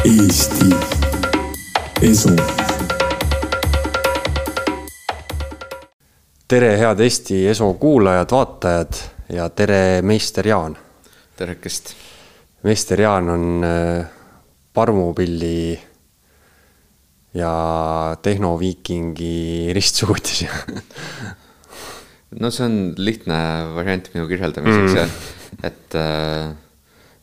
Eesti Esu. tere, head Eesti Eso kuulajad, vaatajad ja tere, meister Jaan. terekest. meister Jaan on äh, parmupilli ja tehnoviikingi ristsugutis no see on lihtne variant minu kirjeldamiseks mm. ja et äh,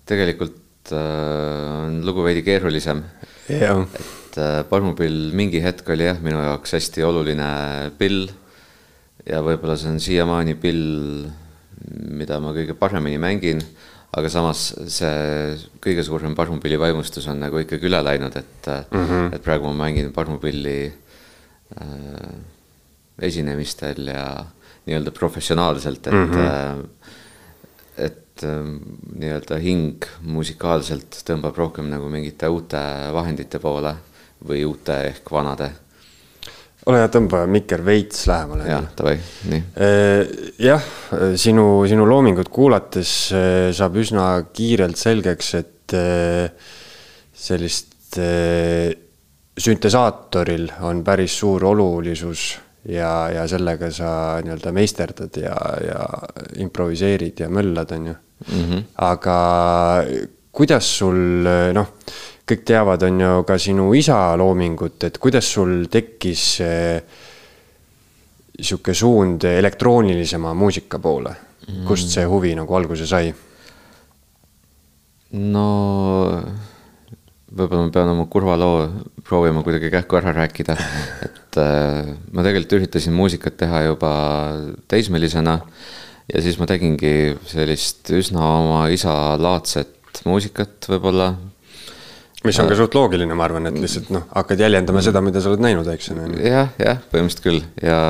tegelikult on lugu veidi keerulisem. et äh, parmupill mingi hetk oli jah, minu jaoks hästi oluline pill. ja võib-olla see on siiamaani pill, mida ma kõige paremini mängin. aga samas see kõige suurem parmupilli vaimustus on nagu ikkagi üle läinud, et mm, -hmm. et praegu ma mängin parmupilli äh, esinemistel ja nii-öelda professionaalselt, et mm, -hmm. et ähm, nii-öelda hing musikaalselt tõmbab rohkem nagu mingite uute vahendite poole või uute ehk vanade. ole hea, tõmba mikker veits lähemale. jah, davai, nii. Äh, jah, sinu, sinu loomingut kuulates äh, saab üsna kiirelt selgeks, et sellist süntesaatoril on päris suur olulisus ja, ja sellega sa nii-öelda meisterdad ja, ja improviseerid ja möllad, on ju mm. -hmm. aga kuidas sul, noh, kõik teavad, on ju ka sinu isa loomingut, et kuidas sul tekkis sihuke suund elektroonilisema muusika poole mm, -hmm. kust see huvi nagu alguse sai? no võib-olla ma pean oma kurva loo proovima kuidagi kähku ära rääkida, et äh, ma tegelikult üritasin muusikat teha juba teismelisena ja siis ma tegingi sellist üsna oma isa laadset muusikat võib-olla. mis on ka suht loogiline, ma arvan, et lihtsalt noh, hakkad jäljendama seda, mida sa oled näinud, eks ju. jah, jah, põhimõtteliselt küll ja,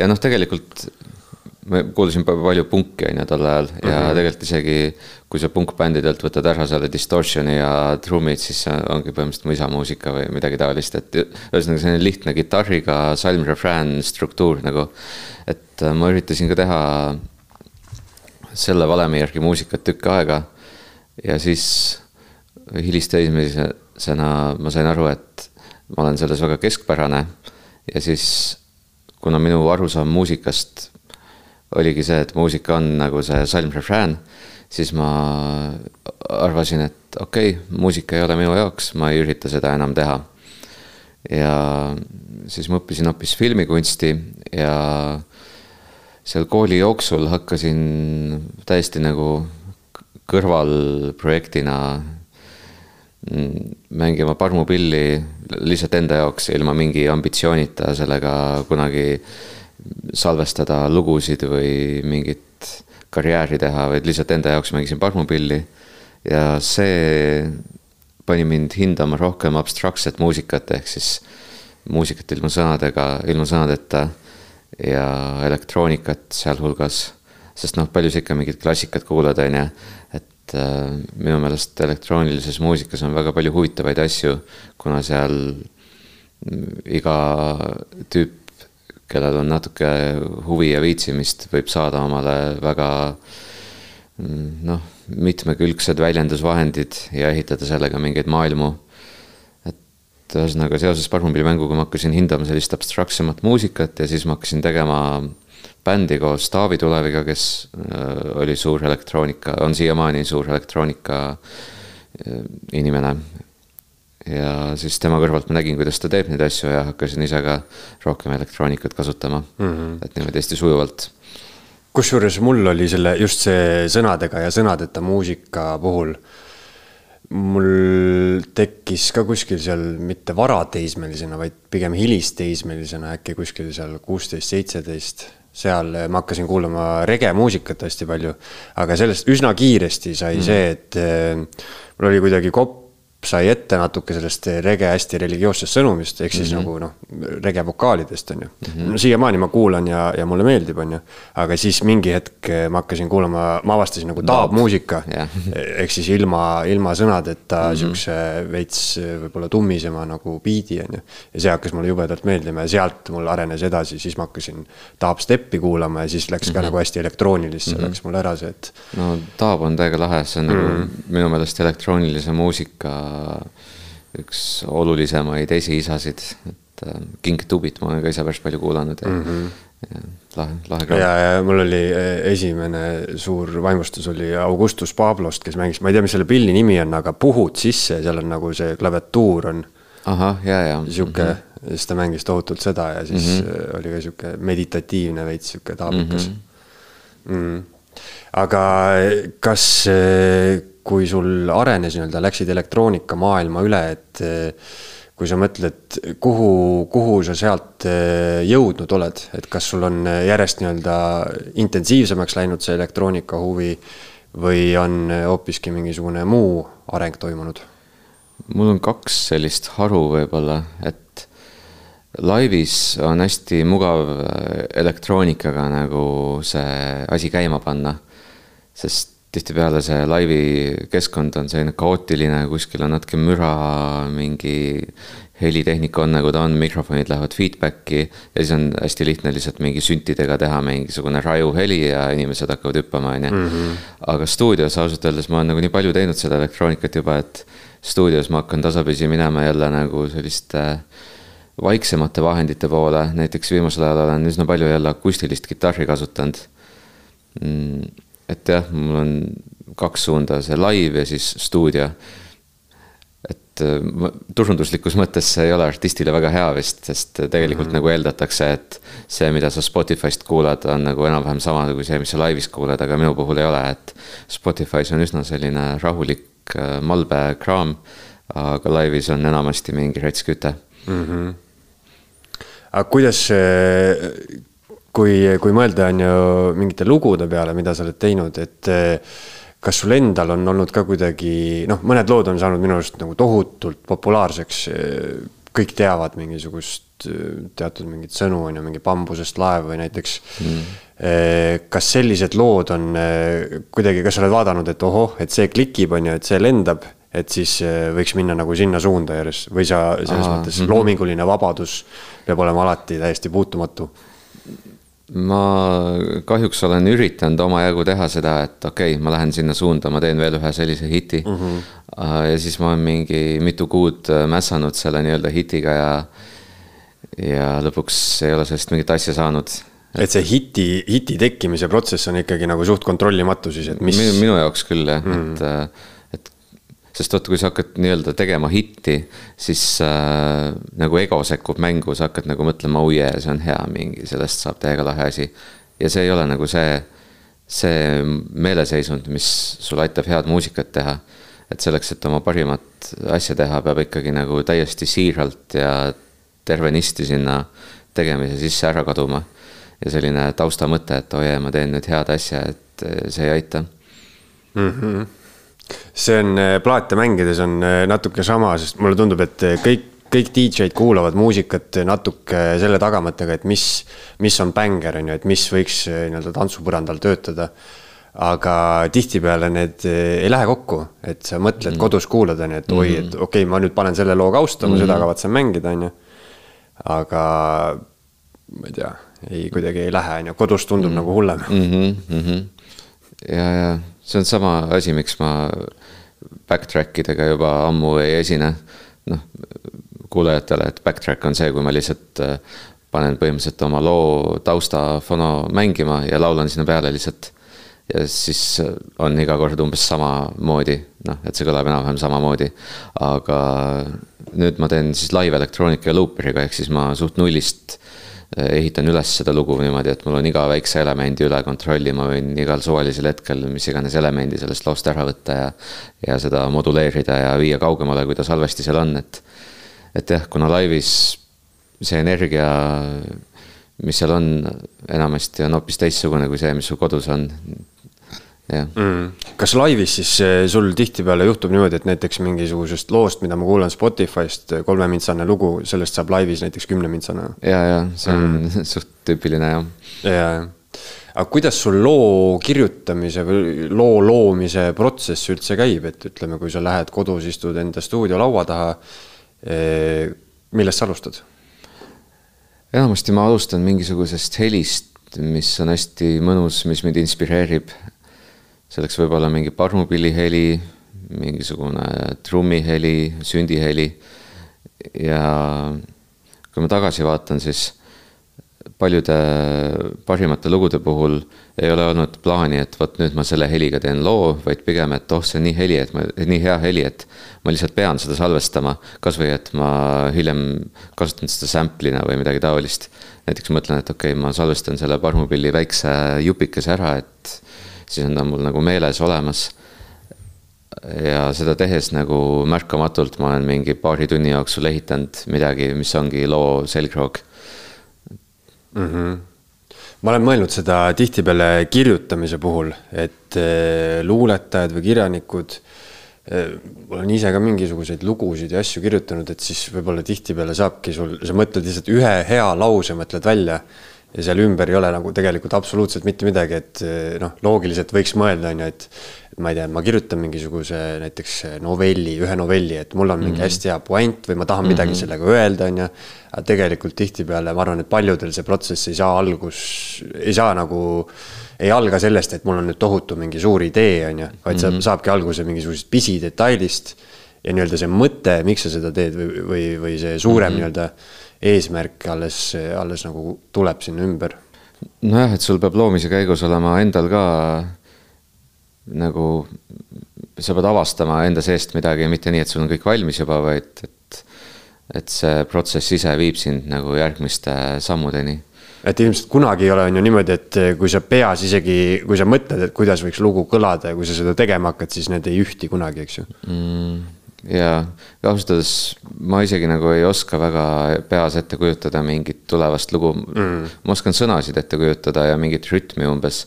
ja noh, tegelikult ma kuulasin palju punki on ju tol ajal ja mm -hmm. tegelikult isegi kui sa punkbändidelt võtad ära selle distortion'i ja trummid, siis see ongi põhimõtteliselt mu isa muusika või midagi taolist, et ühesõnaga selline lihtne kitarriga salm-refrään struktuur nagu. Et äh, ma üritasin ka teha selle valemi järgi muusikat tükk aega ja siis hilisteismelisena ma sain aru, et ma olen selles väga keskpärane ja siis kuna minu arusaam muusikast oligi see, et muusika on nagu see salm-refrään, siis ma arvasin, et okei okay,, muusika ei ole minu jaoks, ma ei ürita seda enam teha. ja siis ma õppisin hoopis filmikunsti ja seal kooli jooksul hakkasin täiesti nagu kõrvalprojektina mängima parmupilli lihtsalt enda jaoks ilma mingi ambitsioonita sellega kunagi salvestada lugusid või mingit karjääri teha, vaid lihtsalt enda jaoks mängisin parmupilli. ja see pani mind hindama rohkem abstraktset muusikat, ehk siis muusikat ilma sõnadega, ilma sõnadeta ja elektroonikat sealhulgas. sest noh, palju sa ikka mingit klassikat kuulad, on ju, et äh, minu meelest elektroonilises muusikas on väga palju huvitavaid asju, kuna seal iga tüüp kellel on natuke huvi ja viitsimist, võib saada omale väga mm, noh, mitmekülgsed väljendusvahendid ja ehitada sellega mingeid maailmu. Et ühesõnaga seoses parmupillimänguga ma hakkasin hindama sellist abstraktsemat muusikat ja siis ma hakkasin tegema bändi koos Taavi Tuleviga, kes äh, oli suur elektroonika, on siiamaani suur elektroonika äh, inimene ja siis tema kõrvalt ma nägin, kuidas ta teeb neid asju ja hakkasin ise ka rohkem elektroonikat kasutama mm, -hmm. et niimoodi hästi sujuvalt. kusjuures mul oli selle, just see sõnadega ja sõnadeta muusika puhul, mul tekkis ka kuskil seal mitte varateismelisena, vaid pigem hilisteismelisena äkki kuskil seal kuusteist, seitseteist seal ma hakkasin kuulama regemuusikat hästi palju, aga sellest üsna kiiresti sai mm. see, et eh, mul oli kuidagi kopp sai ette natuke sellest rege hästi religioossest sõnumist, ehk siis mm -hmm. nagu noh, rege vokaalidest on ju mm. -hmm. no siiamaani ma kuulan ja, ja mulle meeldib, on ju. aga siis mingi hetk ma hakkasin kuulama, ma avastasin nagu taabmuusika yeah. ehk siis ilma, ilma sõnadeta mm -hmm. siukse veits võib-olla tummisema nagu biidi on ju. ja see hakkas mulle jubedalt meeldima ja sealt mul arenes edasi, siis ma hakkasin taabsteppi kuulama ja siis läks mm -hmm. ka nagu hästi elektroonilisse mm, -hmm. läks mul ära see, et. no taab on täiega lahe, see on mm -hmm. nagu minu meelest elektroonilise muusika üks olulisemaid esiisasid, et äh, King Tubit ma olen ka ise päris palju kuulanud ja mm, -hmm. ja lahe, lahe kraam. ja, ja mul oli äh, esimene suur vaimustus oli Augustus Pablost, kes mängis, ma ei tea, mis selle pilli nimi on, aga puhud sisse ja seal on nagu see klaviatuur on. ahah, ja, ja. sihuke mm, -hmm. siis ta mängis tohutult seda ja siis mm -hmm. oli ka sihuke meditatiivne veits sihuke taavikas mm. -hmm. Mm. Aga kas kui sul arenes nii-öelda, läksid elektroonikamaailma üle, et eh, kui sa mõtled, kuhu, kuhu sa sealt eh, jõudnud oled, et kas sul on järjest nii-öelda intensiivsemaks läinud see elektroonika huvi või on hoopiski mingisugune muu areng toimunud? mul on kaks sellist haru võib-olla, et laivis on hästi mugav elektroonikaga nagu see asi käima panna, sest tihtipeale see laivi keskkond on selline kaootiline, kuskil on natuke müra, mingi helitehnika on nagu ta on, mikrofonid lähevad feedback'i ja siis on hästi lihtne lihtsalt mingi süntidega teha mingisugune raju heli ja inimesed hakkavad hüppama, on ju. Mhm. aga stuudios ausalt öeldes ma olen nagu nii palju teinud seda elektroonikat juba, et stuudios ma hakkan tasapisi minema jälle nagu selliste vaiksemate vahendite poole, näiteks viimasel ajal olen üsna palju jälle akustilist kitarri kasutanud mm et jah, mul on kaks suunda, see live ja siis stuudio. et äh, turunduslikus mõttes see ei ole artistile väga hea vist, sest tegelikult mm -hmm. nagu eeldatakse, et see, mida sa Spotify'st kuulad, on nagu enam-vähem sama kui see, mis sa laivis kuuled, aga minu puhul ei ole, et Spotify's on üsna selline rahulik äh, malbe kraam, aga laivis on enamasti mingi rets küte mm. -hmm. aga kuidas see kui, kui mõelda, on ju mingite lugude peale, mida sa oled teinud, et eh, kas sul endal on olnud ka kuidagi, noh, mõned lood on saanud minu arust nagu tohutult populaarseks. kõik teavad mingisugust teatud mingit sõnu, on ju, mingi bambusest laev või näiteks mm.. kas sellised lood on eh, kuidagi, kas sa oled vaadanud, et ohoh, et see klikib, on ju, et see lendab et siis võiks minna nagu sinna suunda järjest või sa selles Aa, mõttes -hmm. loominguline vabadus peab olema alati täiesti puutumatu ma kahjuks olen üritanud omajagu teha seda, et okei okay,, ma lähen sinna suunda, ma teen veel ühe sellise hiti mm. -hmm. ja siis ma olen mingi mitu kuud äh, mässanud selle nii-öelda hitiga ja, ja lõpuks ei ole sellest mingit asja saanud. et see hiti, hiti tekkimise protsess on ikkagi nagu suht kontrollimatu siis, et mis. minu jaoks küll jah mm, et äh, sest vaata, kui sa hakkad nii-öelda tegema hitti, siis äh, nagu ego sekkub mängu, sa hakkad nagu mõtlema, oh yeah, see on hea mingi, sellest saab täiega lahe asi. ja see ei ole nagu see, see meeleseisund, mis sul aitab head muusikat teha. et selleks, et oma parimat asja teha, peab ikkagi nagu täiesti siiralt ja tervenisti sinna tegemise sisse ära kaduma. ja selline taustamõte, et oh yeah, ma teen nüüd head asja, et see ei aita mm. -hmm see on äh, plaate mängides on äh, natuke sama, sest mulle tundub, et äh, kõik, kõik DJ-d kuulavad muusikat natuke selle tagamõttega, et mis, mis on bänger, on ju, et mis võiks nii-öelda tantsupõrandal töötada. aga tihtipeale need ei lähe kokku, et sa mõtled mm. kodus kuulad, on ju, et oi, et mhm. okei okay,, ma nüüd panen selle loo kaustama mm., seda mhm. kavatsen mängida, on ju. aga ma ei tea, ei kuidagi ei lähe, on ju, kodus tundub mm. nagu hullem mm. -hmm, mm -hmm. ja, ja see on sama asi, miks ma backtrack idega juba ammu ei esine. noh, kuulajatele, et backtrack on see, kui ma lihtsalt äh, panen põhimõtteliselt oma loo taustafono mängima ja laulan sinna peale lihtsalt. ja siis äh, on iga kord umbes samamoodi, noh, et see kõlab enam-vähem samamoodi. aga nüüd ma teen siis live elektroonika ja luuperiga, ehk siis ma suht nullist ehitan üles seda lugu niimoodi, et mul on iga väikse elemendi üle kontrolli, ma võin igal suvalisel hetkel mis iganes elemendi sellest loost ära võtta ja. ja seda moduleerida ja viia kaugemale, kui ta salvesti seal on, et. et jah, kuna laivis see energia, mis seal on, enamasti on hoopis teistsugune kui see, mis sul kodus on mm.. kas laivis siis eh, sul tihtipeale juhtub niimoodi, et näiteks mingisugusest loost, mida ma kuulan Spotify'st, eh, kolmemintsane lugu, sellest saab laivis näiteks kümnemintsane? ja, ja see on mm. suht tüüpiline jah. ja, ja, aga kuidas sul loo kirjutamise või loo loomise protsess üldse käib, et ütleme, kui sa lähed kodus, istud enda stuudiolaua taha. Eh, millest sa alustad? enamasti ma alustan mingisugusest helist, mis on hästi mõnus, mis mind inspireerib selleks võib olla mingi parmupilli heli, mingisugune trummiheli, sündiheli. ja kui ma tagasi vaatan, siis paljude parimate lugude puhul ei ole olnud plaani, et vot nüüd ma selle heliga teen loo, vaid pigem, et oh, see on nii heli, et ma, nii hea heli, et ma lihtsalt pean seda salvestama. kasvõi, et ma hiljem kasutan seda sample'ina või midagi taolist. näiteks mõtlen, et okei okay,, ma salvestan selle parmupilli väikse jupikese ära, et siis on ta mul nagu meeles olemas ja seda tehes nagu märkamatult ma olen mingi paari tunni jooksul ehitanud midagi, mis ongi loo selgroog mm. -hmm. ma olen mõelnud seda tihtipeale kirjutamise puhul, et äh, luuletajad või kirjanikud äh,. olen ise ka mingisuguseid lugusid ja asju kirjutanud, et siis võib-olla tihtipeale saabki sul, sa mõtled lihtsalt ühe hea lause, mõtled välja ja seal ümber ei ole nagu tegelikult absoluutselt mitte midagi, et eh, noh, loogiliselt võiks mõelda, on ju, et et ma ei tea, ma kirjutan mingisuguse näiteks novelli, ühe novelli, et mul on mingi mm -hmm. hästi hea puänt või ma tahan midagi mm -hmm. sellega öelda, on ju. aga tegelikult tihtipeale ma arvan, et paljudel see protsess ei saa algus, ei saa nagu, ei alga sellest, et mul on nüüd tohutu mingi suur idee, on ju, vaid mm -hmm. see saabki alguse mingisugusest pisidetailist ja nii-öelda see mõte, miks sa seda teed või, või, või see suurem mm -hmm. nii-öelda eesmärk alles, alles nagu tuleb sinna ümber. nojah, et sul peab loomise käigus olema endal ka nagu, sa pead avastama enda seest midagi, mitte nii, et sul on kõik valmis juba, vaid et, et see protsess ise viib sind nagu järgmiste sammudeni. Et ilmselt kunagi ei ole, on ju niimoodi, et kui sa peas isegi, kui sa mõtled, et kuidas võiks lugu kõlada ja kui sa seda tegema hakkad, siis need ei ühti kunagi, eks ju. Mm ja ausalt öeldes ma isegi nagu ei oska väga peas ette kujutada mingit tulevast lugu mm.. ma oskan sõnasid ette kujutada ja mingit rütmi umbes.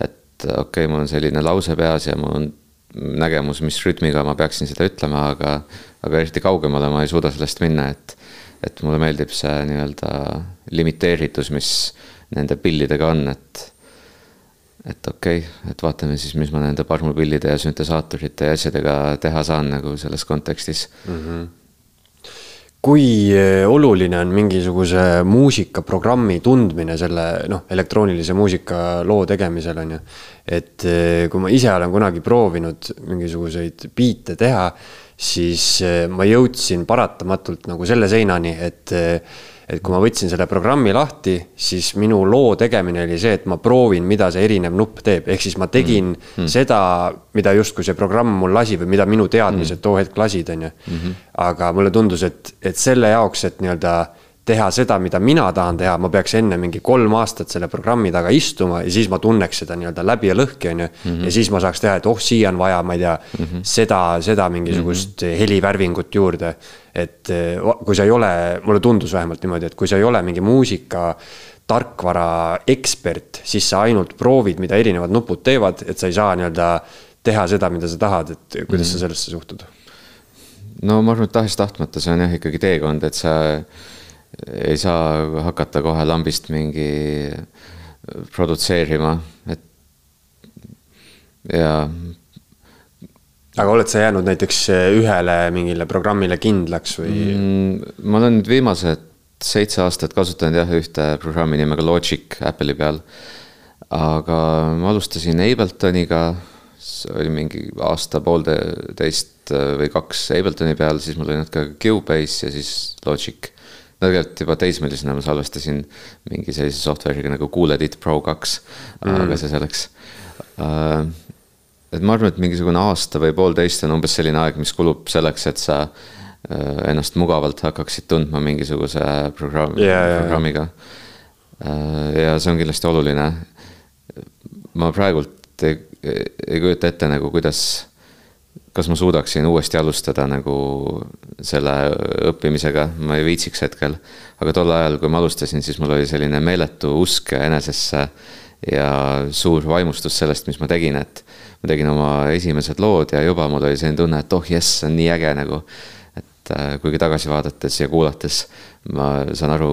et okei okay,, mul on selline lause peas ja mul on nägemus, mis rütmiga ma peaksin seda ütlema, aga, aga eriti kaugemale ma ei suuda sellest minna, et, et mulle meeldib see nii-öelda limiteeritus, mis nende pillidega on, et et okei okay,, et vaatame siis, mis ma nende parmupillide ja süntesaatorite ja asjadega teha saan nagu selles kontekstis mm. -hmm. kui eh, oluline on mingisuguse muusikaprogrammi tundmine selle noh, elektroonilise muusika loo tegemisel on ju. et eh, kui ma ise olen kunagi proovinud mingisuguseid biite teha, siis eh, ma jõudsin paratamatult nagu selle seinani, et et kui ma võtsin selle programmi lahti, siis minu loo tegemine oli see, et ma proovin, mida see erinev nupp teeb, ehk siis ma tegin mm -hmm. seda, mida justkui see programm mul lasi või mida minu teadmised mm -hmm. too hetk lasid, on ju. Mhm. aga mulle tundus, et, et selle jaoks, et nii-öelda teha seda, mida mina tahan teha, ma peaks enne mingi kolm aastat selle programmi taga istuma ja siis ma tunneks seda nii-öelda läbi ja lõhki, on ju. Mhm. ja siis ma saaks teha, et oh, siia on vaja, ma ei tea mm, -hmm. seda, seda mingisugust mm -hmm. helivärvingut juurde. et eh, kui sa ei ole, mulle tundus vähemalt niimoodi, et kui sa ei ole mingi muusika tarkvara ekspert, siis sa ainult proovid, mida erinevad nupud teevad, et sa ei saa nii-öelda teha seda, mida sa tahad, et kuidas mm -hmm. sa mhm. sellesse suhtud? no ma arvan, et tahes-tahtmata see on jah ikkagi teekond, et sa ei saa hakata kohe lambist mingi produtseerima, et ja. aga oled sa jäänud näiteks ühele mingile programmile kindlaks või mm,? ma olen nüüd viimased seitse aastat kasutanud jah, ühte programmi nimega Logic Apple'i peal. aga ma alustasin Abletoniga, see oli mingi aasta-poolteist või kaks Abletoni peal, siis mul oli natuke Cubase ja siis Logic tegelikult juba teismelisena ma salvestasin mingi sellise software'iga nagu Cool Edit Pro kaks mm., aga see selleks uh,. et ma arvan, et mingisugune aasta või poolteist on umbes selline aeg, mis kulub selleks, et sa uh, ennast mugavalt hakkaksid tundma mingisuguse programm yeah,, programmiga uh,. ja see on kindlasti oluline. ma praegult ei, ei kujuta ette nagu, kuidas kas ma suudaksin uuesti alustada nagu selle õppimisega, ma ei viitsiks hetkel. aga tol ajal, kui ma alustasin, siis mul oli selline meeletu usk enesesse ja suur vaimustus sellest, mis ma tegin, et ma tegin oma esimesed lood ja juba mul oli selline tunne, et oh jess, see on nii äge nagu. et äh, kuigi tagasi vaadates ja kuulates ma saan aru,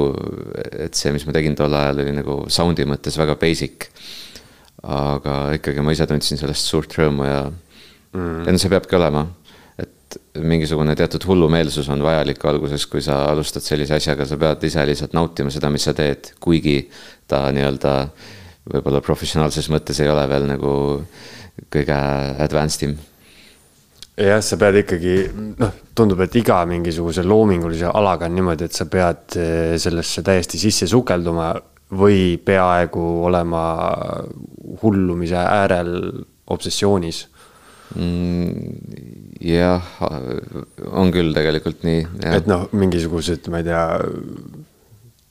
et see, mis ma tegin tol ajal, oli nagu sound'i mõttes väga basic. aga ikkagi ma ise tundsin sellest suurt rõõmu ja mm.. ja no see peabki olema, et mingisugune teatud hullumeelsus on vajalik alguses, kui sa alustad sellise asjaga, sa pead ise lihtsalt nautima seda, mis sa teed, kuigi ta nii-öelda võib-olla professionaalses mõttes ei ole veel nagu kõige advanced im jah, sa pead ikkagi, noh, tundub, et iga mingisuguse loomingulise alaga on niimoodi, et sa pead eh, sellesse täiesti sisse sukelduma või peaaegu olema hullumise äärel obsessioonis mm,. jah, on küll tegelikult nii. et noh, mingisugused, ma ei tea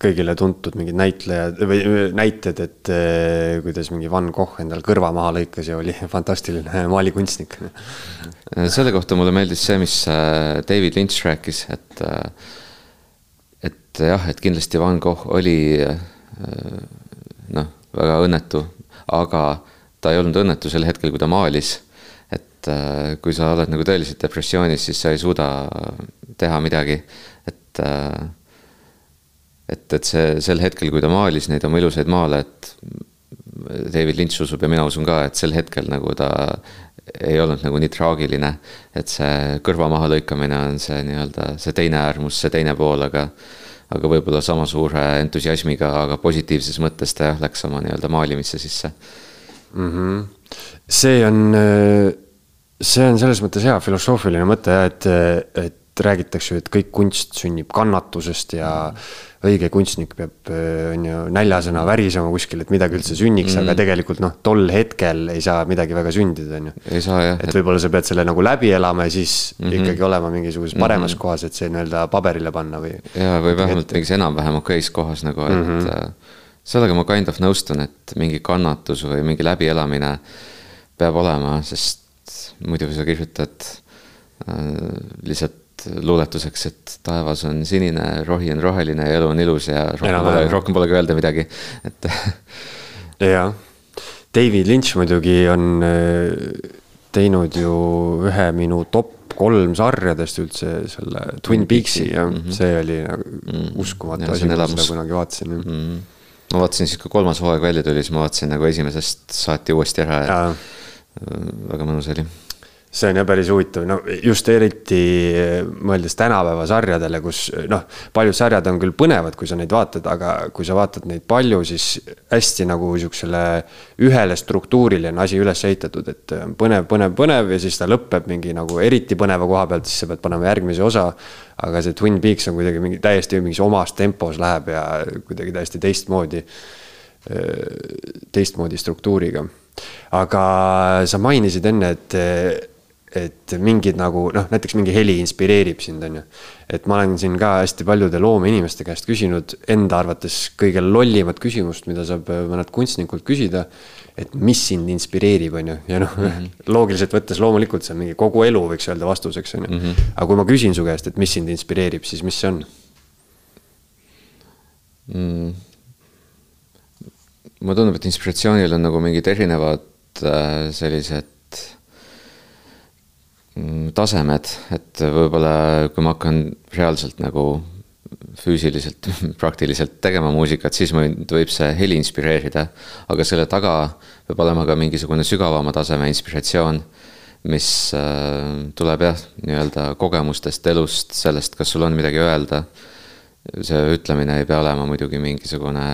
kõigile tuntud mingid näitlejad või näited, et eh, kuidas mingi Van Gogh endal kõrva maha lõikas ja oli fantastiline maalikunstnik. selle kohta mulle meeldis see, mis äh, David Lynch rääkis, et, äh, et jah, et kindlasti Van Gogh oli äh, noh, väga õnnetu, aga ta ei olnud õnnetu sel hetkel, kui ta maalis. Et kui sa oled nagu tõeliselt depressioonis, siis sa ei suuda teha midagi, et et, et see sel hetkel, kui ta maalis neid oma ilusaid maale, et David Lynch usub ja mina usun ka, et sel hetkel nagu ta ei olnud nagu nii traagiline. et see kõrva mahalõikamine on see nii-öelda see teine äärmus, see teine pool, aga aga võib-olla sama suure entusiasmiga, aga positiivses mõttes ta jah, läks oma nii-öelda maalimisse sisse mm. -hmm. see on, see on selles mõttes hea filosoofiline mõte et, et räägitakse ju, et kõik kunst sünnib kannatusest ja õige kunstnik peab, on ju, näljasena värisema kuskil, et midagi üldse sünniks mm, -hmm. aga tegelikult noh, tol hetkel ei saa midagi väga sündida, on ju. ei saa jah. et, et võib-olla sa pead selle nagu läbi elama ja siis mm -hmm. ikkagi olema mingisuguses paremas mm -hmm. kohas, et see nii-öelda paberile panna või. jaa, või vähemalt mingis enam-vähem okeis kohas nagu, et mm -hmm. sellega ma kind of nõustun, et mingi kannatus või mingi läbielamine peab olema, sest muidu sa kirjutad äh, lihtsalt luuletuseks, et taevas on sinine, rohi on roheline ja elu on ilus ja rohkem pole, rohkem polegi öelda midagi, et. jah, David Lynch muidugi on äh, teinud ju ühe minu top kolm sarjadest üldse selle Twin Peaksi ja mm -hmm. see oli nagu mm -hmm. uskumatu asi, kui ma seda kunagi vaatasin mm. -hmm. ma vaatasin siis, kui kolmas hooaeg välja tuli, siis ma vaatasin nagu esimesest saati uuesti ära ja, ja. Väga mõnus oli see on jah päris huvitav, no just eriti mõeldes tänapäeva sarjadele, kus noh, paljud sarjad on küll põnevad, kui sa neid vaatad, aga kui sa vaatad neid palju, siis hästi nagu sihukesele ühele struktuurile on asi üles ehitatud, et põnev, põnev, põnev ja siis ta lõpeb mingi nagu eriti põneva koha pealt, siis sa pead panema järgmise osa. aga see Twin Peaks on kuidagi mingi täiesti mingis omas tempos läheb ja kuidagi täiesti teistmoodi, teistmoodi struktuuriga. Aga sa mainisid enne, et et mingid nagu noh, näiteks mingi heli inspireerib sind, on ju. et ma olen siin ka hästi paljude loomeinimeste käest küsinud enda arvates kõige lollimat küsimust, mida saab mõnelt kunstnikult küsida. et mis sind inspireerib, on ju, ja noh mm -hmm. loogiliselt võttes loomulikult see on mingi kogu elu, võiks öelda vastuseks, on ju. Mhm. aga kui ma küsin su käest, et mis sind inspireerib, siis mis see on mm.? Mulle tundub, et inspiratsioonil on nagu mingid erinevad äh, sellised Mm, tasemed, et võib-olla kui ma hakkan reaalselt nagu füüsiliselt, praktiliselt tegema muusikat, siis mind võib see heli inspireerida. aga selle taga peab olema ka mingisugune sügavama taseme inspiratsioon, mis äh, tuleb jah, nii-öelda kogemustest, elust, sellest, kas sul on midagi öelda. see ütlemine ei pea olema muidugi mingisugune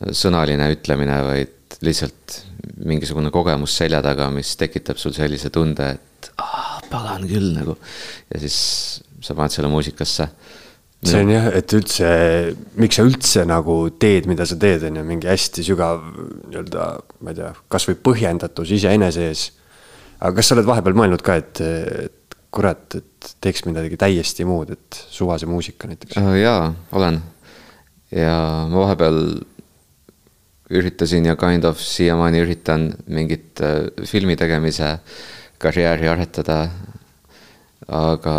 sõnaline ütlemine, vaid lihtsalt mingisugune kogemus selja taga, mis tekitab sul sellise tunde, et ah, pagan küll nagu. ja siis sa paned selle muusikasse. see on jah, et üldse, miks sa üldse nagu teed, mida sa teed, on ju, mingi hästi sügav nii-öelda, ma ei tea, kasvõi põhjendatus iseenese ees. aga kas sa oled vahepeal mõelnud ka, et, et kurat, et teeks midagi täiesti muud, et suvase muusika näiteks? Äh, jaa, olen. ja ma vahepeal üritasin ja kind of siiamaani üritan mingit äh, filmi tegemise äh, karjääri aretada. aga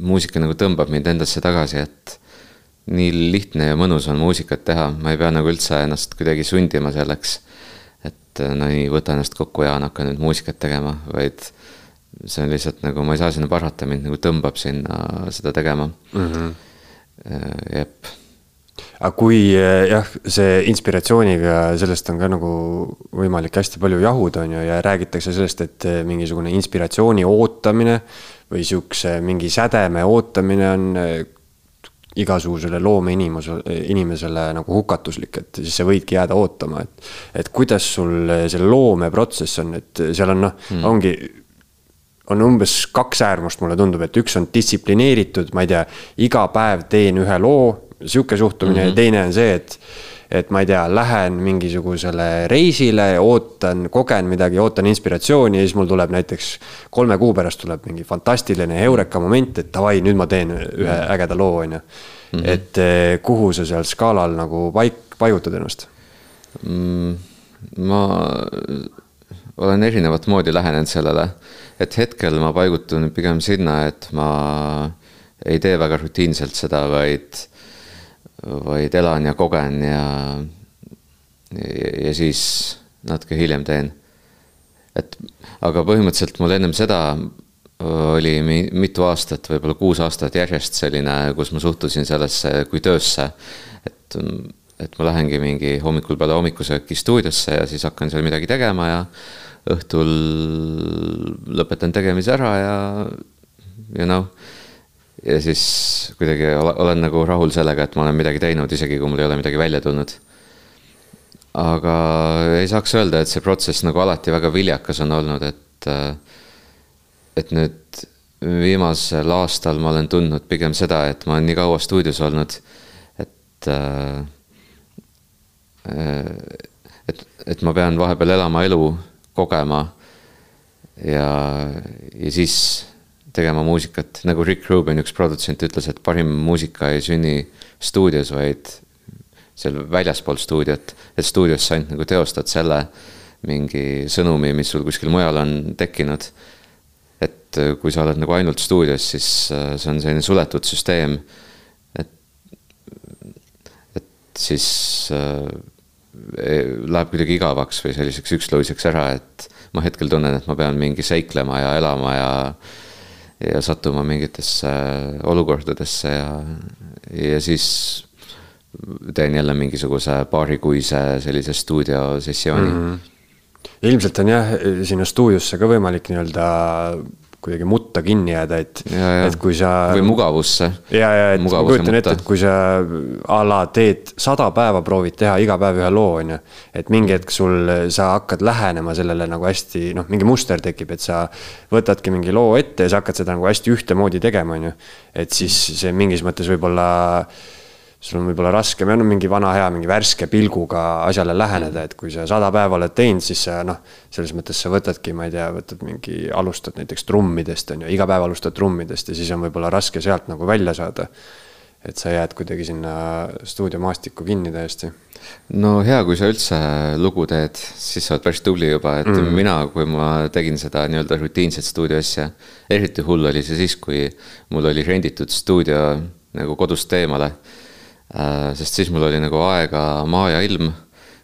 muusika nagu tõmbab mind endasse tagasi, et nii lihtne ja mõnus on muusikat teha, ma ei pea nagu üldse ennast kuidagi sundima selleks. et no nii, võta ennast kokku ja hakka nüüd muusikat tegema, vaid see on lihtsalt nagu, ma ei saa sinna parata, mind nagu tõmbab sinna seda tegema mm. -hmm. jep aga kui eh, jah, see inspiratsiooniga, sellest on ka nagu võimalik hästi palju jahuda, on ju, ja räägitakse sellest, et eh, mingisugune inspiratsiooni ootamine või sihukese mingi sädeme ootamine on eh, igasugusele loomeinimesele, inimesele nagu hukatuslik, et siis sa võidki jääda ootama, et. et kuidas sul selle loomeprotsess on, et seal on noh mm., ongi on umbes kaks äärmust, mulle tundub, et üks on distsiplineeritud, ma ei tea, iga päev teen ühe loo, sihuke suhtumine mm -hmm. ja teine on see, et et ma ei tea, lähen mingisugusele reisile, ootan, kogen midagi, ootan inspiratsiooni ja siis mul tuleb näiteks kolme kuu pärast tuleb mingi fantastiline heureka moment, et davai, nüüd ma teen ühe ägeda loo, on ju. Mhm. et eh, kuhu sa seal skaalal nagu paik-, paigutad ennast mm,? ma olen erinevat moodi lähenenud sellele, et hetkel ma paigutun pigem sinna, et ma ei tee väga rutiinselt seda, vaid, vaid elan ja kogen ja, ja, ja siis natuke hiljem teen. et aga põhimõtteliselt mul ennem seda oli mitu aastat, võib-olla kuus aastat järjest selline, kus ma suhtusin sellesse kui töösse. et, et ma lähengi mingi hommikul peale hommikusööki stuudiosse ja siis hakkan seal midagi tegema ja õhtul lõpetan tegemise ära ja, ja noh. Ja siis kuidagi olen nagu rahul sellega, et ma olen midagi teinud, isegi kui mul ei ole midagi välja tulnud. aga ei saaks öelda, et see protsess nagu alati väga viljakas on olnud, et, et nüüd viimasel aastal ma olen tundnud pigem seda, et ma olen nii kaua stuudios olnud, et et, et ma pean vahepeal elama elu kogema ja, ja siis tegema muusikat, nagu Rick Rubin, üks produtsent ütles, et parim muusika ei sünni stuudios, vaid seal väljaspool stuudiot, et stuudios sa ainult nagu teostad selle mingi sõnumi, mis sul kuskil mujal on tekkinud. et kui sa oled nagu ainult stuudios, siis äh, see on selline suletud süsteem. et, et siis äh, läheb kuidagi igavaks või selliseks üksluiseks ära, et ma hetkel tunnen, et ma pean mingi seiklema ja elama ja ja sattuma mingitesse olukordadesse ja, ja siis teen jälle mingisuguse paarikuise sellise stuudiosessiooni mm. -hmm. ilmselt on jah, sinna stuudiosse ka võimalik nii-öelda kuidagi mutta kinni jääda, et, et kui sa. või mugavusse. ja, ja, et ma kujutan ette, et kui sa a la teed sada päeva, proovid teha iga päev ühe loo, on ju. et mingi hetk sul, sa hakkad lähenema sellele nagu hästi, noh, mingi muster tekib, et sa võtadki mingi loo ette ja sa hakkad seda nagu hästi ühtemoodi tegema, on ju. et siis see mingis mõttes võib-olla sul on võib-olla raskem ja no mingi vana hea, mingi värske pilguga asjale läheneda, et kui sa sada päeva oled teinud, siis sa noh, selles mõttes sa võtadki, ma ei tea, võtad mingi, alustad näiteks trummidest, on ju, iga päev alustad trummidest ja siis on võib-olla raske sealt nagu välja saada. et sa jääd kuidagi sinna stuudiomaastikku kinni täiesti. no hea, kui sa üldse lugu teed, siis sa oled päris tubli juba, et mm. mina, kui ma tegin seda nii-öelda rutiinset stuudioasja, eriti hull oli see siis, kui mul oli renditud stuudio nagu kodust eemale sest siis mul oli nagu aega maa ja ilm,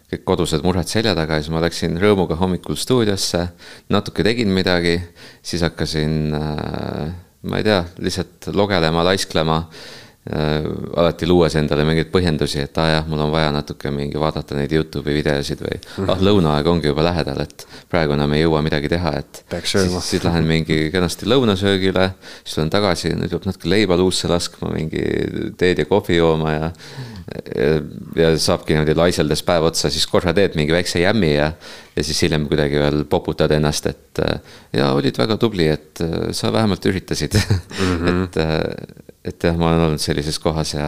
kõik kodused mured selja taga ja siis ma läksin rõõmuga hommikul stuudiosse, natuke tegin midagi, siis hakkasin, äh, ma ei tea, lihtsalt logelema, laisklema Äh, alati luues endale mingeid põhjendusi, et aa ah, jah, mul on vaja natuke mingi vaadata neid Youtube'i videosid või ah, lõunaaeg ongi juba lähedal, et praegu enam ei jõua midagi teha, et. siis, siis lähen mingi kenasti lõunasöögile, siis tulen tagasi, nüüd peab natuke leiba luusse laskma, mingi teed ja kohvi jooma ja. Ja, saabki niimoodi laiseldes päev otsa, siis korra teed mingi väikse jämmi ja, ja siis hiljem kuidagi veel poputad ennast, et. ja olid väga tubli, et sa vähemalt üritasid mm, -hmm. et et jah, ma olen olnud sellises kohas ja.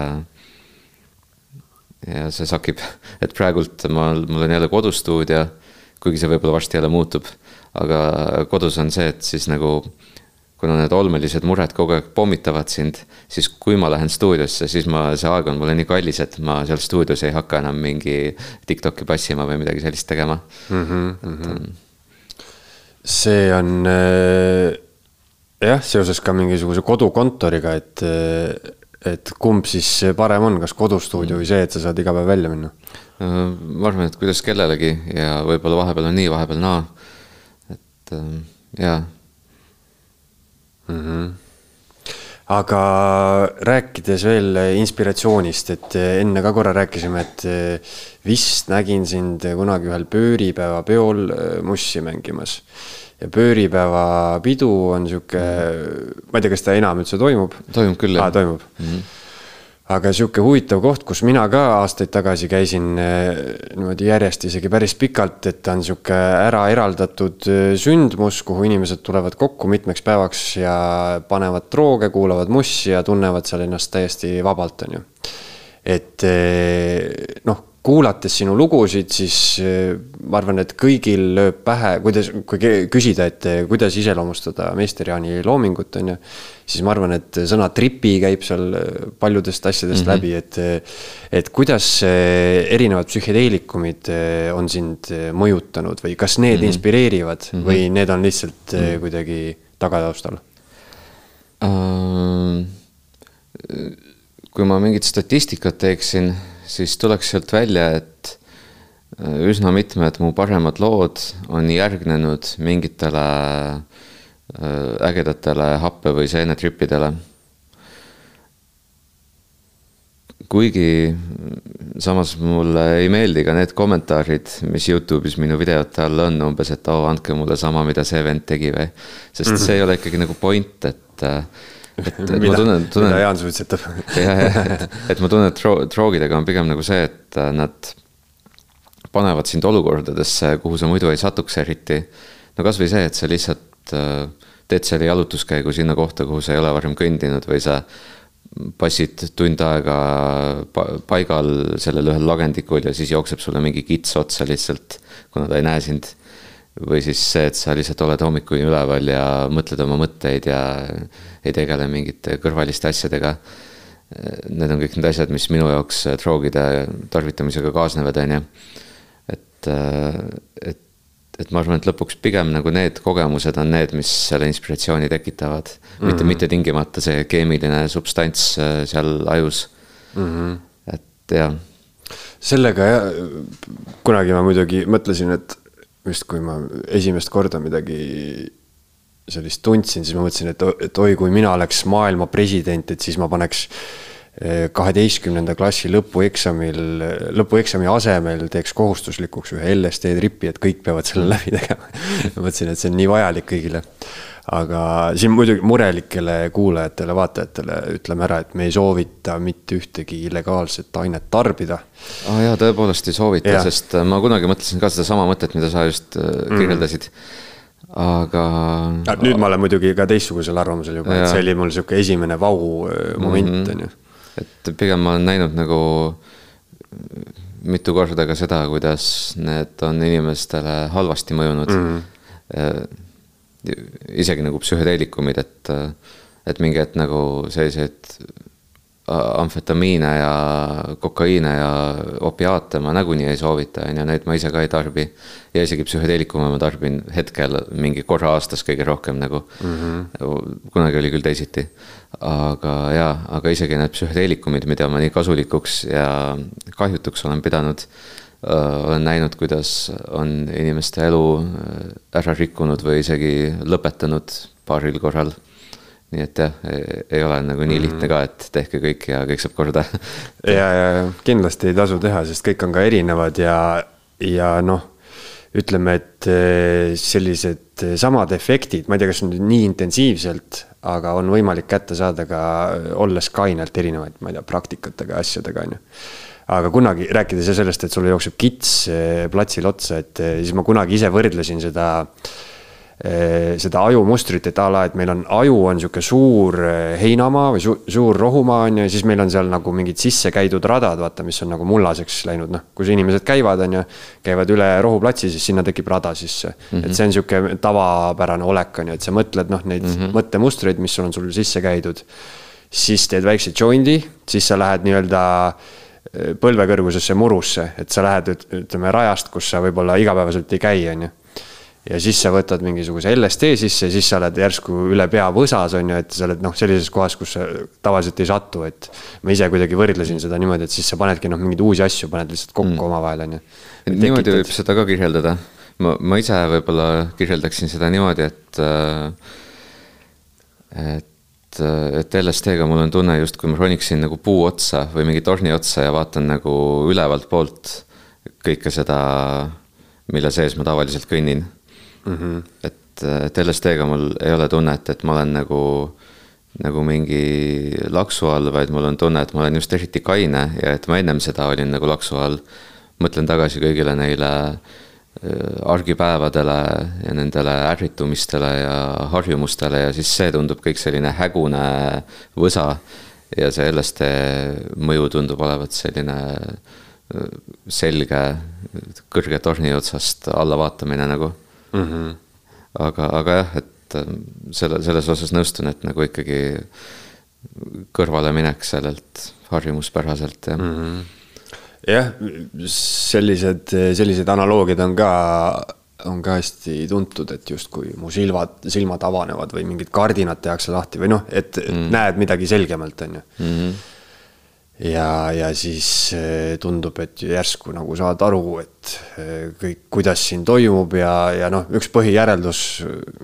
ja see sakib, et praegult ma, mul on jälle kodustuudio, kuigi see võib-olla varsti jälle muutub. aga kodus on see, et siis nagu kuna need olmelised mured kogu aeg pommitavad sind, siis kui ma lähen stuudiosse, siis ma, see aeg on mulle nii kallis, et ma seal stuudios ei hakka enam mingi Tiktoki passima või midagi sellist tegema mm. -hmm, mm -hmm. see on äh jah, seoses ka mingisuguse kodukontoriga, et, et kumb siis parem on, kas kodustuudio või see, et sa saad iga päev välja minna? ma arvan, et kuidas kellelegi ja võib-olla vahepeal on nii, vahepeal naa. et jaa mm. -hmm aga rääkides veel inspiratsioonist, et enne ka korra rääkisime, et vist nägin sind kunagi ühel pööripäeva peol mussi mängimas ja pööripäeva pidu on sihuke, ma ei tea, kas ta enam üldse toimub? toimub küll, jah ah,. toimub mm. -hmm aga sihuke huvitav koht, kus mina ka aastaid tagasi käisin eh, niimoodi järjest isegi päris pikalt, et ta on sihuke ära eraldatud eh, sündmus, kuhu inimesed tulevad kokku mitmeks päevaks ja panevad drooge, kuulavad mussi ja tunnevad seal ennast täiesti vabalt, on ju. et eh, noh kuulates sinu lugusid, siis eh, ma arvan, et kõigil lööb pähe, kuidas, kui küsida, et eh, kuidas iseloomustada meister Jaani loomingut, on ju. siis ma arvan, et sõna tripi käib seal eh, paljudest asjadest mm -hmm. läbi, et. et kuidas erinevad psühhedeelikumid on sind mõjutanud või kas need mm -hmm. inspireerivad mm -hmm. või need on lihtsalt mm -hmm. kuidagi tagataustal uh,? kui ma mingit statistikat teeksin siis tuleks sealt välja, et äh, üsna mitmed mu paremad lood on järgnenud mingitele äh, ägedatele happe- või seenetrippidele. kuigi samas mulle ei meeldi ka need kommentaarid, mis Youtube'is minu videote all on, umbes, et oo andke mulle sama, mida see vend tegi või. sest -hmm. see ei ole ikkagi nagu point, et äh, et, et mida, ma tunnen, tunnen. mida Jaan suitsetab. jah, jah, et, et ma tunnen, et dro-, droogidega on pigem nagu see, et äh, nad panevad sind olukordadesse, kuhu sa muidu ei satuks eriti. no kasvõi see, et sa lihtsalt äh, teed selle jalutuskäigu sinna kohta, kuhu sa ei ole varem kõndinud või sa passid tund aega paigal sellel ühel lagendikul ja siis jookseb sulle mingi kits otsa lihtsalt, kuna ta ei näe sind või siis see, et sa lihtsalt oled hommikuni üleval ja mõtled oma mõtteid ja ei tegele mingite kõrvaliste asjadega. Need on kõik need asjad, mis minu jaoks droogide tarvitamisega kaasnevad, on ju. et, et, et ma arvan, et lõpuks pigem nagu need kogemused on need, mis selle inspiratsiooni tekitavad mm. -hmm. mitte, mitte tingimata see keemiline substants äh, seal ajus mm. -hmm. et jah sellega jah, kunagi ma muidugi mõtlesin, et just kui ma esimest korda midagi sellist tundsin, siis ma mõtlesin, et, et oi, kui mina oleks maailma president, et siis ma paneks eh, kaheteistkümnenda klassi lõpueksamil, lõpueksami asemel teeks kohustuslikuks ühe LSD tripi, et kõik peavad selle läbi tegema. Ma mõtlesin, et see on nii vajalik kõigile aga siin muidugi murelikele kuulajatele, vaatajatele ütleme ära, et me ei soovita mitte ühtegi illegaalset ainet tarbida. ah, jaa, tõepoolest ei soovita, sest äh, ma kunagi mõtlesin ka sedasama mõtet, mida sa just äh, mhm. kirjeldasid mm. aga. nüüd ma olen muidugi ka teistsugusel arvamusel juba, et see oli mul sihuke esimene vau äh, moment, mhm. on ju. et pigem ma olen näinud nagu mitu korda ka seda, kuidas need on inimestele halvasti mõjunud mm. -hmm isegi nagu psühhedeelikumid, et, et mingi hetk nagu selliseid amfetamiine ja kokaiine ja opiaate ma nagunii ei soovita, on ju, neid ma ise ka ei tarbi. ja isegi psühhedeelikume ma tarbin hetkel mingi korra aastas kõige rohkem nagu mm. -hmm. kunagi oli küll teisiti. aga jaa, aga isegi need psühhedeelikumid, mida ma nii kasulikuks ja kahjutuks olen pidanud Äh, olen näinud, kuidas on inimeste elu äh, ära rikkunud või isegi lõpetanud paaril korral. nii et jah, ei ole nagu nii lihtne ka, et tehke kõik ja kõik saab korda. Ja, ja kindlasti ei tasu teha, sest kõik on ka erinevad ja, ja noh, ütleme, et äh, sellised samad efektid, ma ei tea, kas nüüd nii intensiivselt, aga on võimalik kätte saada ka olles kainelt erinevaid, ma ei tea, praktikatega ja asjadega, on ju aga kunagi rääkides sellest, et sulle jookseb kits eh, platsil otsa, et eh, siis ma kunagi ise võrdlesin seda eh, seda ajumustrit, et a la, et meil on aju on sihuke suur heinamaa või su suur rohumaa on ju, ja siis meil on seal nagu mingid sisse käidud radad, vaata, mis on nagu mullaseks läinud, noh, kus inimesed käivad, on ju. käivad üle rohuplatsi, siis sinna tekib rada sisse mm. -hmm. et see on sihuke tavapärane olek, on ju, et sa mõtled noh, neid mm -hmm. mõttemustreid, mis sul on sul sisse käidud. siis teed väikse jondi, siis sa lähed nii-öelda põlvekõrgusesse murusse, et sa lähed, ütleme rajast, kus sa võib-olla igapäevaselt ei käi, on ju. ja siis sa võtad mingisuguse LSD sisse ja siis sa oled järsku üle pea võsas, on ju, et sa oled noh, sellises kohas, kus sa tavaliselt ei satu, et. ma ise kuidagi võrdlesin seda niimoodi, et siis sa panedki noh, mingeid uusi asju paned lihtsalt kokku mm. omavahel, on ju. niimoodi võib seda ka kirjeldada. ma, ma ise võib-olla kirjeldaksin seda niimoodi, et äh, et et, LSD-ga mul on tunne justkui ma roniksin nagu puu otsa või mingi torni otsa ja vaatan nagu ülevalt poolt kõike seda, mille sees ma tavaliselt kõnnin mm. -hmm. et, et LSD-ga mul ei ole tunnet, et ma olen nagu nagu mingi laksu all, vaid mul on tunne, et ma olen just eriti kaine ja et ma ennem seda olin nagu laksu all. mõtlen tagasi kõigile neile äh, argipäevadele ja nendele ärritumistele ja harjumustele ja siis see tundub kõik selline hägune võsa. ja see LSD mõju tundub olevat selline äh, selge kõrge torni otsast alla vaatamine nagu mm. -hmm. aga, aga jah, et ähm, selle, selles osas nõustun, et nagu ikkagi kõrvaleminek sellelt harjumuspäraselt, jah mm. -hmm jah, sellised, sellised analoogiad on ka, on ka hästi tuntud, et justkui mu silmad, silmad avanevad või mingid kardinad tehakse lahti või noh, et mm näed midagi selgemalt, on ju mm. -hmm ja, ja siis eh, tundub, et järsku nagu saad aru, et eh, kõik, kuidas siin toimub ja, ja noh, üks põhijäreldus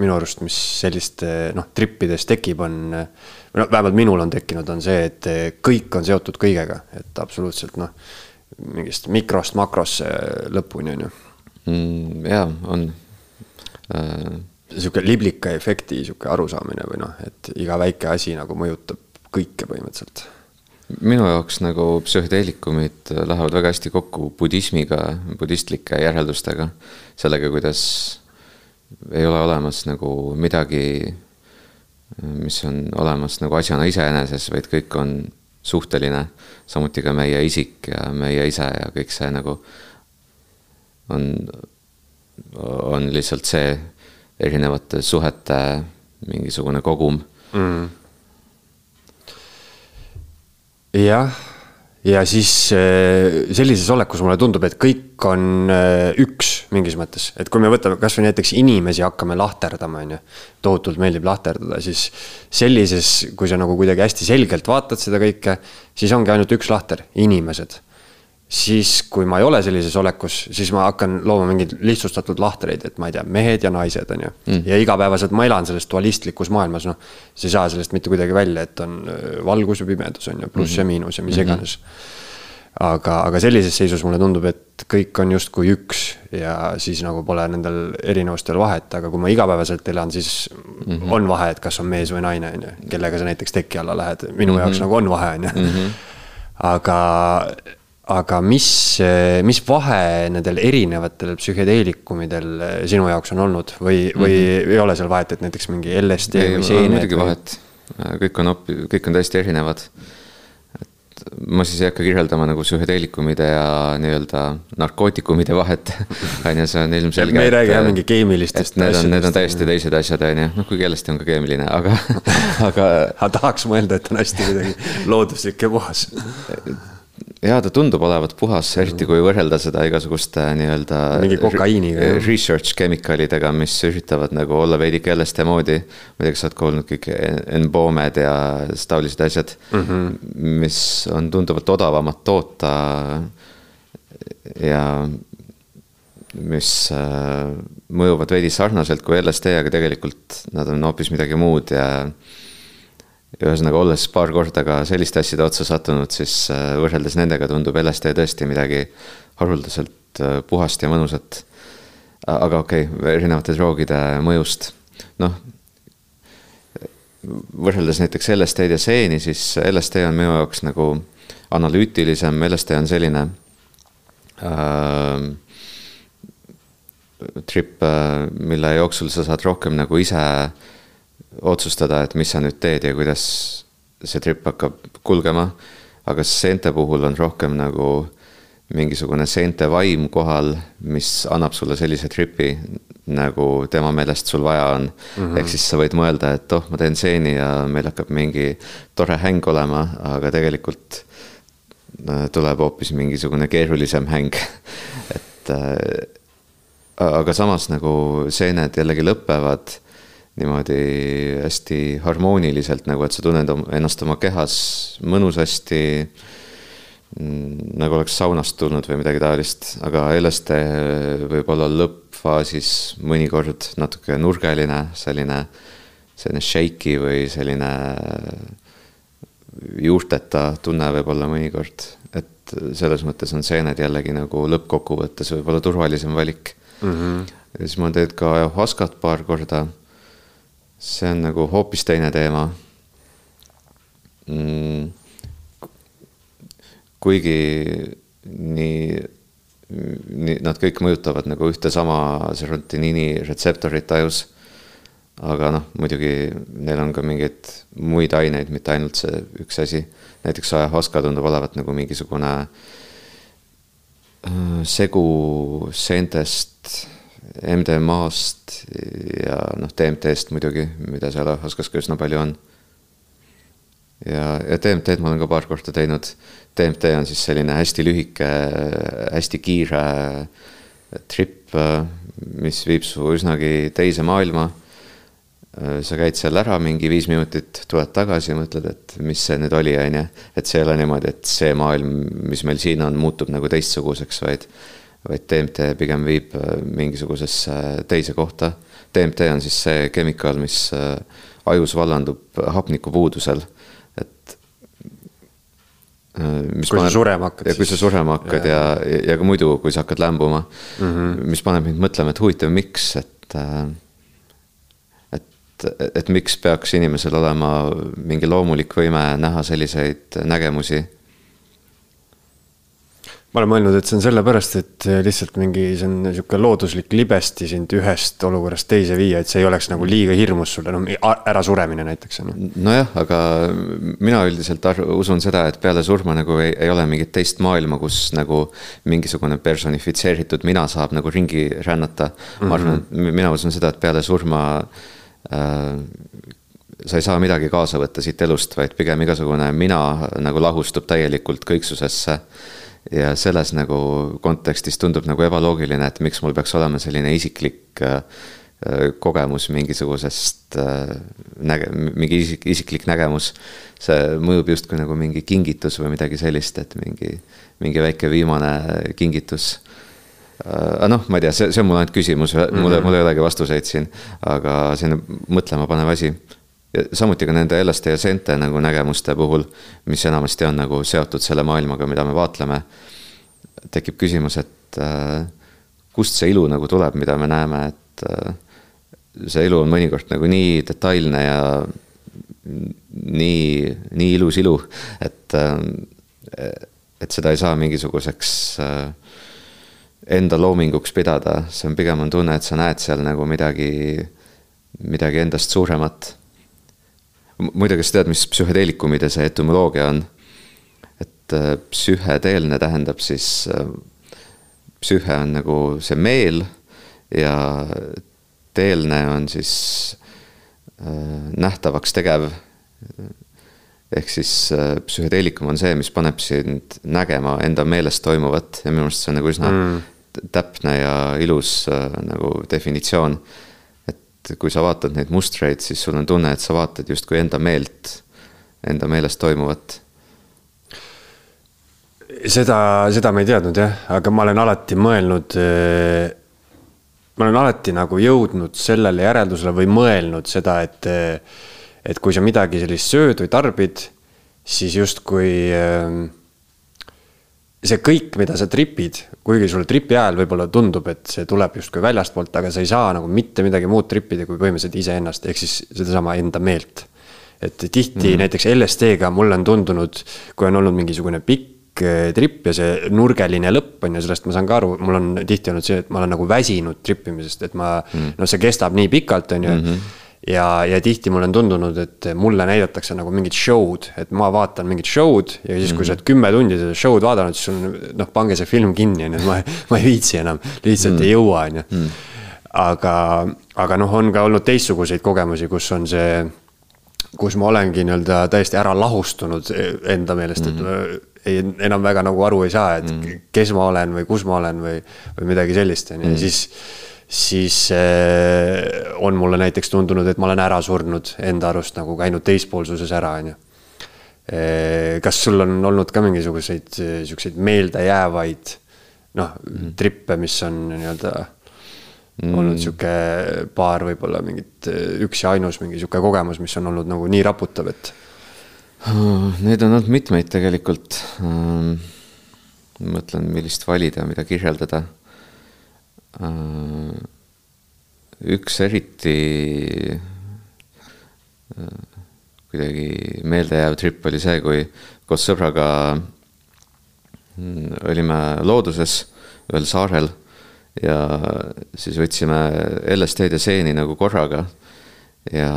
minu arust, mis selliste noh, trippides tekib, on. noh, vähemalt minul on tekkinud, on see, et eh, kõik on seotud kõigega, et absoluutselt noh, mingist mikrost makrosse lõpuni on ju mm,. jaa, on äh.... sihuke liblika efekti sihuke arusaamine või noh, et iga väike asi nagu mõjutab kõike põhimõtteliselt minu jaoks nagu psühhedeelikumid lähevad väga hästi kokku budismiga, budistlike järeldustega. sellega, kuidas ei ole olemas nagu midagi, mis on olemas nagu asjana iseeneses, vaid kõik on suhteline. samuti ka meie isik ja meie ise ja kõik see nagu on, on lihtsalt see erinevate suhete mingisugune kogum mm jah, ja siis äh, sellises olekus mulle tundub, et kõik on äh, üks mingis mõttes, et kui me võtame kasvõi näiteks inimesi hakkame lahterdama, on ju. tohutult meeldib lahterdada, siis sellises, kui sa nagu kuidagi hästi selgelt vaatad seda kõike, siis ongi ainult üks lahter, inimesed siis, kui ma ei ole sellises olekus, siis ma hakkan looma mingeid lihtsustatud lahtreid, et ma ei tea, mehed ja naised, on ju mm.. ja igapäevaselt ma elan selles dualistlikus maailmas, noh. sa ei saa sellest mitte kuidagi välja, et on äh, valgus ja pimedus, on ju, pluss mm -hmm. ja miinus ja mis mm -hmm. iganes. aga, aga sellises seisus mulle tundub, et kõik on justkui üks ja siis nagu pole nendel erinevustel vahet, aga kui ma igapäevaselt elan, siis mm -hmm. on vahe, et kas on mees või naine, on ju, kellega sa näiteks teki alla lähed, minu mm -hmm. jaoks nagu on vahe, on ju. Mhm. aga aga mis, mis vahe nendel erinevatel psühhedeelikumidel sinu jaoks on olnud või, või mm -hmm. ei ole seal vahet, et näiteks mingi LSD ei, või seened? muidugi vahet, kõik on hoopis, kõik on täiesti erinevad. et ma siis ei hakka kirjeldama nagu psühhedeelikumide ja nii-öelda narkootikumide vahet on ju, see on ilmselge. me ei räägi jah mingi keemilistest. Need on, need on täiesti teised asjad, on ju, noh, kuigi LSD on ka keemiline, aga aga. aga tahaks mõelda, et on hästi kuidagi looduslik ja puhas jaa, ta tundub olevat puhas, eriti kui võrrelda seda igasuguste nii-öelda. mingi kokaiiniga. Research chemical'idega, mis üritavad nagu olla veidike LSD moodi. ma ei tea, kas sa oled kuulnud kõik emboomed ja taolised asjad mm, -hmm. mis on tunduvalt odavamad toota. ja mis äh, mõjuvad veidi sarnaselt kui LSD, aga tegelikult nad on hoopis midagi muud ja ühesõnaga, olles paar korda ka selliste asjade otsa sattunud, siis äh, võrreldes nendega tundub LSD tõesti midagi haruldaselt äh, puhast ja mõnusat. aga okei okay,, erinevate droogide mõjust, noh. võrreldes näiteks LSD-d ja seeni, siis LSD on minu jaoks nagu analüütilisem, LSD on selline äh, trip, mille jooksul sa saad rohkem nagu ise äh, otsustada, et mis sa nüüd teed ja kuidas see trip hakkab kulgema. aga seente puhul on rohkem nagu mingisugune seente vaim kohal, mis annab sulle sellise tripi, nagu tema meelest sul vaja on mm. -hmm. ehk siis sa võid mõelda, et oh, ma teen seeni ja meil hakkab mingi tore häng olema, aga tegelikult äh, tuleb hoopis mingisugune keerulisem häng et äh, aga samas nagu seened jällegi lõpevad niimoodi hästi harmooniliselt, nagu et sa tunned ennast oma kehas mõnusasti. Nagu oleks saunast tulnud või midagi taolist, aga LSD võib olla lõppfaasis mõnikord natuke nurgeline, selline, selline shaky või selline juurteta tunne võib-olla mõnikord. et selles mõttes on seened jällegi nagu lõppkokkuvõttes võib-olla turvalisem valik mm. -hmm. ja siis ma olen teinud ka ayahuascat paar korda see on nagu hoopis teine teema. mm, kuigi nii, nii nad kõik mõjutavad nagu ühte sama serotoniini retseptorit ajus. aga noh, muidugi neil on ka mingeid muid aineid, mitte ainult see üks asi. näiteks ajahuaska tundub olevat nagu mingisugune äh, segu seentest MDMA-st ja noh, DMT-st muidugi, mida seal Ahaskas ka üsna palju on. ja, ja DMT-d ma olen ka paar korda teinud. DMT on siis selline hästi lühike, hästi kiire trip, mis viib su üsnagi teise maailma. sa käid seal ära mingi viis minutit, tuled tagasi ja mõtled, et mis see nüüd oli, on ju. et see ei ole niimoodi, et see maailm, mis meil siin on, muutub nagu teistsuguseks, vaid vaid DMT pigem viib äh, mingisugusesse teise kohta. DMT on siis see kemikaal, mis äh, ajus vallandub hapnikupuudusel, et. Äh, kui paneb, sa surema hakkad. ja kui sa surema hakkad ja, ja, ja ka muidu, kui sa hakkad lämbuma mm. -hmm. mis paneb mind mõtlema, et huvitav, miks, et. et, et miks peaks inimesel olema mingi loomulik võime näha selliseid nägemusi ma olen mõelnud, et see on sellepärast, et lihtsalt mingi, see on niisugune looduslik libesti sind ühest olukorrast teise viia, et see ei oleks nagu liiga hirmus sulle, no ärasuremine näiteks on ju. nojah, aga mina üldiselt usun seda, et peale surma nagu ei, ei ole mingit teist maailma, kus nagu mingisugune personifitseeritud mina saab nagu ringi rännata mm. -hmm. ma arvan, et mina usun seda, et peale surma äh, sa ei saa midagi kaasa võtta siit elust, vaid pigem igasugune mina nagu lahustub täielikult kõiksusesse ja selles nagu kontekstis tundub nagu ebaloogiline, et miks mul peaks olema selline isiklik äh, äh, kogemus mingisugusest äh, näge-, mingi isik, isiklik nägemus. see mõjub justkui nagu mingi kingitus või midagi sellist, et mingi, mingi väike viimane kingitus. aga noh, ma ei tea, see, see on mul ainult küsimus, mul, mul ei olegi vastuseid siin, aga selline mõtlema panev asi samuti ka nende LSD ja seente nagu nägemuste puhul, mis enamasti on nagu seotud selle maailmaga, mida me vaatleme. tekib küsimus, et äh, kust see ilu nagu tuleb, mida me näeme, et äh, see ilu on mõnikord nagu nii detailne ja nii, nii ilus ilu, et, äh, et seda ei saa mingisuguseks enda loominguks pidada, see on pigem on tunne, et sa näed seal nagu midagi, midagi endast suuremat muide, kas tead, mis psühhedeelikumide see etümoloogia on? et äh, psühhedeelne tähendab siis, äh, psühhe on nagu see meel ja teelne on siis äh, nähtavaks tegev. ehk siis psühhedeelikum on see, mis paneb sind nägema enda meelest toimuvat ja minu arust see on nagu üsna mm. täpne ja ilus nagu definitsioon et kui sa vaatad neid mustreid, siis sul on tunne, et sa vaatad justkui enda meelt, enda meelest toimuvat. seda, seda ma ei teadnud jah, aga ma olen alati mõelnud. Ma olen alati nagu jõudnud sellele järeldusele või mõelnud seda, et, et kui sa midagi sellist sööd või tarbid, siis justkui äh, see kõik, mida sa tripid, kuigi sulle tripi ajal võib-olla tundub, et see tuleb justkui väljastpoolt, aga sa ei saa nagu mitte midagi muud tripida, kui põhimõtteliselt iseennast, ehk siis sedasama enda meelt. et tihti mm -hmm. näiteks LSD-ga mulle on tundunud, kui on olnud mingisugune pikk eh, trip ja see nurgeline lõpp on ju, sellest ma saan ka aru, mul on tihti olnud see, et ma olen nagu väsinud trippimisest, et ma mm, -hmm. noh, see kestab nii pikalt, on ju. -hmm ja, ja tihti mulle on tundunud, et mulle näidatakse nagu mingit show'd, et ma vaatan mingit show'd ja siis, kui mm -hmm. sa oled kümme tundi seda show'd vaadanud, siis sul noh, pange see film kinni, on ju, et ma, ma ei viitsi enam, lihtsalt mm -hmm. ei jõua, on ju. Mhm. aga, aga noh, on ka olnud teistsuguseid kogemusi, kus on see, kus ma olengi nii-öelda täiesti ära lahustunud enda meelest mm, -hmm. et mhm. ei, enam väga nagu aru ei saa, et mm kes ma olen või kus ma olen või, või midagi sellist, on ju, ja mhm. siis siis eh, on mulle näiteks tundunud, et ma olen ära surnud enda arust nagu käinud teispoolsuses ära, on ju. Eh, kas sul on olnud ka mingisuguseid eh, siukseid meeldejäävaid noh mm., trippe, mis on nii-öelda mm. olnud sihuke paar võib-olla mingit üks ja ainus mingi sihuke kogemus, mis on olnud nagu nii raputav, et. Neid on olnud mitmeid tegelikult. mõtlen, millist valida, mida kirjeldada üks eriti, äh, kuidagi meeldejääv trip oli see, kui koos sõbraga mm, olime looduses ühel saarel ja siis võtsime LSD-d ja seeni nagu korraga. ja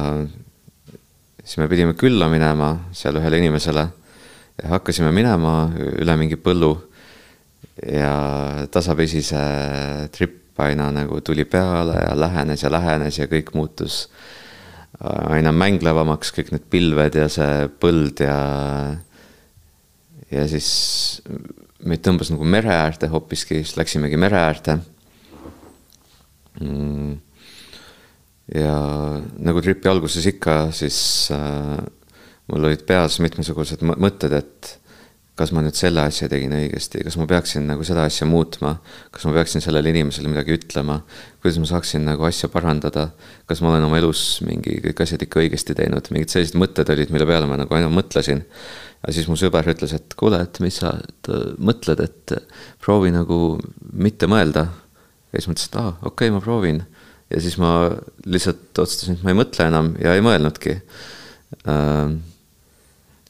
siis me pidime külla minema seal ühele inimesele ja hakkasime minema üle mingi põllu. ja tasapisi see trip aina nagu tuli peale ja lähenes ja lähenes ja kõik muutus aina mänglevamaks, kõik need pilved ja see põld ja. ja siis meid tõmbas nagu mere äärde hoopiski, siis läksimegi mere äärde mm.. ja nagu tripi alguses ikka, siis äh, mul olid peas mitmesugused mõtted, et kas ma nüüd selle asja tegin õigesti, kas ma peaksin nagu seda asja muutma, kas ma peaksin sellele inimesele midagi ütlema, kuidas ma saaksin nagu asja parandada, kas ma olen oma elus mingi kõik asjad ikka õigesti teinud, mingid sellised mõtted olid, mille peale ma nagu ainult mõtlesin. ja siis mu sõber ütles, et kuule, et mis sa et, mõtled, et proovi nagu mitte mõelda. ja siis mõtlesin, et aa okei okay,, ma proovin. ja siis ma lihtsalt otsustasin, et ma ei mõtle enam ja ei mõelnudki äh,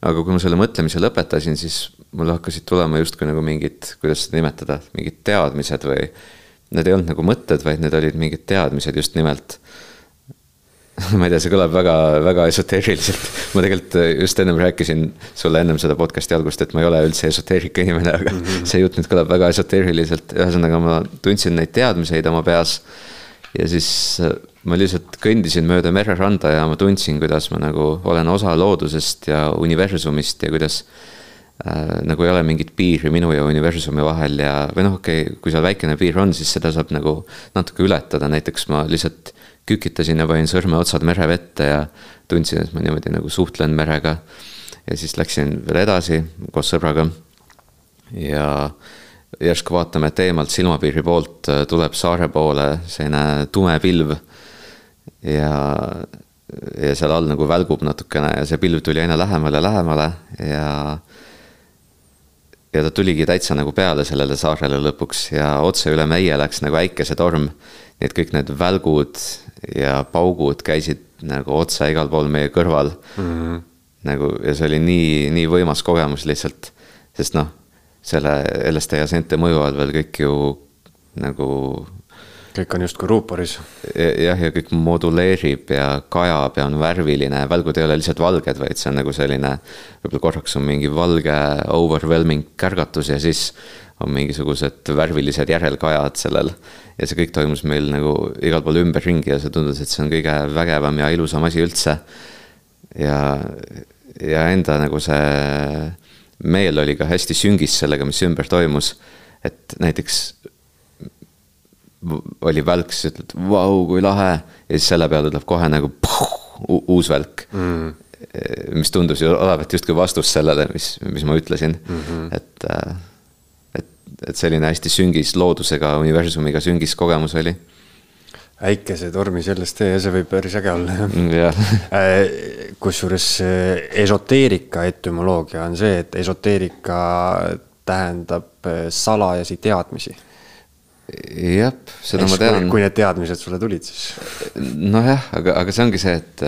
aga kui ma selle mõtlemise lõpetasin, siis mul hakkasid tulema justkui nagu mingid, kuidas seda nimetada, mingid teadmised või. Need ei olnud nagu mõtted, vaid need olid mingid teadmised just nimelt ma ei tea, see kõlab väga, väga esoteeriliselt. ma tegelikult just ennem rääkisin sulle ennem seda podcast'i algust, et ma ei ole üldse esoteerika inimene, aga mm -hmm. see jutt nüüd kõlab väga esoteeriliselt. ühesõnaga, ma tundsin neid teadmiseid oma peas. ja siis ma lihtsalt kõndisin mööda mereranda ja ma tundsin, kuidas ma nagu olen osa loodusest ja universumist ja kuidas äh, nagu ei ole mingit piiri minu ja universumi vahel ja, või noh, okei okay,, kui seal väikene piir on, siis seda saab nagu natuke ületada, näiteks ma lihtsalt kükitasin ja panin sõrmeotsad merevette ja tundsin, et ma niimoodi nagu suhtlen merega. ja siis läksin veel edasi koos sõbraga ja järsku vaatame, et eemalt silmapiiri poolt äh, tuleb saare poole selline tume pilv ja, ja seal all nagu välgub natukene ja see pilv tuli aina lähemale, lähemale ja. ja ta tuligi täitsa nagu peale sellele saarele lõpuks ja otse üle meie läks nagu äikesetorm. nii et kõik need välgud ja paugud käisid nagu otse igal pool meie kõrval mm. -hmm. nagu ja see oli nii, nii võimas kogemus lihtsalt, sest noh, selle LSD ja sente mõju all veel kõik ju nagu kõik on justkui ruuporis. jah, ja kõik moduleerib ja kajab ja on värviline, välgud ei ole lihtsalt valged, vaid see on nagu selline. võib-olla korraks on mingi valge overwhelming kärgatus ja siis on mingisugused värvilised järelkajad sellel. ja see kõik toimus meil nagu igal pool ümberringi ja see tundus, et see on kõige vägevam ja ilusam asi üldse. ja, ja enda nagu see meel oli ka hästi süngis sellega, mis ümber toimus. et näiteks oli välk, siis ütled, vau, kui lahe. ja siis selle peale tuleb kohe nagu puh, uus välk mm.. mis tundus ju olevat justkui vastus sellele, mis, mis ma ütlesin mm. -hmm. et, äh, et, et selline hästi süngis loodusega, universumiga süngis kogemus oli äikesetormis LSD ja see võib päris äge olla jah mm. Äh, kusjuures esoteerika etümoloogia on see, et esoteerika tähendab salajasi teadmisi jah, seda Eks, ma tean. kui need teadmised sulle tulid, siis. nojah, aga, aga see ongi see, et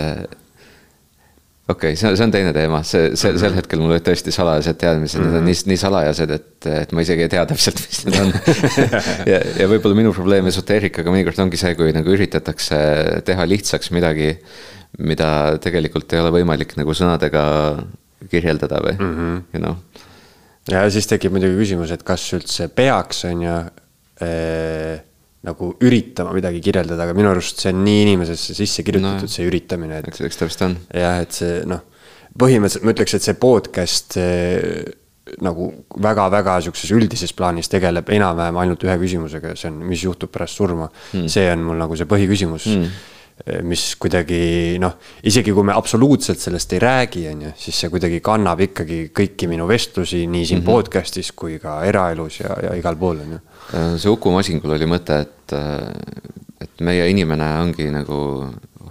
okei okay,, see, see on teine teema, see, see, sel hetkel mul olid tõesti salajased teadmised mm, -hmm. need on nii, nii salajased, et, et ma isegi ei tea täpselt, mis need on ja, ja võib-olla minu probleem esoteerikaga mõnikord ongi see, kui nagu üritatakse teha lihtsaks midagi, mida tegelikult ei ole võimalik nagu sõnadega kirjeldada või mm, -hmm. you know. ja siis tekib muidugi küsimus, et kas üldse peaks, on ju äh, nagu üritama midagi kirjeldada, aga minu arust see on nii inimesesse sisse kirjutatud no,, see üritamine, et. eks, eks vist on. jah, et see noh, põhimõtteliselt ma ütleks, et see podcast see, nagu väga-väga sihukeses üldises plaanis tegeleb enam-vähem ainult ühe küsimusega, see on, mis juhtub pärast surma hmm.. see on mul nagu see põhiküsimus hmm mis kuidagi noh, isegi kui me absoluutselt sellest ei räägi, on ju, siis see kuidagi kannab ikkagi kõiki minu vestlusi nii siin mm -hmm. podcast'is kui ka eraelus ja, ja igal pool, on ju Äh, see Uku Masingul oli mõte, et, äh, et meie inimene ongi nagu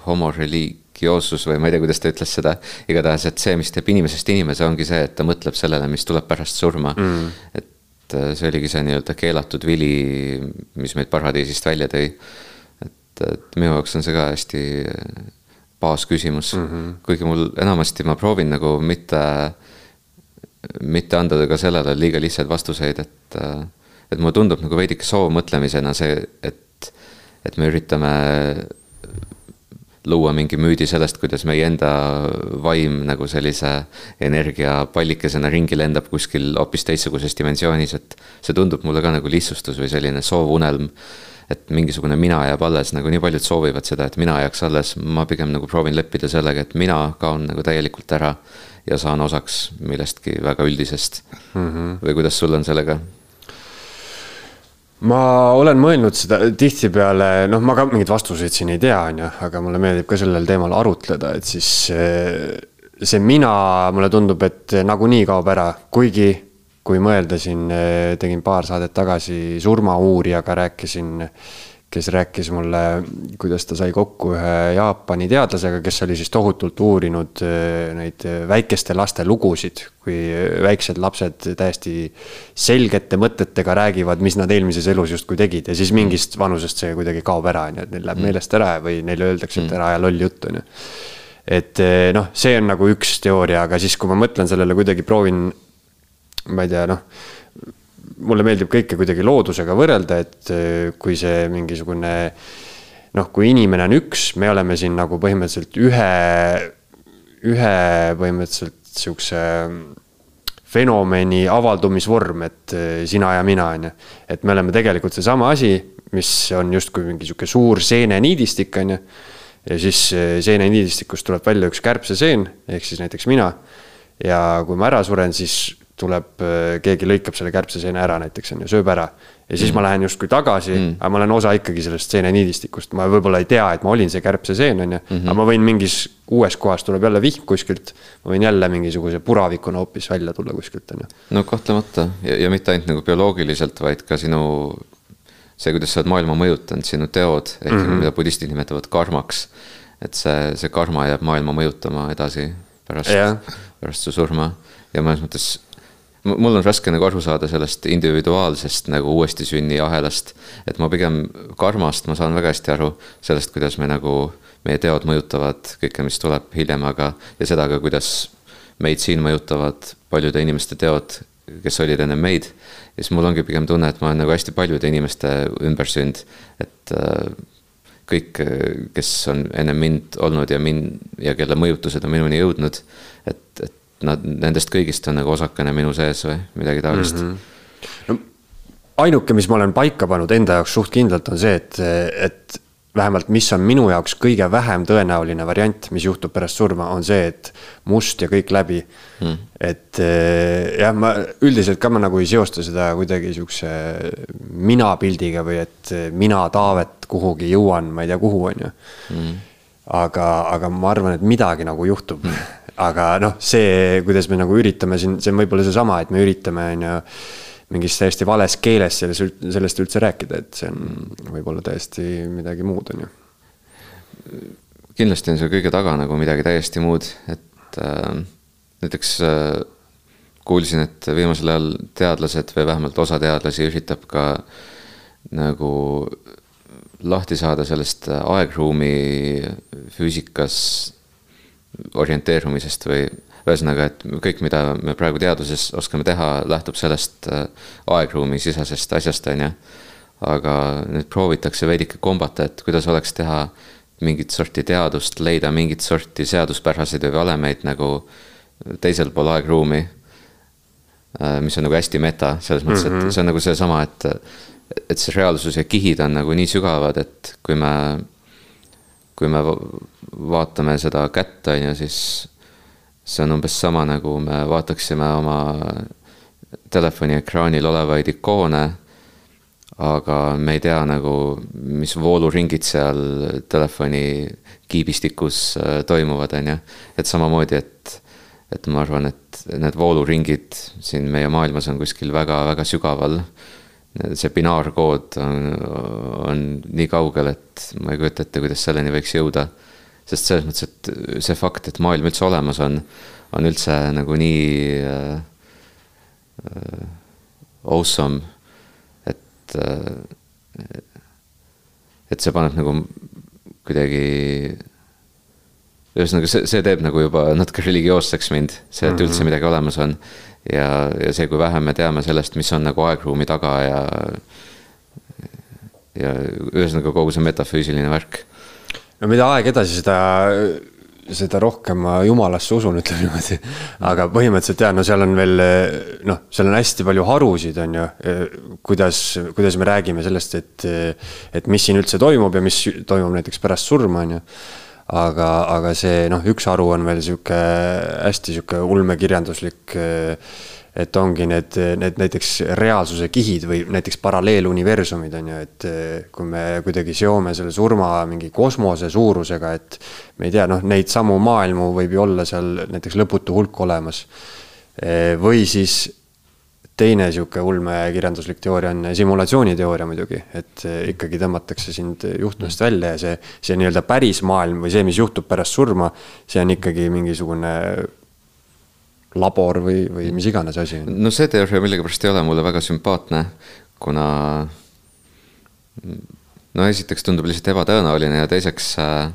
homo religiosus või ma ei tea, kuidas ta ütles seda. igatahes, et see, mis teeb inimesest inimese, ongi see, et ta mõtleb sellele, mis tuleb pärast surma mm.. et äh, see oligi see nii-öelda keelatud vili, mis meid paradiisist välja tõi. et, et minu jaoks on see ka hästi baasküsimus mm. -hmm. kuigi mul enamasti ma proovin nagu mitte, mitte anda ka sellele liiga lihtsaid vastuseid, et, et mulle tundub nagu veidike soovmõtlemisena see, et, et me üritame luua mingi müüdi sellest, kuidas meie enda vaim nagu sellise energiapallikesena ringi lendab kuskil hoopis teistsuguses dimensioonis, et see tundub mulle ka nagu lihtsustus või selline soovunelm. et mingisugune mina jääb alles, nagu nii paljud soovivad seda, et mina jääks alles, ma pigem nagu proovin leppida sellega, et mina kaon nagu täielikult ära ja saan osaks millestki väga üldisest mm. -hmm. või kuidas sul on sellega? Ma olen mõelnud seda tihtipeale, noh, ma ka mingeid vastuseid siin ei tea, on ju, aga mulle meeldib ka sellel teemal arutleda, et siis eh, see mina, mulle tundub, et nagunii kaob ära, kuigi kui mõelda siin, eh, tegin paar saadet tagasi surmauurijaga, rääkisin kes rääkis mulle, kuidas ta sai kokku ühe Jaapani teadlasega, kes oli siis tohutult uurinud äh, neid väikeste laste lugusid, kui väiksed lapsed täiesti selgete mõtetega räägivad, mis nad eelmises elus justkui tegid ja siis mingist vanusest see kuidagi kaob ära, on ju, et neil läheb mm. meelest ära või neile öeldakse, et ära aja lolli juttu, on ju. et noh, see on nagu üks teooria, aga siis, kui ma mõtlen sellele kuidagi proovin, ma ei tea, noh mulle meeldib kõike kuidagi loodusega võrrelda, et äh, kui see mingisugune noh, kui inimene on üks, me oleme siin nagu põhimõtteliselt ühe, ühe põhimõtteliselt sihukese fenomeni avaldumisvorm, et äh, sina ja mina, on ju. et me oleme tegelikult seesama asi, mis on justkui mingi sihuke suur seeneniidistik, on ju. ja siis äh, seeneniidistikust tuleb välja üks kärbseseen, ehk siis näiteks mina. ja kui ma ära suren, siis tuleb, äh, keegi lõikab selle kärbseseene ära näiteks on ju, sööb ära. ja siis mm. ma lähen justkui tagasi mm., aga ma olen osa ikkagi sellest seeneniidistikust, ma võib-olla ei tea, et ma olin see kärbseseen on ju -hmm. aga ma võin mingis uues kohas tuleb jälle vihm kuskilt. ma võin jälle mingisuguse puravikuna hoopis välja tulla kuskilt on ju. no kahtlemata ja, ja mitte ainult nagu bioloogiliselt, vaid ka sinu see, kuidas sa oled maailma mõjutanud, sinu teod, ehk mm -hmm. mida budistid nimetavad karmaks. et see, see karma jääb maailma mõjutama edasi pärast, pärast su surma ja mõnes mõttes mul on raske nagu aru saada sellest individuaalsest nagu uuesti sünni ahelast. et ma pigem karmast, ma saan väga hästi aru sellest, kuidas me nagu, meie teod mõjutavad kõike, mis tuleb hiljem, aga, ja seda ka, kuidas meid siin mõjutavad paljude inimeste teod, kes olid enne meid. ja siis mul ongi pigem tunne, et ma olen nagu hästi paljude inimeste ümbersünd, et äh, kõik, kes on enne mind olnud ja mind ja kelle mõjutused on minuni jõudnud, et, et nad, nendest kõigist on nagu osakene minu sees või midagi taolist mm. -hmm. no ainuke, mis ma olen paika pannud enda jaoks suht kindlalt, on see, et, et vähemalt, mis on minu jaoks kõige vähem tõenäoline variant, mis juhtub pärast surma, on see, et must ja kõik läbi mm.. et eh, jah, ma üldiselt ka ma nagu ei seosta seda kuidagi sihukese mina pildiga või et mina, Taavet, kuhugi jõuan, ma ei tea, kuhu, on ju mm. aga, aga ma arvan, et midagi nagu juhtub mm aga noh, see, kuidas me nagu üritame siin, see on võib-olla seesama, et me üritame, on ju mingis täiesti vales keeles selles, sellest üldse rääkida, et see on võib-olla täiesti midagi muud, on ju. kindlasti on seal kõige taga nagu midagi täiesti muud, et äh, näiteks äh, kuulsin, et viimasel ajal teadlased või vähemalt osa teadlasi üritab ka nagu lahti saada sellest aegruumi füüsikas orienteerumisest või ühesõnaga, et kõik, mida me praegu teaduses oskame teha, lähtub sellest äh, aegruumi sisesest asjast, on ju. aga nüüd proovitakse veidike kombata, et kuidas oleks teha mingit sorti teadust, leida mingit sorti seaduspäraseid või valemeid nagu teisel pool aegruumi. Äh, mis on nagu hästi meta, selles mõttes mm, -hmm. et mhm. see on nagu seesama, et, et see reaalsus ja kihid on nagu nii sügavad, et kui me kui me vaatame seda kätt, on ju, siis see on umbes sama, nagu me vaataksime oma telefoni ekraanil olevaid ikoone, aga me ei tea nagu, mis vooluringid seal telefoni kiibistikus äh, toimuvad, on ju. et samamoodi, et, et ma arvan, et need vooluringid siin meie maailmas on kuskil väga-väga sügaval see binaarkood on, on nii kaugel, et ma ei kujuta ette, kuidas selleni võiks jõuda. sest selles mõttes, et see fakt, et maailm üldse olemas on, on üldse nagu nii äh, äh, awesome, et äh,, et see paneb nagu kuidagi ühesõnaga, see, see teeb nagu juba natuke religioosseks mind, see, et üldse midagi olemas on. Ja, ja see, kui vähe me teame sellest, mis on nagu aegruumi taga ja. ja ühesõnaga kogu see metafüüsiline värk. no mida aeg edasi, seda seda rohkem ma jumalasse usun, ütleme niimoodi. aga põhimõtteliselt jah, no seal on veel noh, seal on hästi palju harusid, on ju. kuidas, kuidas me räägime sellest, et, et mis siin üldse toimub ja mis toimub näiteks pärast surma, on ju. Aga, aga see noh, üks haru on veel sihuke hästi sihuke ulmekirjanduslik et ongi need, need näiteks reaalsuse kihid või näiteks paralleeluniversumid on ju, et eh, kui me kuidagi seome selle surma mingi kosmose suurusega, et me ei tea, noh, neid samu maailmu võib ju olla seal näiteks lõputu hulk olemas. Eh, või siis teine sihuke ulmekirjanduslik teooria on simulatsiooniteooria muidugi, et ikkagi tõmmatakse sind juhtmest välja ja see, see nii-öelda päris maailm või see, mis juhtub pärast surma, see on ikkagi mingisugune labor või, või mis iganes asi on. no see teooria millegipärast ei ole mulle väga sümpaatne, kuna no esiteks tundub lihtsalt ebatõenäoline ja teiseks äh,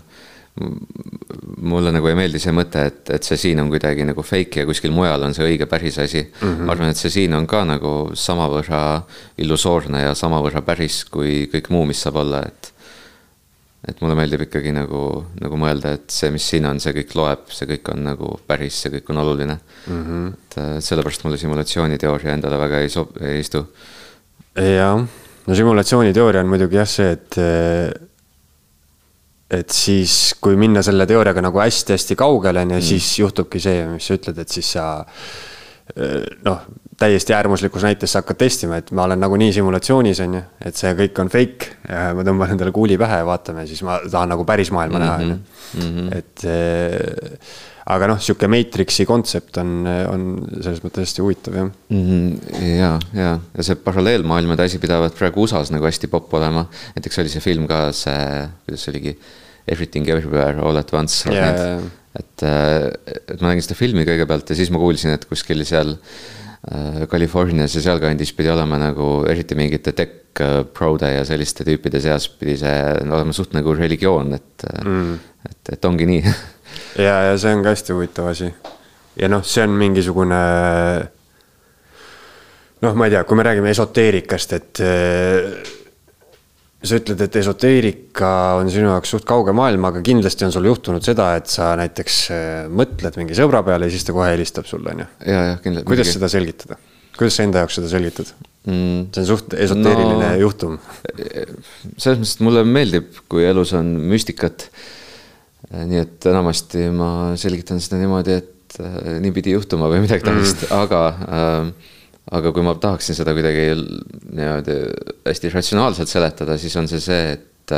mulle nagu ei meeldi see mõte, et, et see siin on kuidagi nagu fake ja kuskil mujal on see õige päris asi mm. -hmm. ma arvan, et see siin on ka nagu samavõrra illusoorne ja samavõrra päris kui kõik muu, mis saab olla, et et mulle meeldib ikkagi nagu, nagu mõelda, et see, mis siin on, see kõik loeb, see kõik on nagu päris, see kõik on oluline mm. -hmm. et äh, sellepärast mulle simulatsiooniteooria endale väga ei sob-, ei istu. jah, no simulatsiooniteooria on muidugi jah see, et et siis, kui minna selle teooriaga nagu hästi-hästi kaugele, on ju, mm. siis juhtubki see, mis sa ütled, et siis sa noh, täiesti äärmuslikus näites sa hakkad testima, et ma olen nagunii simulatsioonis, on ju, et see kõik on fake. ma tõmban endale kuuli pähe ja vaatame, siis ma tahan nagu päris maailma näha, on ju. Mhm. et eh, aga noh, sihuke Matrixi kontsept on, on selles mõttes hästi huvitav, jah mm. -hmm. ja, ja, ja see paralleelmaailmade asi pidavat praegu USA-s nagu hästi popp olema. näiteks oli see film ka see, kuidas see oligi, Everything Everywhere All at Once yeah.. et, eh, et ma nägin seda filmi kõigepealt ja siis ma kuulsin, et kuskil seal äh, Äh, Californias ja sealkandis pidi olema nagu eriti mingite tech äh, prode ja selliste tüüpide seas pidi see olema suht nagu religioon, et äh, mm., et, et ongi nii. ja, ja see on ka hästi huvitav asi. ja noh, see on mingisugune. noh, ma ei tea, kui me räägime esoteerikast, et sa ütled, et esoteerika on sinu jaoks suht kauge maailm, aga kindlasti on sul juhtunud seda, et sa näiteks mõtled mingi sõbra peale ja siis ta kohe helistab sulle, on ju. ja, jah, kindlasti. kuidas seda selgitada? kuidas sa enda jaoks seda selgitad mm.? see on suht esoteeriline no, juhtum. selles mõttes, et mulle meeldib, kui elus on müstikat. Nii et enamasti ma selgitan seda niimoodi, et äh, nii pidi juhtuma või midagi taolist mm., aga äh, aga kui ma tahaksin seda kuidagi niimoodi hästi ratsionaalselt seletada, siis on see see, et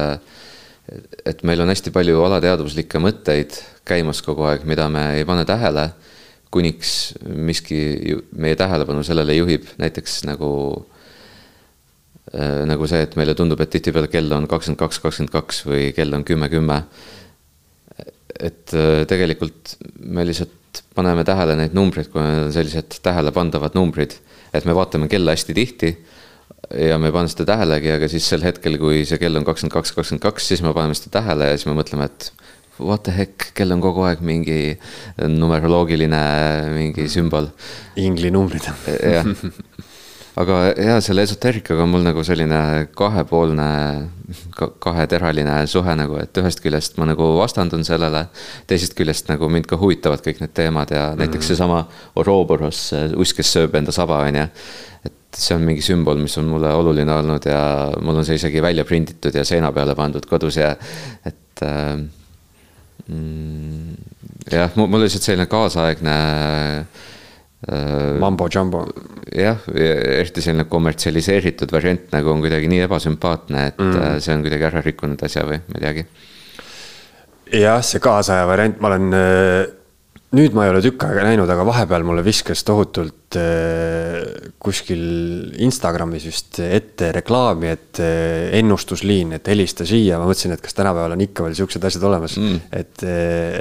et meil on hästi palju alateadvuslikke mõtteid käimas kogu aeg, mida me ei pane tähele, kuniks miski meie tähelepanu sellele juhib, näiteks nagu nagu see, et meile tundub, et tihtipeale kell on kakskümmend kaks, kakskümmend kaks või kell on kümme, kümme. Et tegelikult me lihtsalt paneme tähele neid numbreid, kui need on sellised tähelepandavad numbrid et me vaatame kella hästi tihti ja me ei pane seda tähelegi, aga siis sel hetkel, kui see kell on kakskümmend kaks, kakskümmend kaks, siis me paneme seda tähele ja siis me mõtleme, et what the heck, kell on kogu aeg mingi numeroloogiline mingi sümbol. inglinumbrid. jah aga jaa, selle esoteerikaga on mul nagu selline kahepoolne, kaheteraline suhe nagu, et ühest küljest ma nagu vastandun sellele. teisest küljest nagu mind ka huvitavad kõik need teemad ja näiteks mm -hmm. seesama Ouroboros, uss, kes sööb enda saba, on ju. et see on mingi sümbol, mis on mulle oluline olnud ja mul on see isegi välja prinditud ja seina peale pandud kodus ja et äh, mm, jah, mul lihtsalt selline kaasaegne Äh, Mambo jumbo. jah, eriti selline kommertsialiseeritud variant nagu on kuidagi nii ebasümpaatne, et mm. Äh, see on kuidagi ära rikkunud asja või ma ei teagi. jah, see kaasaja variant, ma olen, äh, nüüd ma ei ole tükk aega näinud, aga vahepeal mulle viskas tohutult kuskil Instagramis vist ette reklaami, et ennustusliin, et helista siia, ma mõtlesin, et kas tänapäeval on ikka veel siuksed asjad olemas mm., et,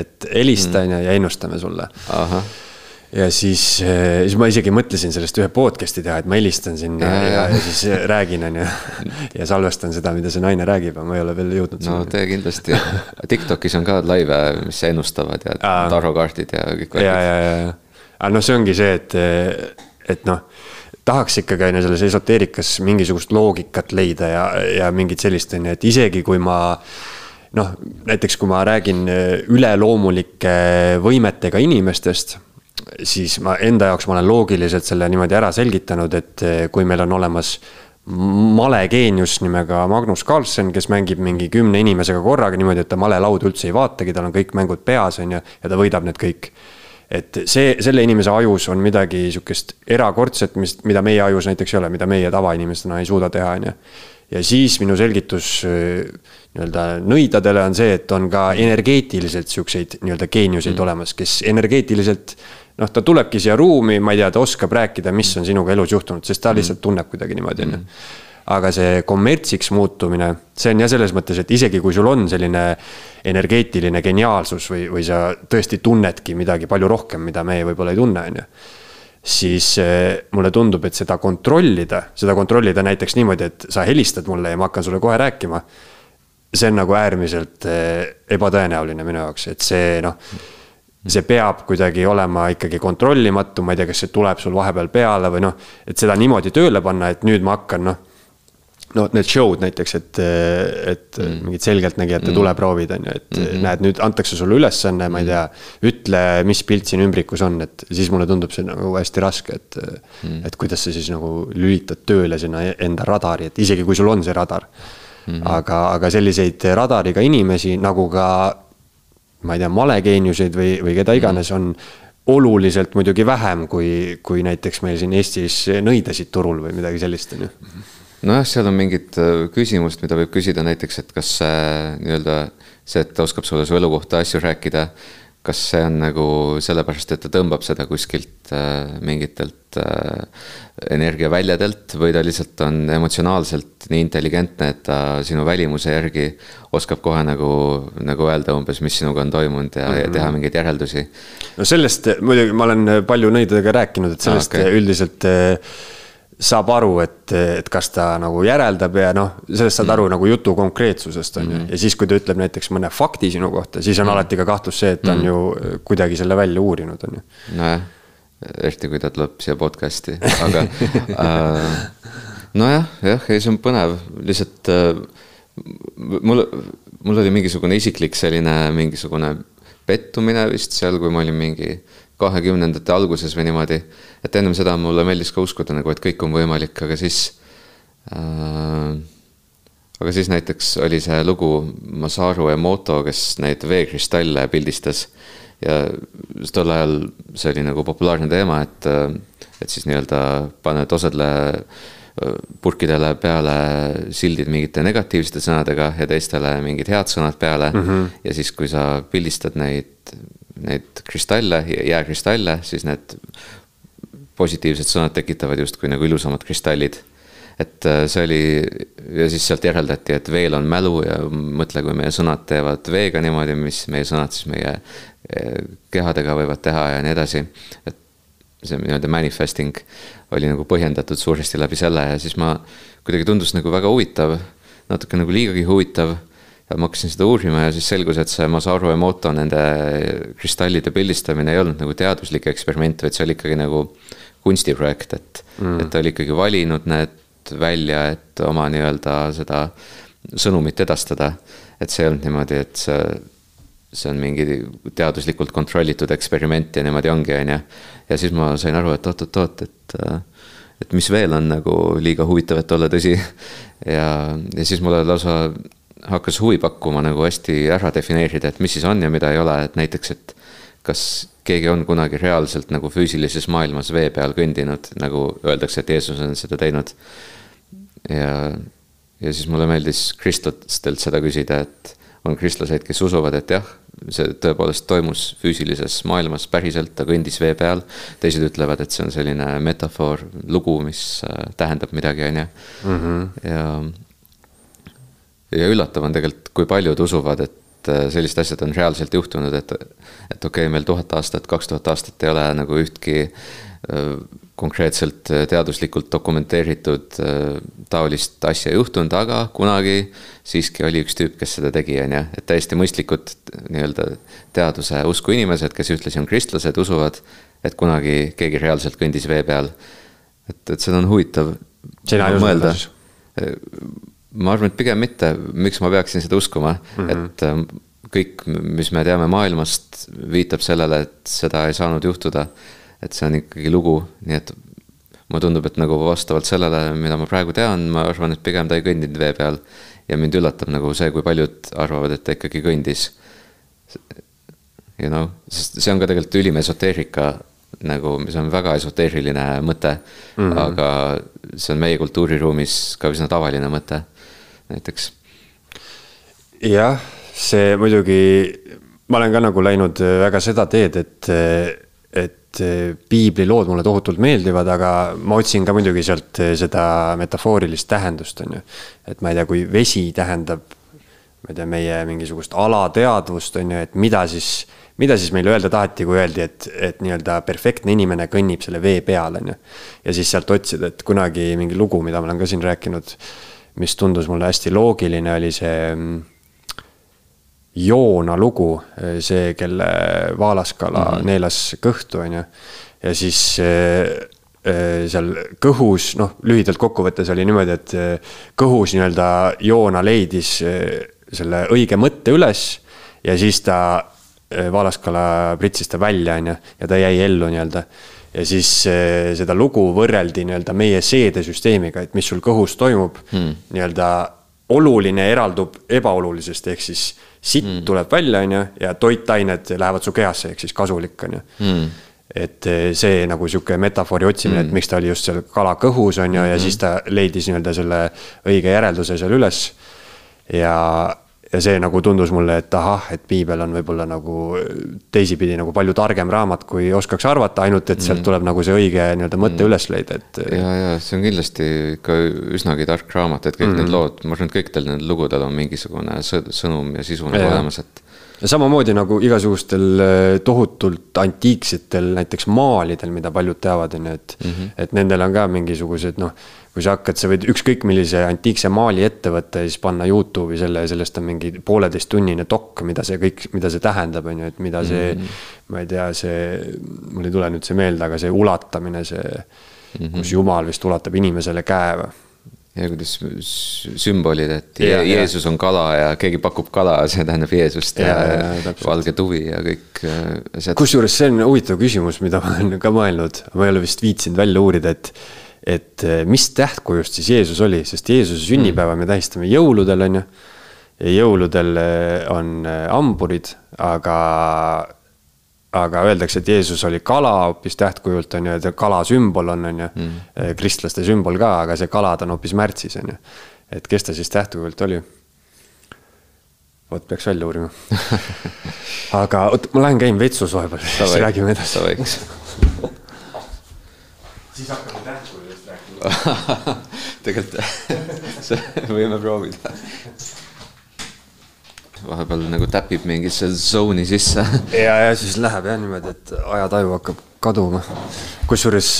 et helista on ju ja ennustame sulle. ahah ja siis, siis ma isegi mõtlesin sellest ühe podcast'i teha, et ma helistan sinna ja, ja, ja siis räägin, on ju. ja salvestan seda, mida see naine räägib, aga ma ei ole veel jõudnud. no tee kindlasti. Tiktokis on ka laive, mis ennustavad ja tarokaardid ja kõik. ja, ja, ja, ja, aga noh, see ongi see, et, et noh tahaks ikkagi on ju selles esoteerikas mingisugust loogikat leida ja, ja mingit sellist on ju, et isegi kui ma noh, näiteks kui ma räägin üleloomulike võimetega inimestest siis ma enda jaoks ma olen loogiliselt selle niimoodi ära selgitanud, et eh, kui meil on olemas malegeenius nimega Magnus Carlsen, kes mängib mingi kümne inimesega korraga niimoodi, et ta malelauda üldse ei vaatagi, tal on kõik mängud peas, on ju, ja ta võidab need kõik. et see, selle inimese ajus on midagi sihukest erakordset, mis, mida meie ajus näiteks ei ole, mida meie tavainimestena ei suuda teha, on ju. ja siis minu selgitus eh, nii-öelda nõidadele on see, et on ka energeetiliselt siukseid nii-öelda geeniuseid mm. olemas, kes energeetiliselt noh, ta tulebki siia ruumi, ma ei tea, ta oskab rääkida, mis on sinuga elus juhtunud, sest ta lihtsalt tunneb kuidagi niimoodi, on ju aga see kommertsiks muutumine, see on jah, selles mõttes, et isegi kui sul on selline energeetiline geniaalsus või, või sa tõesti tunnedki midagi palju rohkem, mida meie võib-olla ei tunne, on ju. siis eh, mulle tundub, et seda kontrollida, seda kontrollida näiteks niimoodi, et sa helistad mulle ja ma hakkan sulle kohe rääkima. see on nagu äärmiselt eh, ebatõenäoline minu jaoks, et see noh see peab kuidagi olema ikkagi kontrollimatu, ma ei tea, kas see tuleb sul vahepeal peale või noh, et seda niimoodi tööle panna, et nüüd ma hakkan noh. no need show'd näiteks, et, et mm. mingid selgeltnägijate mm. tuleproovid on ju, et mm -hmm. näed, nüüd antakse sulle ülesanne, ma ei tea. ütle, mis pilt siin ümbrikus on, et siis mulle tundub see nagu hästi raske, et mm., et kuidas sa siis nagu lülitad tööle sinna enda radari, et isegi kui sul on see radar mm. -hmm. aga, aga selliseid radariga inimesi nagu ka ma ei tea, malegeeniuseid või, või keda mhm. iganes on oluliselt muidugi vähem, kui, kui näiteks meil siin Eestis nõidasid turul või midagi sellist, on ju. nojah, seal on mingid äh, küsimust, mida võib küsida näiteks, et kas nii-öelda see, et ta oskab sulle su elu kohta asju rääkida kas see on nagu sellepärast, et ta tõmbab seda kuskilt äh, mingitelt äh, energiaväljadelt või ta lihtsalt on emotsionaalselt nii intelligentne, et ta sinu välimuse järgi oskab kohe nagu, nagu öelda umbes, mis sinuga on toimunud ja mm, -hmm. ja teha mingeid järeldusi. no sellest muidugi ma olen palju nõidadega rääkinud, et sellest ah, okay. üldiselt äh, saab aru, et, et kas ta nagu järeldab ja noh, sellest saad aru mm. nagu jutu konkreetsusest on ju. Mm -hmm.. ja siis, kui ta ütleb näiteks mõne fakti sinu kohta, siis on mm alati ka kahtlus see, et ta on mm ju kuidagi selle välja uurinud, on ju. nojah, eriti kui ta tuleb siia podcast'i, aga äh, nojah, jah, ei, see on põnev, lihtsalt äh, mul, mul oli mingisugune isiklik selline mingisugune pettumine vist seal, kui ma olin mingi kahekümnendate alguses või niimoodi. et ennem seda mulle meeldis ka uskuda nagu, et kõik on võimalik, aga siis äh,. aga siis näiteks oli see lugu Masaru Emoto, kes neid veekristalle pildistas. ja tol ajal see oli nagu populaarne teema, et, et siis nii-öelda paned osadele äh, purkidele peale sildid mingite negatiivsete sõnadega ja teistele mingid head sõnad peale mm. -hmm. ja siis, kui sa pildistad neid neid kristalle, jääkristalle, siis need positiivsed sõnad tekitavad justkui nagu ilusamad kristallid. et äh, see oli ja siis sealt järeldati, et veel on mälu ja mõtle, kui meie sõnad teevad veega niimoodi, mis meie sõnad siis meie äh, kehadega võivad teha ja nii edasi. et see nii-öelda manifesting oli nagu põhjendatud suuresti läbi selle ja siis ma kuidagi tundus nagu väga huvitav, natuke nagu liigagi huvitav ma hakkasin seda uurima ja siis selgus, et see Masaru Emoto nende kristallide pildistamine ei olnud nagu teaduslik eksperiment, vaid see oli ikkagi nagu kunstiprojekt, et mm., et ta oli ikkagi valinud need välja, et oma nii-öelda seda sõnumit edastada. et see ei olnud niimoodi, et see, see on mingi teaduslikult kontrollitud eksperiment ja niimoodi ongi, on ju. ja siis ma sain aru, et oot-oot-oot, et et mis veel on nagu liiga huvitav, et olla tõsi. ja, ja siis mulle lausa hakkas huvi pakkuma nagu hästi ära defineerida, et mis siis on ja mida ei ole, et näiteks, et kas keegi on kunagi reaalselt nagu füüsilises maailmas vee peal kõndinud, nagu öeldakse, et Jeesus on seda teinud. ja, ja siis mulle meeldis kristlastelt seda küsida, et on kristlaseid, kes usuvad, et jah, see tõepoolest toimus füüsilises maailmas päriselt, ta kõndis vee peal. teised ütlevad, et see on selline metafoor, lugu, mis äh, tähendab midagi, on ju. Mhm. ja ja üllatav on tegelikult, kui paljud usuvad, et äh, sellised asjad on reaalselt juhtunud, et. et okei okay,, meil tuhat aastat, kaks tuhat aastat ei ole nagu ühtki äh, konkreetselt teaduslikult dokumenteeritud taolist asja juhtunud, aga kunagi siiski oli üks tüüp, kes seda tegi, on ju. et täiesti mõistlikud nii-öelda teaduse usku inimesed, kes ühtlasi on kristlased, usuvad, et kunagi keegi reaalselt kõndis vee peal. et, et seda on huvitav. sina ei usu seda siis? Ma arvan, et pigem mitte, miks ma peaksin seda uskuma mm, -hmm. et ähm, kõik, mis me teame maailmast, viitab sellele, et seda ei saanud juhtuda. et see on ikkagi lugu, nii et mulle tundub, et nagu vastavalt sellele, mida ma praegu tean, ma arvan, et pigem ta ei kõndinud vee peal. ja mind üllatab nagu see, kui paljud arvavad, et ta ikkagi kõndis. You know, sest see on ka tegelikult ülim esoteerika nagu, see on väga esoteeriline mõte mm. -hmm. aga see on meie kultuuriruumis ka üsna tavaline mõte, näiteks. jah, see muidugi, ma olen ka nagu läinud väga seda teed, et, et piiblilood mulle tohutult meeldivad, aga ma otsin ka muidugi sealt seda metafoorilist tähendust, on ju. et ma ei tea, kui vesi tähendab, ma ei tea, meie mingisugust alateadvust, on ju, et mida siis mida siis meile öelda taheti, kui öeldi, et, et nii-öelda perfektne inimene kõnnib selle vee peal, on ju. ja siis sealt otsida, et kunagi mingi lugu, mida ma olen ka siin rääkinud, mis tundus mulle hästi loogiline, oli see mm, Joona lugu, see, kelle vaalaskala mm -hmm. neelas kõhtu, on ju. ja siis äh, seal kõhus, noh, lühidalt kokkuvõttes oli niimoodi, et kõhus nii-öelda Joona leidis selle õige mõtte üles ja siis ta Äh, Valaskala pritsis ta välja, on ju, ja ta jäi ellu nii-öelda. Ja siis äh, seda lugu võrreldi nii-öelda meie seedesüsteemiga, et mis sul kõhus toimub hmm. nii-öelda oluline eraldub ebaolulisest, ehk siis sitt hmm. tuleb välja, on ju, ja toitained lähevad su kehasse, ehk siis kasulik, on ju hmm. et äh, see nagu sihuke metafoori otsimine hmm., et miks ta oli just seal kala kõhus, on ju, ja hmm. siis ta leidis nii-öelda selle õige järelduse seal üles. ja ja see nagu tundus mulle, et ahah, et piibel on võib-olla nagu teisipidi nagu palju targem raamat, kui oskaks arvata, ainult et sealt mm. tuleb nagu see õige nii-öelda mõte mm. üles leida, et. ja, ja see on kindlasti ikka üsnagi tark raamat, et kõik mm. need lood, ma arvan, et kõikidel nendel lugudel on mingisugune sõnum ja sisu nagu olemas, et ja samamoodi nagu igasugustel äh, tohutult antiiksetel näiteks maalidel, mida paljud teavad, on ju, et mm. -hmm. et nendel on ka mingisugused noh, kui sa hakkad, sa võid ükskõik millise antiikse maali ette võtta ja siis panna Youtube'i selle ja sellest on mingi pooleteisttunnine dokk, mida see kõik, mida see tähendab, on ju, et mida see mm. -hmm. ma ei tea, see, mul ei tule nüüd see meelde, aga see ulatamine, see mm, -hmm. kus Jumal vist ulatab inimesele käe või ja kuidas sümbolid, et ja, Jeesus ja. on kala ja keegi pakub kala, see tähendab Jeesust ja, ja, ja valge tuvi ja kõik äh, asjad. kusjuures see on huvitav küsimus, mida ma olen ka mõelnud, ma ei ole vist viitsinud välja uurida, et. Et äh, mis tähtkujust siis Jeesus oli, sest Jeesuse sünnipäeva me tähistame jõuludel, on ju. ja jõuludel äh, on hamburid, aga aga öeldakse, et Jeesus oli kala hoopis tähtkujult, on ju, et kala sümbol on, on ju mm.. Eh, kristlaste sümbol ka, aga see kalad on hoopis märtsis, on ju. et kes ta siis tähtkujult oli? vot peaks välja uurima aga oot, ma lähen käin vetsus vahepeal, siis räägime edasi. siis hakkame rääkima tegelikult võime proovida vahepeal nagu täpib mingisse zone'i sisse. ja, ja siis läheb jah niimoodi, et ajataju hakkab kaduma. kusjuures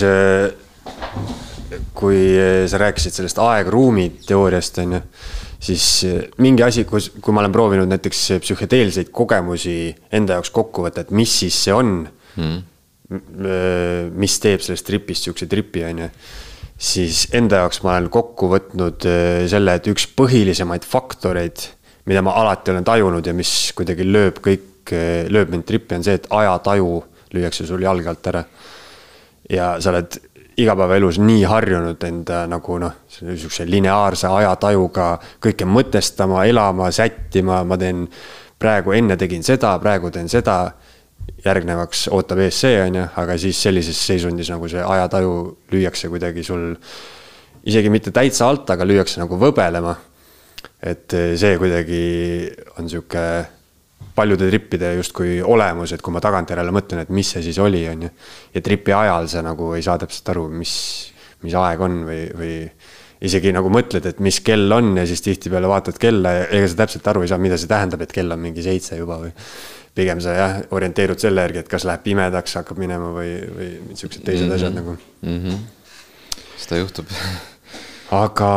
kui sa rääkisid sellest aeg-ruumi teooriast, on ju, siis mingi asi, kus, kui ma olen proovinud näiteks psühhedeelseid kogemusi enda jaoks kokku võtta, et mis siis see on mm., mis teeb sellest tripist sihukese tripi, on ju siis enda jaoks ma olen kokku võtnud selle, et üks põhilisemaid faktoreid mida ma alati olen tajunud ja mis kuidagi lööb kõik, lööb mind trippi, on see, et ajataju lüüakse sul jalge alt ära. ja sa oled igapäevaelus nii harjunud enda nagu noh, niisuguse lineaarse ajatajuga kõike mõtestama, elama, sättima, ma teen praegu enne tegin seda, praegu teen seda. Järgnevaks ootab ees see, on ju, aga siis sellises seisundis nagu see ajataju lüüakse kuidagi sul isegi mitte täitsa alt, aga lüüakse nagu võbelema et eh, see kuidagi on sihuke paljude trippide justkui olemus, et kui ma tagantjärele mõtlen, et mis see siis oli, on ju. ja tripi ajal sa nagu ei saa täpselt aru, mis, mis aeg on või, või isegi nagu mõtled, et mis kell on ja siis tihtipeale vaatad kella ja ega sa täpselt aru ei saa, mida see tähendab, et kell on mingi seitse juba või. Pigem sa jah, orienteerud selle järgi, et kas läheb pimedaks, hakkab minema või, või siuksed teised mm -hmm. asjad nagu mm. -hmm. seda juhtub aga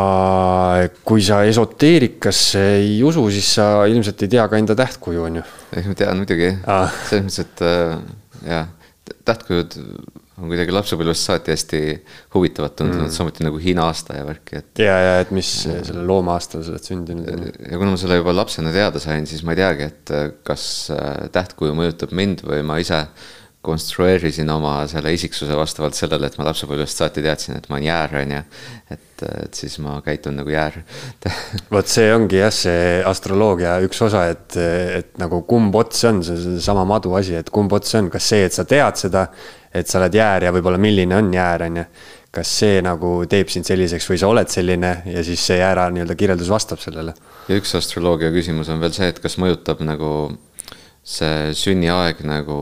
kui sa esoteerikasse ei usu, siis sa ilmselt ei tea ka enda tähtkuju, on ju? ei, ma tean muidugi ah., selles mõttes, et äh, jah, tähtkujud on kuidagi lapsepõlvest saati hästi huvitavat tundunud mm., samuti nagu Hiina aasta ja värki, et. ja, ja et mis ja. selle looma aastal sa oled sündinud. ja kuna ma selle juba lapsena teada sain, siis ma ei teagi, et kas äh, tähtkuju mõjutab mind või ma ise konstrueerisin oma selle isiksuse vastavalt sellele, et ma lapsepõlvest saati teadsin, et ma olen jäär, on ju. et, et siis ma käitun nagu jäär vot see ongi jah, see astroloogia üks osa, et, et nagu kumb ots see on, see on seesama madu asi, et kumb ots see on, kas see, et sa tead seda, et sa oled jäär ja võib-olla milline on jäär, on ju. kas see nagu teeb sind selliseks või sa oled selline ja siis see jäära nii-öelda kirjeldus vastab sellele. ja üks astroloogia küsimus on veel see, et kas mõjutab nagu see sünniaeg nagu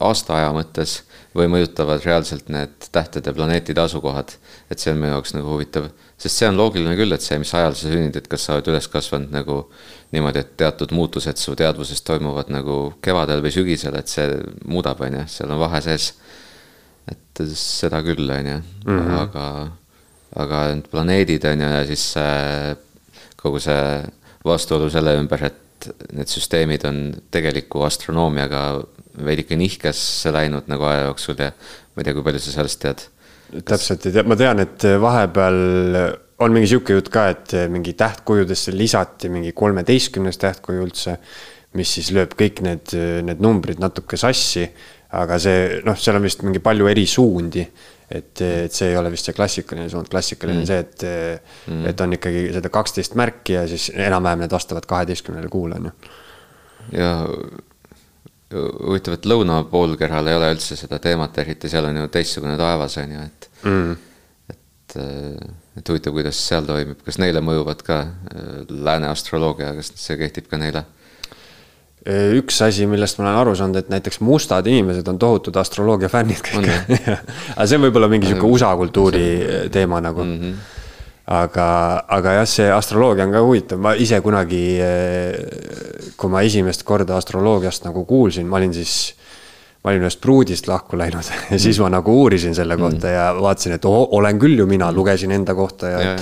aastaaja mõttes või mõjutavad reaalselt need tähtede, planeetide asukohad. et see on minu jaoks nagu huvitav, sest see on loogiline küll, et see, mis ajal sa sünnid, et kas sa oled üles kasvanud nagu niimoodi, et teatud muutused su teadvuses toimuvad nagu kevadel või sügisel, et see muudab, on ju, seal on vahe sees. et seda küll, on ju, mhm. aga, aga need planeedid on ju ja siis kogu see vastuolu selle ümber, et need süsteemid on tegeliku astronoomiaga veidike nihkesse läinud nagu aja jooksul ja ma ei tea, kui palju sa sellest tead. täpselt ei tea, ma tean, et vahepeal on mingi sihuke jutt ka, et mingi tähtkujudesse lisati mingi kolmeteistkümnes tähtkuju üldse, mis siis lööb kõik need, need numbrid natuke sassi. aga see noh, seal on vist mingi palju eri suundi et, et see ei ole vist see klassikaline suund, klassikaline mm. see, et mm., et on ikkagi seda kaksteist märki ja siis enam-vähem need vastavad kaheteistkümnele kuule, on ju. ja huvitav, et lõunapoolkeral ei ole üldse seda teemat eriti, seal on ju teistsugune taevas, on ju, et mm.. et, et huvitav, kuidas seal toimib, kas neile mõjuvad ka äh, lääne astroloogia, kas see kehtib ka neile? üks asi, millest ma olen aru saanud, et näiteks mustad inimesed on tohutud astroloogia fännid kõik. aga see on võib-olla mingi sihuke USA kultuuri teema nagu mm. -hmm aga, aga jah, see astroloogia on ka huvitav, ma ise kunagi, eh, kui ma esimest korda astroloogiast nagu kuulsin, ma olin siis, ma olin ühest pruudist lahku läinud ja siis ma nagu uurisin selle kohta ja vaatasin, et oo, olen küll ju mina, lugesin enda kohta ja, ja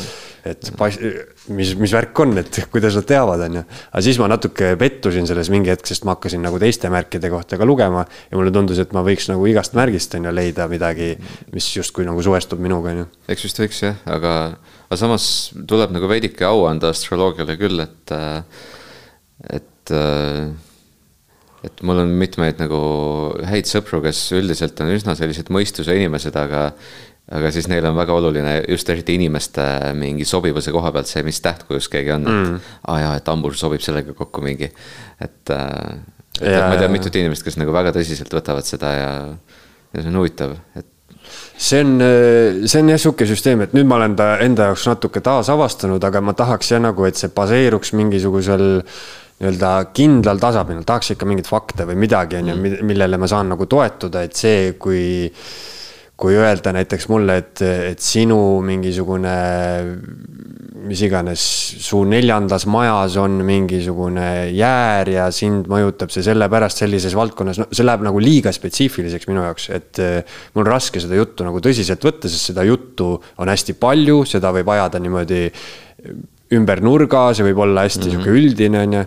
et pas-, mis, mis värk on, et kuidas nad teavad, on ju. aga siis ma natuke pettusin selles mingi hetk, sest ma hakkasin nagu teiste märkide kohta ka lugema. ja mulle tundus, et ma võiks nagu igast märgist, on ju, leida midagi, mis justkui nagu suvestub minuga, on ju. eks vist võiks jah, aga, aga samas tuleb nagu veidike au anda astroloogiale küll, et, et et mul on mitmeid nagu häid sõpru, kes üldiselt on üsna sellised mõistuse inimesed, aga aga siis neil on väga oluline just eriti inimeste mingi sobivuse koha pealt see, mis tähtkujus keegi on, et mm. aa ah, jaa, et hambur sobib sellega kokku mingi, et äh,. et ja, ma tean mitut inimest, kes nagu väga tõsiselt võtavad seda ja, ja see on huvitav, et see on, see on jah sihuke süsteem, et nüüd ma olen ta enda jaoks natuke taasavastanud, aga ma tahaks jah nagu, et see baseeruks mingisugusel nii-öelda kindlal tasapinnal, tahaks ikka mingeid fakte või midagi, on ju, mm. millele ma saan nagu toetuda, et see, kui kui öelda näiteks mulle, et, et sinu mingisugune, mis iganes, su neljandas majas on mingisugune jäär ja sind mõjutab see sellepärast sellises valdkonnas, no see läheb nagu liiga spetsiifiliseks minu jaoks, et eh, mul on raske seda juttu nagu tõsiselt võtta, sest seda juttu on hästi palju, seda võib ajada niimoodi ümber nurga, see võib olla hästi mm -hmm. sihuke üldine, on ju.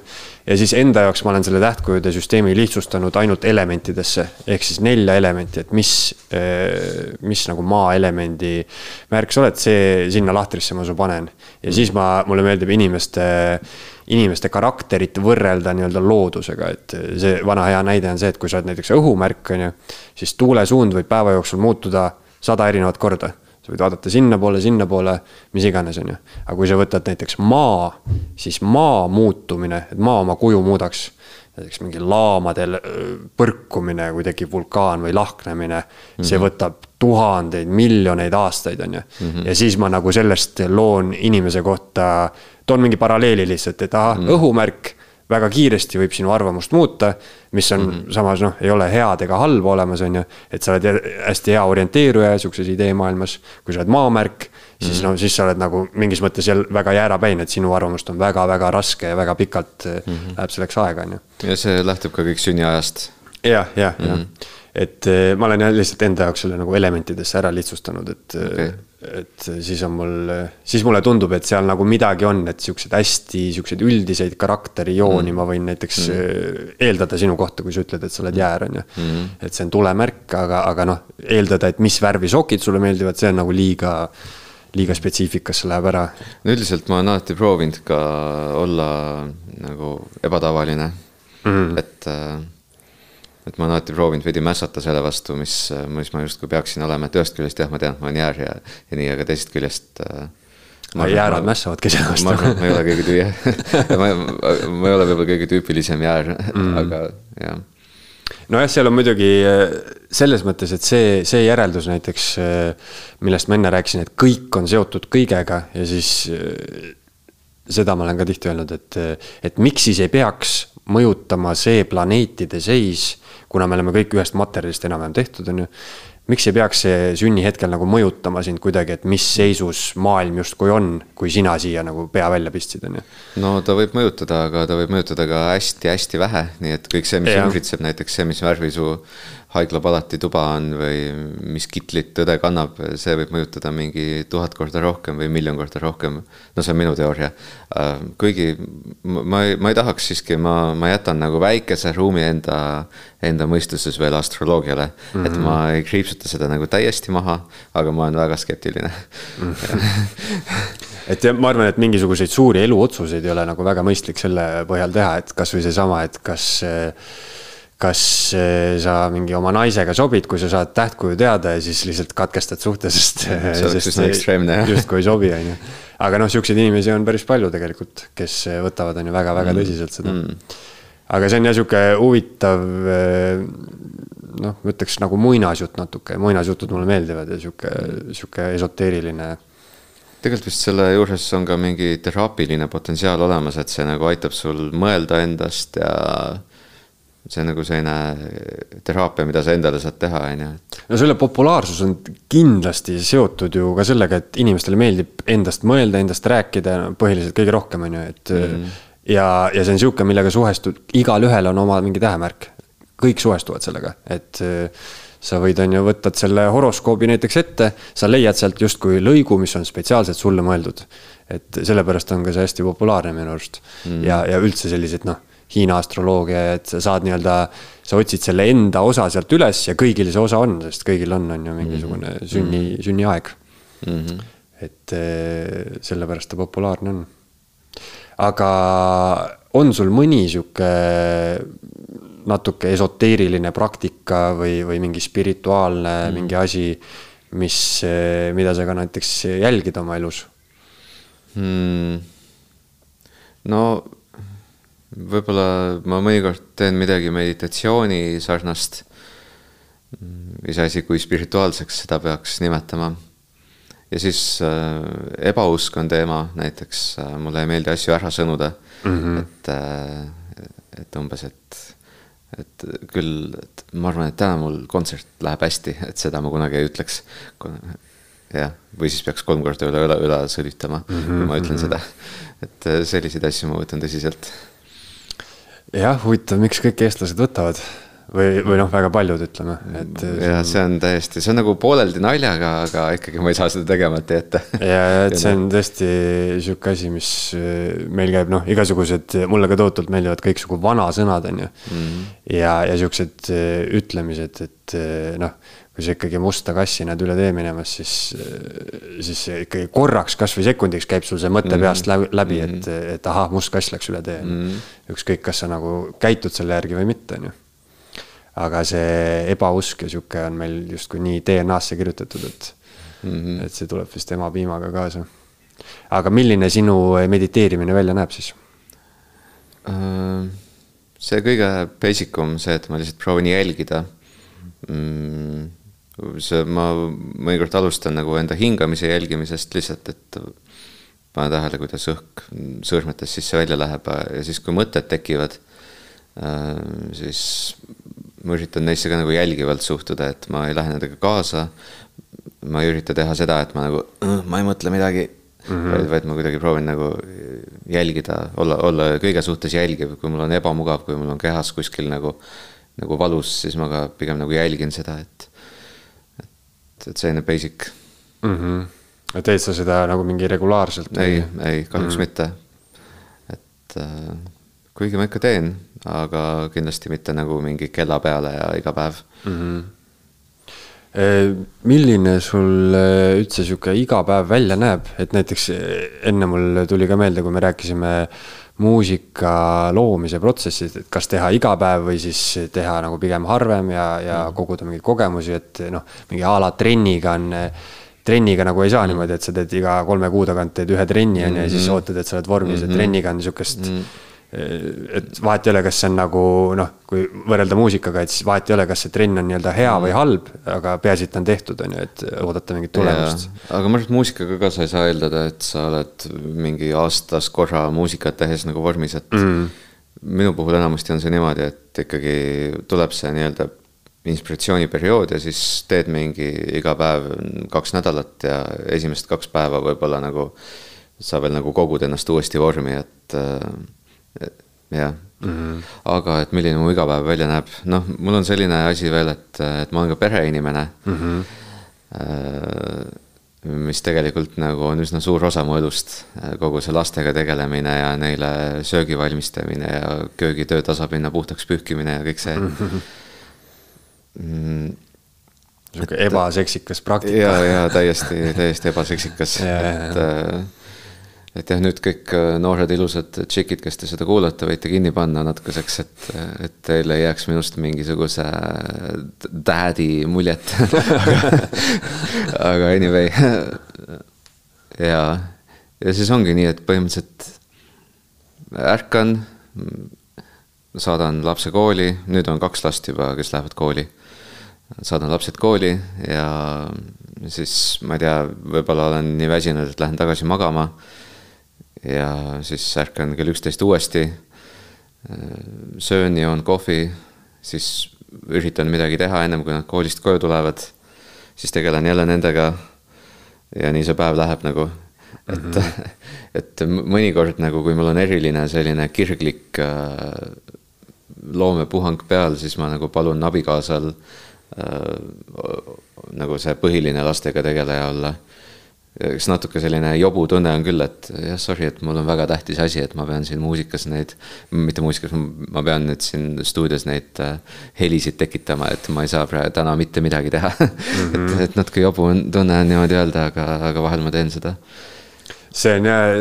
ja siis enda jaoks ma olen selle tähtkujude süsteemi lihtsustanud ainult elementidesse ehk siis nelja elementi, et mis, eh, mis nagu maaelemendi märk sa oled, see sinna lahtrisse ma su panen. ja siis ma, mulle meeldib inimeste, inimeste karakterit võrrelda nii-öelda loodusega, et see vana hea näide on see, et kui sa oled näiteks õhumärk, on ju, siis tuulesuund võib päeva jooksul muutuda sada erinevat korda sa võid vaadata sinnapoole, sinnapoole, mis iganes, on ju. aga kui sa võtad näiteks maa, siis maa muutumine, et maa oma kuju muudaks. näiteks mingi laamadel põrkumine, kui tekib vulkaan või lahknemine mm, -hmm. see mhm. võtab tuhandeid, miljoneid aastaid, on ju. Mhm. ja siis ma nagu sellest loon inimese kohta, toon mingi paralleeli lihtsalt, et ahah mm, -hmm. õhumärk väga kiiresti võib sinu arvamust muuta, mis on mm -hmm. samas noh, ei ole head ega halba olemas, on ju. et sa oled hästi hea orienteeruja sihukeses ideemaailmas, kui sa oled maamärk, siis mm -hmm. no siis sa oled nagu mingis mõttes jälle väga jäärapäine, et sinu arvamust on väga-väga raske ja väga pikalt mm -hmm. läheb selleks aega, on ju. ja see lähtub ka kõik sünniajast jah, jah, jah, mhm. Et eh, ma olen jah lihtsalt enda jaoks selle nagu elementidesse ära lihtsustanud, et okay et siis on mul, siis mulle tundub, et seal nagu midagi on, et siukseid hästi siukseid üldiseid karakterijooni mm. ma võin näiteks mm. eeldada sinu kohta, kui sa ütled, et sa oled jäär, on ju mm.. et see on tulemärk, aga, aga noh, eeldada, et mis värvi sokid sulle meeldivad, see on nagu liiga, liiga spetsiifikasse läheb ära. no üldiselt ma olen alati proovinud ka olla nagu ebatavaline mm., et äh, et ma olen alati proovinud veidi mässata selle vastu, mis, mis ma justkui peaksin olema, et ühest küljest jah, ma tean, et ma olen jäär ja, ja nii, aga teisest küljest äh,. jäärad mässavadki selle vastu. ma arvan, et ma ei ole kõige tüüa ma, ma ei ole võib-olla kõige tüüpilisem jäär mm., aga jah nojah, seal on muidugi äh, selles mõttes, et see, see järeldus näiteks, äh, millest ma enne rääkisin, et kõik on seotud kõigega ja siis äh, seda ma olen ka tihti öelnud, et, et miks siis ei peaks mõjutama see planeetide seis kuna me oleme kõik ühest materjalist enam-vähem tehtud, on ju. miks ei peaks see sünnihetkel nagu mõjutama sind kuidagi, et mis seisus maailm justkui on, kui sina siia nagu pea välja pistsid, on ju? no ta võib mõjutada, aga ta võib mõjutada ka hästi-hästi vähe, nii et kõik see, mis ümbritseb, näiteks see, mis värvi su haiglapalati tuba on või mis kitlit õde kannab, see võib mõjutada mingi tuhat korda rohkem või miljon korda rohkem. no see on minu teooria. Äh, kuigi ma ei, ma ei tahaks siiski, ma, ma jätan nagu väikese ruumi enda, enda mõistuses veel astroloogiale mm. -hmm. et ma ei kriipsuta seda nagu täiesti maha, aga ma olen väga skeptiline mm. -hmm. et ma arvan, et mingisuguseid suuri eluotsuseid ei ole nagu väga mõistlik selle põhjal teha, et kasvõi seesama, et kas äh, kas eh, sa mingi oma naisega sobid, kui sa saad tähtkuju teada ja siis lihtsalt katkestad suhte, sest. see oleks üsna ekstreemne jah. justkui ei sobi, on ju. aga noh, siukseid inimesi on päris palju tegelikult, kes võtavad, on ju, väga-väga mm. tõsiselt seda mm.. aga see on jah sihuke huvitav. Eh, noh, ma ütleks nagu muinasjutt natuke, muinasjutud mulle meeldivad ja sihuke, sihuke esoteeriline tegelikult vist selle juures on ka mingi teraapiline potentsiaal olemas, et see nagu aitab sul mõelda endast ja see on nagu selline teraapia, mida sa endale saad teha, on ju. no selle populaarsus on kindlasti seotud ju ka sellega, et inimestele meeldib endast mõelda, endast rääkida, põhiliselt kõige rohkem, on ju, et mm. -hmm. ja, ja see on sihuke, millega suhestud, igalühel on oma mingi tähemärk. kõik suhestuvad sellega, et äh, sa võid, on ju, võtad selle horoskoobi näiteks ette, sa leiad sealt justkui lõigu, mis on spetsiaalselt sulle mõeldud. et sellepärast on ka see hästi populaarne minu arust mm. ja, ja üldse sellised noh Hiina astroloogia, et sa saad nii-öelda, sa otsid selle enda osa sealt üles ja kõigil see osa on, sest kõigil on, on ju mingisugune mm -hmm. sünni, mhm. sünniaeg mm. -hmm. et eh, sellepärast ta populaarne on. aga on sul mõni sihuke natuke esoteeriline praktika või, või mingi spirituaalne mm -hmm. mingi asi, mis, eh, mida sa ka näiteks jälgid oma elus mm.? no võib-olla ma mõnikord teen midagi meditatsiooni sarnast. iseasi, kui spirituaalseks seda peaks nimetama. ja siis äh, ebausk on teema, näiteks äh, mulle ei meeldi asju ära sõnuda mm. -hmm. et äh,, et umbes, et, et küll, et ma arvan, et täna mul kontsert läheb hästi, et seda ma kunagi ei ütleks. jah, või siis peaks kolm korda üle õla, üle sõlitama mm, -hmm. kui ma ütlen mhm. seda. et äh, selliseid asju ma võtan tõsiselt jah, huvitav, miks kõik eestlased võtavad või, või noh, väga paljud ütleme, et. ja see on täiesti, see on nagu pooleldi naljaga, aga ikkagi ma ei saa seda tegemata jätta. ja, ja et see on tõesti sihuke asi, mis äh, meil käib noh, igasugused, mulle ka tohutult meeldivad kõiksugu vanasõnad, on ju. -hmm. ja, ja siuksed äh, ütlemised, et äh, noh kui sa ikkagi musta kassi näed üle tee minemas, siis, siis ikkagi korraks, kasvõi sekundiks käib sul see mõte mm -hmm. peast läbi, et, mhm. et ahah, must kass läks üle tee mm. -hmm. ükskõik, kas sa nagu käitud selle järgi või mitte, on ju. aga see ebausk ja sihuke on meil justkui nii DNA-sse kirjutatud, et mm, -hmm. et see tuleb vist emapiimaga kaasa. aga milline sinu mediteerimine välja näeb siis uh,? see kõige basic um, see, et ma lihtsalt proovin jälgida mm see, ma mõnikord alustan nagu enda hingamise jälgimisest lihtsalt, et panen tähele, kuidas õhk sõrmetest sisse-välja läheb ja siis, kui mõtted tekivad, siis ma üritan neisse ka nagu jälgivalt suhtuda, et ma ei lähe nendega kaasa. ma ei ürita teha seda, et ma nagu, ma ei mõtle midagi mm, -hmm. vaid, vaid ma kuidagi proovin nagu jälgida, olla, olla kõige suhtes jälgiv, kui mul on ebamugav, kui mul on kehas kuskil nagu, nagu valus, siis ma ka pigem nagu jälgin seda, et, et, et selline basic mm. -hmm teed sa seda nagu mingi regulaarselt? ei, ei kahjuks mm. mitte. et äh, kuigi ma ikka teen, aga kindlasti mitte nagu mingi kella peale ja iga päev mm. -hmm milline sul äh, üldse sihuke iga päev välja näeb, et näiteks äh, enne mul tuli ka meelde, kui me rääkisime muusika loomise protsessist, et kas teha iga päev või siis teha nagu pigem harvem ja, ja mm. koguda mingeid kogemusi, et noh, mingi a la trenniga on trenniga nagu ei saa mm. niimoodi, et sa teed iga kolme kuu tagant teed ühe trenni on ju ja siis mm-hmm. ootad, et sa oled vormis mm, -hmm. et trenniga on sihukest mm. -hmm et vahet ei ole, kas see on nagu noh, kui võrrelda muusikaga, et siis vahet ei ole, kas see trenn on nii-öelda hea või halb, aga peaasi, et ta on tehtud, on ju, et oodata mingit tulemust. aga ma arvan, et muusikaga ka sa ei saa eeldada, et sa oled mingi aastas korra muusikat tehes nagu vormis, et mm. minu puhul enamasti on see niimoodi, et ikkagi tuleb see nii-öelda inspiratsiooniperiood ja siis teed mingi iga päev kaks nädalat ja esimesed kaks päeva võib-olla nagu sa veel nagu kogud ennast uuesti vormi, et äh, jah mm. -hmm. aga et milline mu igapäev välja näeb, noh, mul on selline asi veel, et, et ma olen ka pereinimene mm. -hmm. mis tegelikult nagu on üsna suur osa mu elust, kogu see lastega tegelemine ja neile söögi valmistamine ja köögitöö tasapinna puhtaks pühkimine ja kõik see mm. -hmm mm,. sihuke ebaseksikas praktika. ja, ja täiesti, täiesti ebaseksikas et äh, et jah, nüüd kõik äh, noored ilusad tšikid, kes te seda kuulate, võite kinni panna natukeseks, et, et teil ei jääks minust mingisuguse daddy muljet. Aga anyway, ja, ja siis ongi nii, et põhimõtteliselt ärkan, saadan lapse kooli, nüüd on kaks last juba, kes lähevad kooli. Saadan lapsed kooli ja siis ma ei tea, võib-olla olen nii väsinud, et lähen tagasi magama. Ja siis ärkan kell üksteist uuesti. söön, joon kohvi, siis üritan midagi teha ennem kui nad koolist koju tulevad. siis tegelen jälle nendega. ja nii see päev läheb nagu, et mm, -hmm. et mõnikord nagu, kui mul on eriline selline kirglik äh, loomepuhang peal, siis ma nagu palun abikaasal äh, Äh, nagu see põhiline lastega tegeleja olla. Eks natuke selline jobu tunne on küll, et jah, sorry, et mul on väga tähtis asi, et ma pean siin muusikas neid, mitte muusikas, ma pean nüüd siin stuudios neid äh, helisid tekitama, et ma ei saa praegu täna mitte midagi teha mm. -hmm. et, mhm. et natuke jobu on, tunne on niimoodi öelda, aga, aga vahel ma teen seda see on jah,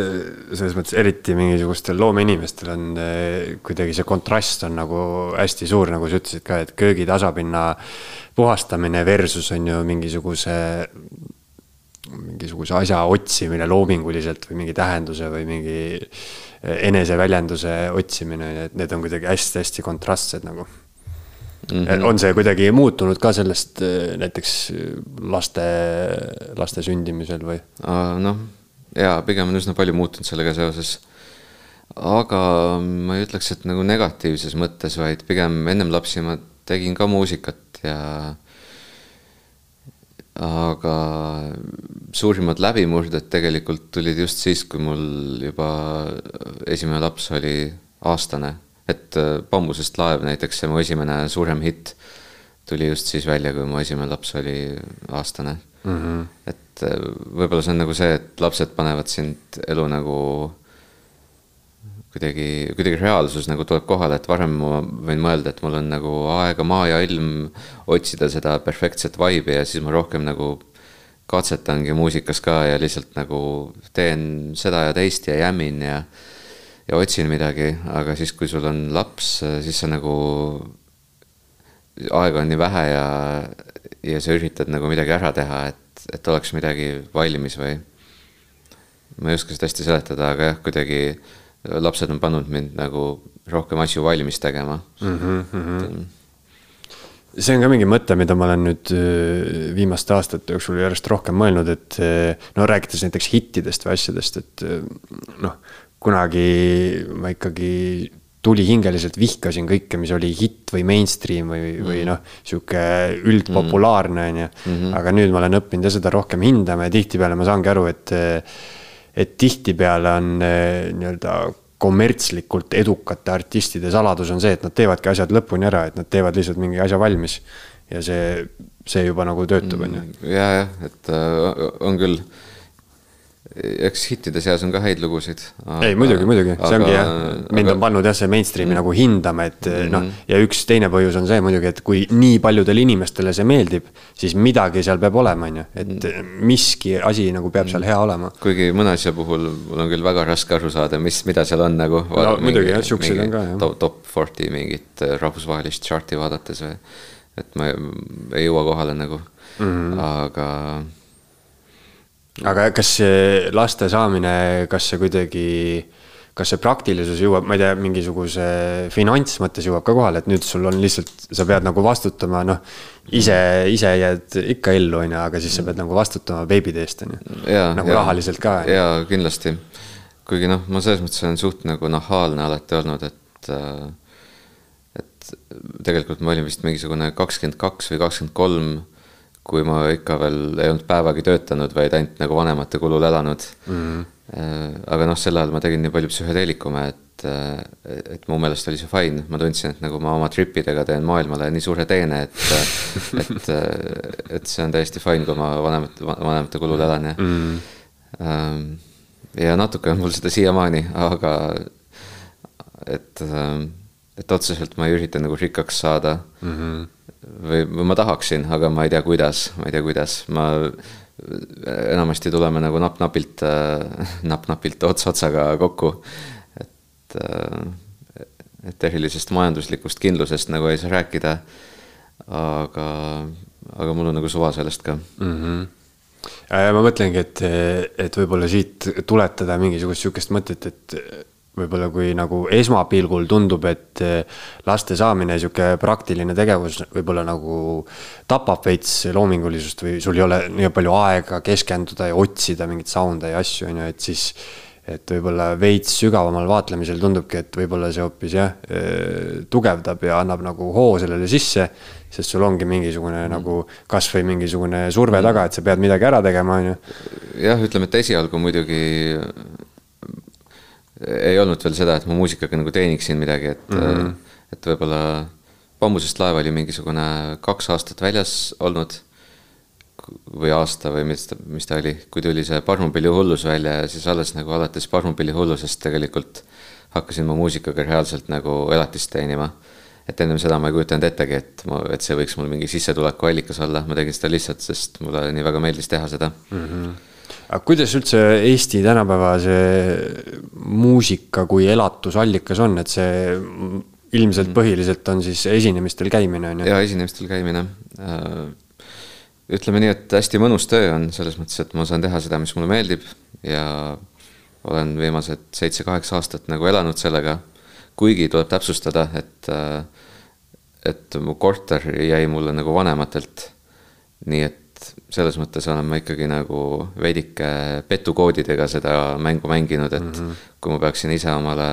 selles mõttes eriti mingisugustel loomeinimestel on eh, kuidagi see kontrast on nagu hästi suur, nagu sa ütlesid ka, et köögi tasapinna puhastamine versus on ju mingisuguse, mingisuguse asja otsimine loominguliselt või mingi tähenduse või mingi eneseväljenduse otsimine, et need on kuidagi hästi-hästi kontrastsed nagu Mm -hmm. on see kuidagi muutunud ka sellest eh, näiteks laste, laste sündimisel või? noh, jaa, pigem on üsna palju muutunud sellega seoses. aga ma ei ütleks, et nagu negatiivses mõttes, vaid pigem ennem lapsi ma tegin ka muusikat ja aga suurimad läbimurded tegelikult tulid just siis, kui mul juba esimene laps oli aastane. et äh, Bambusest laev näiteks, see mu esimene suurem hitt, tuli just siis välja, kui mu esimene laps oli aastane mm. -hmm. et äh, võib-olla see on nagu see, et lapsed panevad sind elu nagu kuidagi, kuidagi reaalsus nagu tuleb kohale, et varem ma võin mõelda, et mul on nagu aega, maa ja ilm otsida seda perfektset vibe'i ja siis ma rohkem nagu katsetangi muusikas ka ja lihtsalt nagu teen seda ja teist ja jämmin ja ja otsin midagi, aga siis, kui sul on laps, siis sa nagu, aega on nii vähe ja, ja sa üritad nagu midagi ära teha, et, et oleks midagi valmis või. ma ei oska seda hästi seletada, aga jah, kuidagi lapsed on pannud mind nagu rohkem asju valmis tegema mm. -hmm, mm -hmm. See on ka mingi mõte, mida ma olen nüüd äh, viimaste aastate jooksul järjest rohkem mõelnud, et äh, no rääkides näiteks hittidest või asjadest, et äh, noh, kunagi ma ikkagi tulihingeliselt vihkasin kõike, mis oli hitt või mainstream või või noh, sihuke üldpopulaarne on ju. Mhm. aga nüüd ma olen õppinud ja seda rohkem hindama ja tihtipeale ma saangi aru, et, et tihtipeale on nii-öelda kommertslikult edukate artistide saladus on see, et nad teevadki asjad lõpuni ära, et nad teevad lihtsalt mingi asja valmis. ja see, see juba nagu töötab, on ju. Mm, ja, jah, et äh, on küll eks hittide seas on ka häid lugusid. ei, muidugi, muidugi, see ongi jah, mind aga... on pannud jah, see mainstream'i mm. nagu hindama, et mm -hmm. noh, ja üks teine põhjus on see muidugi, et kui nii paljudele inimestele see meeldib, siis midagi seal peab olema, on ju, et mm. miski asi nagu peab seal hea olema. kuigi mõne asja puhul mul on küll väga raske aru saada, mis, mida seal on nagu. no mingi, muidugi jah, siukseid on ka jah. top, top forty mingit äh, rahvusvahelist chart'i vaadates või, et ma ei jõua kohale nagu mm, -hmm. aga aga kas laste saamine, kas see kuidagi, kas see praktilisus jõuab, ma ei tea, mingisuguse finantsmõttes jõuab ka kohale, et nüüd sul on lihtsalt, sa pead nagu vastutama, noh. ise, ise jääd ikka ellu, on ju, aga siis sa pead nagu vastutama beebide eest, on ju. nagu ja, rahaliselt ka. jaa, kindlasti. kuigi noh, ma selles mõttes olen suht nagu nahaalne alati olnud, et äh, et tegelikult ma olin vist mingisugune kakskümmend kaks või kakskümmend kolm kui ma ikka veel ei olnud päevagi töötanud, vaid ainult nagu vanemate kulul elanud mm. -hmm. aga noh, sel ajal ma tegin nii palju psühhedeelikume, et, äh, et mu meelest oli see fine, ma tundsin, et nagu ma oma trip idega teen maailmale nii suure teene, et et, et see on täiesti fine, kui ma vanemate, vanemate kulul elan ja mm. -hmm. ja natuke on mul seda siiamaani, aga et, et otseselt ma ei ürita nagu rikkaks saada mm. -hmm või, või ma tahaksin, aga ma ei tea, kuidas, ma ei tea, kuidas, ma enamasti tuleme nagu napp-napilt äh,, napp-napilt ots otsaga kokku. et äh,, et erilisest majanduslikust kindlusest nagu ei saa rääkida. aga, aga mul on nagu suva sellest ka mm. -hmm ma mõtlengi, et, et võib-olla siit tuletada mingisugust sihukest mõtet, et võib-olla kui nagu esmapilgul tundub, et eh, laste saamine, sihuke praktiline tegevus võib-olla nagu tapab veits loomingulisust või sul ei ole nii palju aega keskenduda ja otsida mingeid sound'e ja asju, on ju, et siis et võib-olla veits sügavamal vaatlemisel tundubki, et võib-olla see hoopis jah, eh, tugevdab ja annab nagu hoo sellele sisse, sest sul ongi mingisugune mm. nagu kasvõi mingisugune surve taga, et sa pead midagi ära tegema, on ju. jah, ütleme, et esialgu muidugi ei olnud veel seda, et ma muusikaga nagu teeniksin midagi, et mm, -hmm. et võib-olla Bambusest laev oli mingisugune kaks aastat väljas olnud või aasta või mis ta, mis ta oli, kui tuli see Parmupilli hullus välja ja siis alles nagu alates Parmupilli hullusest tegelikult hakkasin ma muusikaga reaalselt nagu elatist teenima. et ennem seda ma ei kujutanud ettegi, et ma, et see võiks mul mingi sissetulekuallikas olla, ma tegin seda lihtsalt, sest mulle nii väga meeldis teha seda mm. -hmm aga kuidas üldse Eesti tänapäeva see muusika kui elatusallikas on, et see ilmselt põhiliselt on siis esinemistel käimine, on ju? jaa, esinemistel käimine. Äh, ütleme nii, et hästi mõnus töö on selles mõttes, et ma saan teha seda, mis mulle meeldib ja olen viimased seitse-kaheksa aastat nagu elanud sellega. kuigi tuleb täpsustada, et, äh, et mu korter jäi mulle nagu vanematelt. nii et selles mõttes olen ma ikkagi nagu veidike petukoodidega seda mängu mänginud, et mm -hmm. kui ma peaksin ise omale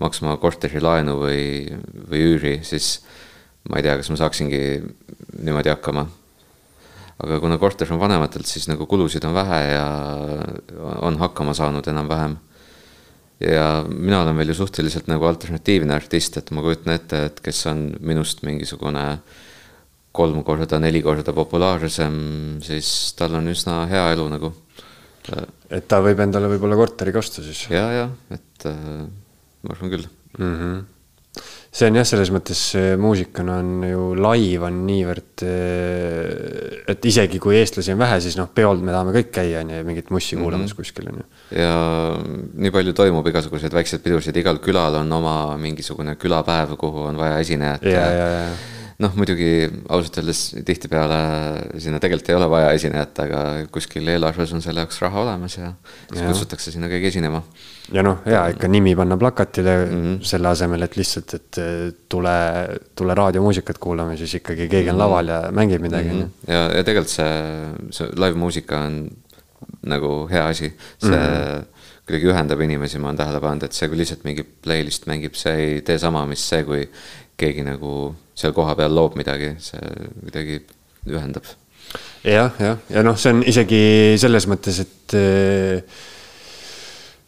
maksma korterilaenu või, või üüri, siis ma ei tea, kas ma saaksingi niimoodi hakkama. aga kuna korter on vanematelt, siis nagu kulusid on vähe ja on hakkama saanud enam-vähem. ja mina olen veel ju suhteliselt nagu alternatiivne artist, et ma kujutan ette, et kes on minust mingisugune äh, kolm korda, neli korda populaarsem, siis tal on üsna hea elu nagu. et ta võib endale võib-olla korteri ka osta siis? ja, ja, et äh, ma arvan küll mm. -hmm. see on jah, selles mõttes muusikana on ju laiv on niivõrd, äh, et isegi kui eestlasi on vähe, siis noh, peol me tahame kõik käia, on ju, mingit mussi mhm. kuulamas mm -hmm. kuskil, on ju. ja nii palju toimub igasuguseid väikseid pidusid, igal külal on oma mingisugune külapäev, kuhu on vaja esinejat ja, ja, ja noh, muidugi ausalt öeldes tihtipeale sinna tegelikult ei ole vaja esinejat, aga kuskil eelarves on selle jaoks raha olemas ja siis kutsutakse sinna keegi esinema. ja noh, hea ikka nimi panna plakatile mm -hmm. selle asemel, et lihtsalt, et tule, tule raadiomuusikat kuulama, siis ikkagi keegi on mhm. laval ja mängib midagi mm. -hmm. ja, ja tegelikult see, see live muusika on nagu hea asi, see mm -hmm. kuidagi ühendab inimesi, ma olen tähele pannud, et see, kui lihtsalt mingi playlist mängib, see ei tee sama, mis see, kui keegi nagu seal kohapeal loob midagi, see kuidagi ühendab. jah, jah, ja noh, see on isegi selles mõttes, et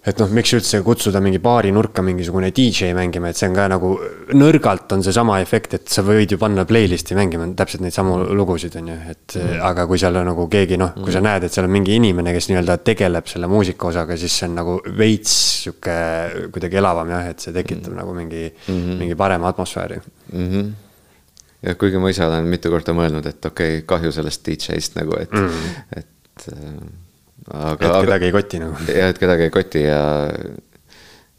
et noh, miks üldse kutsuda mingi baari nurka mingisugune DJ mängima, et see on ka nagu nõrgalt on seesama efekt, et sa võid ju panna playlist'i mängima täpselt neid samu lugusid, on ju, et mm. aga kui seal on nagu keegi noh, kui sa mm. näed, et seal on mingi inimene, kes nii-öelda tegeleb selle muusikaosaga, siis see on nagu veits sihuke kuidagi elavam jah, et see tekitab mm. nagu mingi mm, -hmm. mingi parema atmosfääri mm. -hmm ja kuigi ma ise olen mitu korda mõelnud, et okei okay,, kahju sellest DJ-st nagu, et mm, -hmm. et äh, aga. et kedagi ei koti nagu. jah, et kedagi ei koti ja,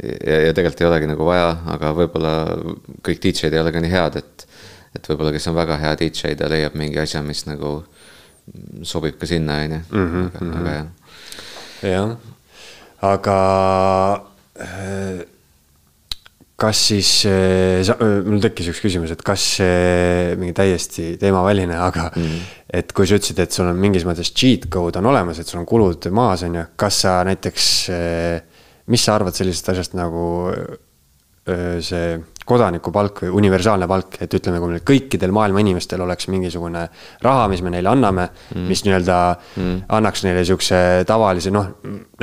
ja, ja tegelikult ei olegi nagu vaja, aga võib-olla kõik DJ-d ei ole ka nii head, et, et võib-olla, kes on väga hea DJ, ta leiab mingi asja, mis nagu sobib ka sinna, on ju, mhm, aga mhm. jah. jah, aga äh, kas siis, mul tekkis üks küsimus, et kas mingi täiesti teemaväline, aga mm. et kui sa ütlesid, et sul on mingis mõttes cheat code on olemas, et sul on kulud maas, on ju, kas sa näiteks, mis sa arvad sellisest asjast nagu see kodanikupalk või universaalne palk, et ütleme, kui meil kõikidel maailma inimestel oleks mingisugune raha, mis me neile anname mm., mis nii-öelda mm. annaks neile sihukese tavalise, noh,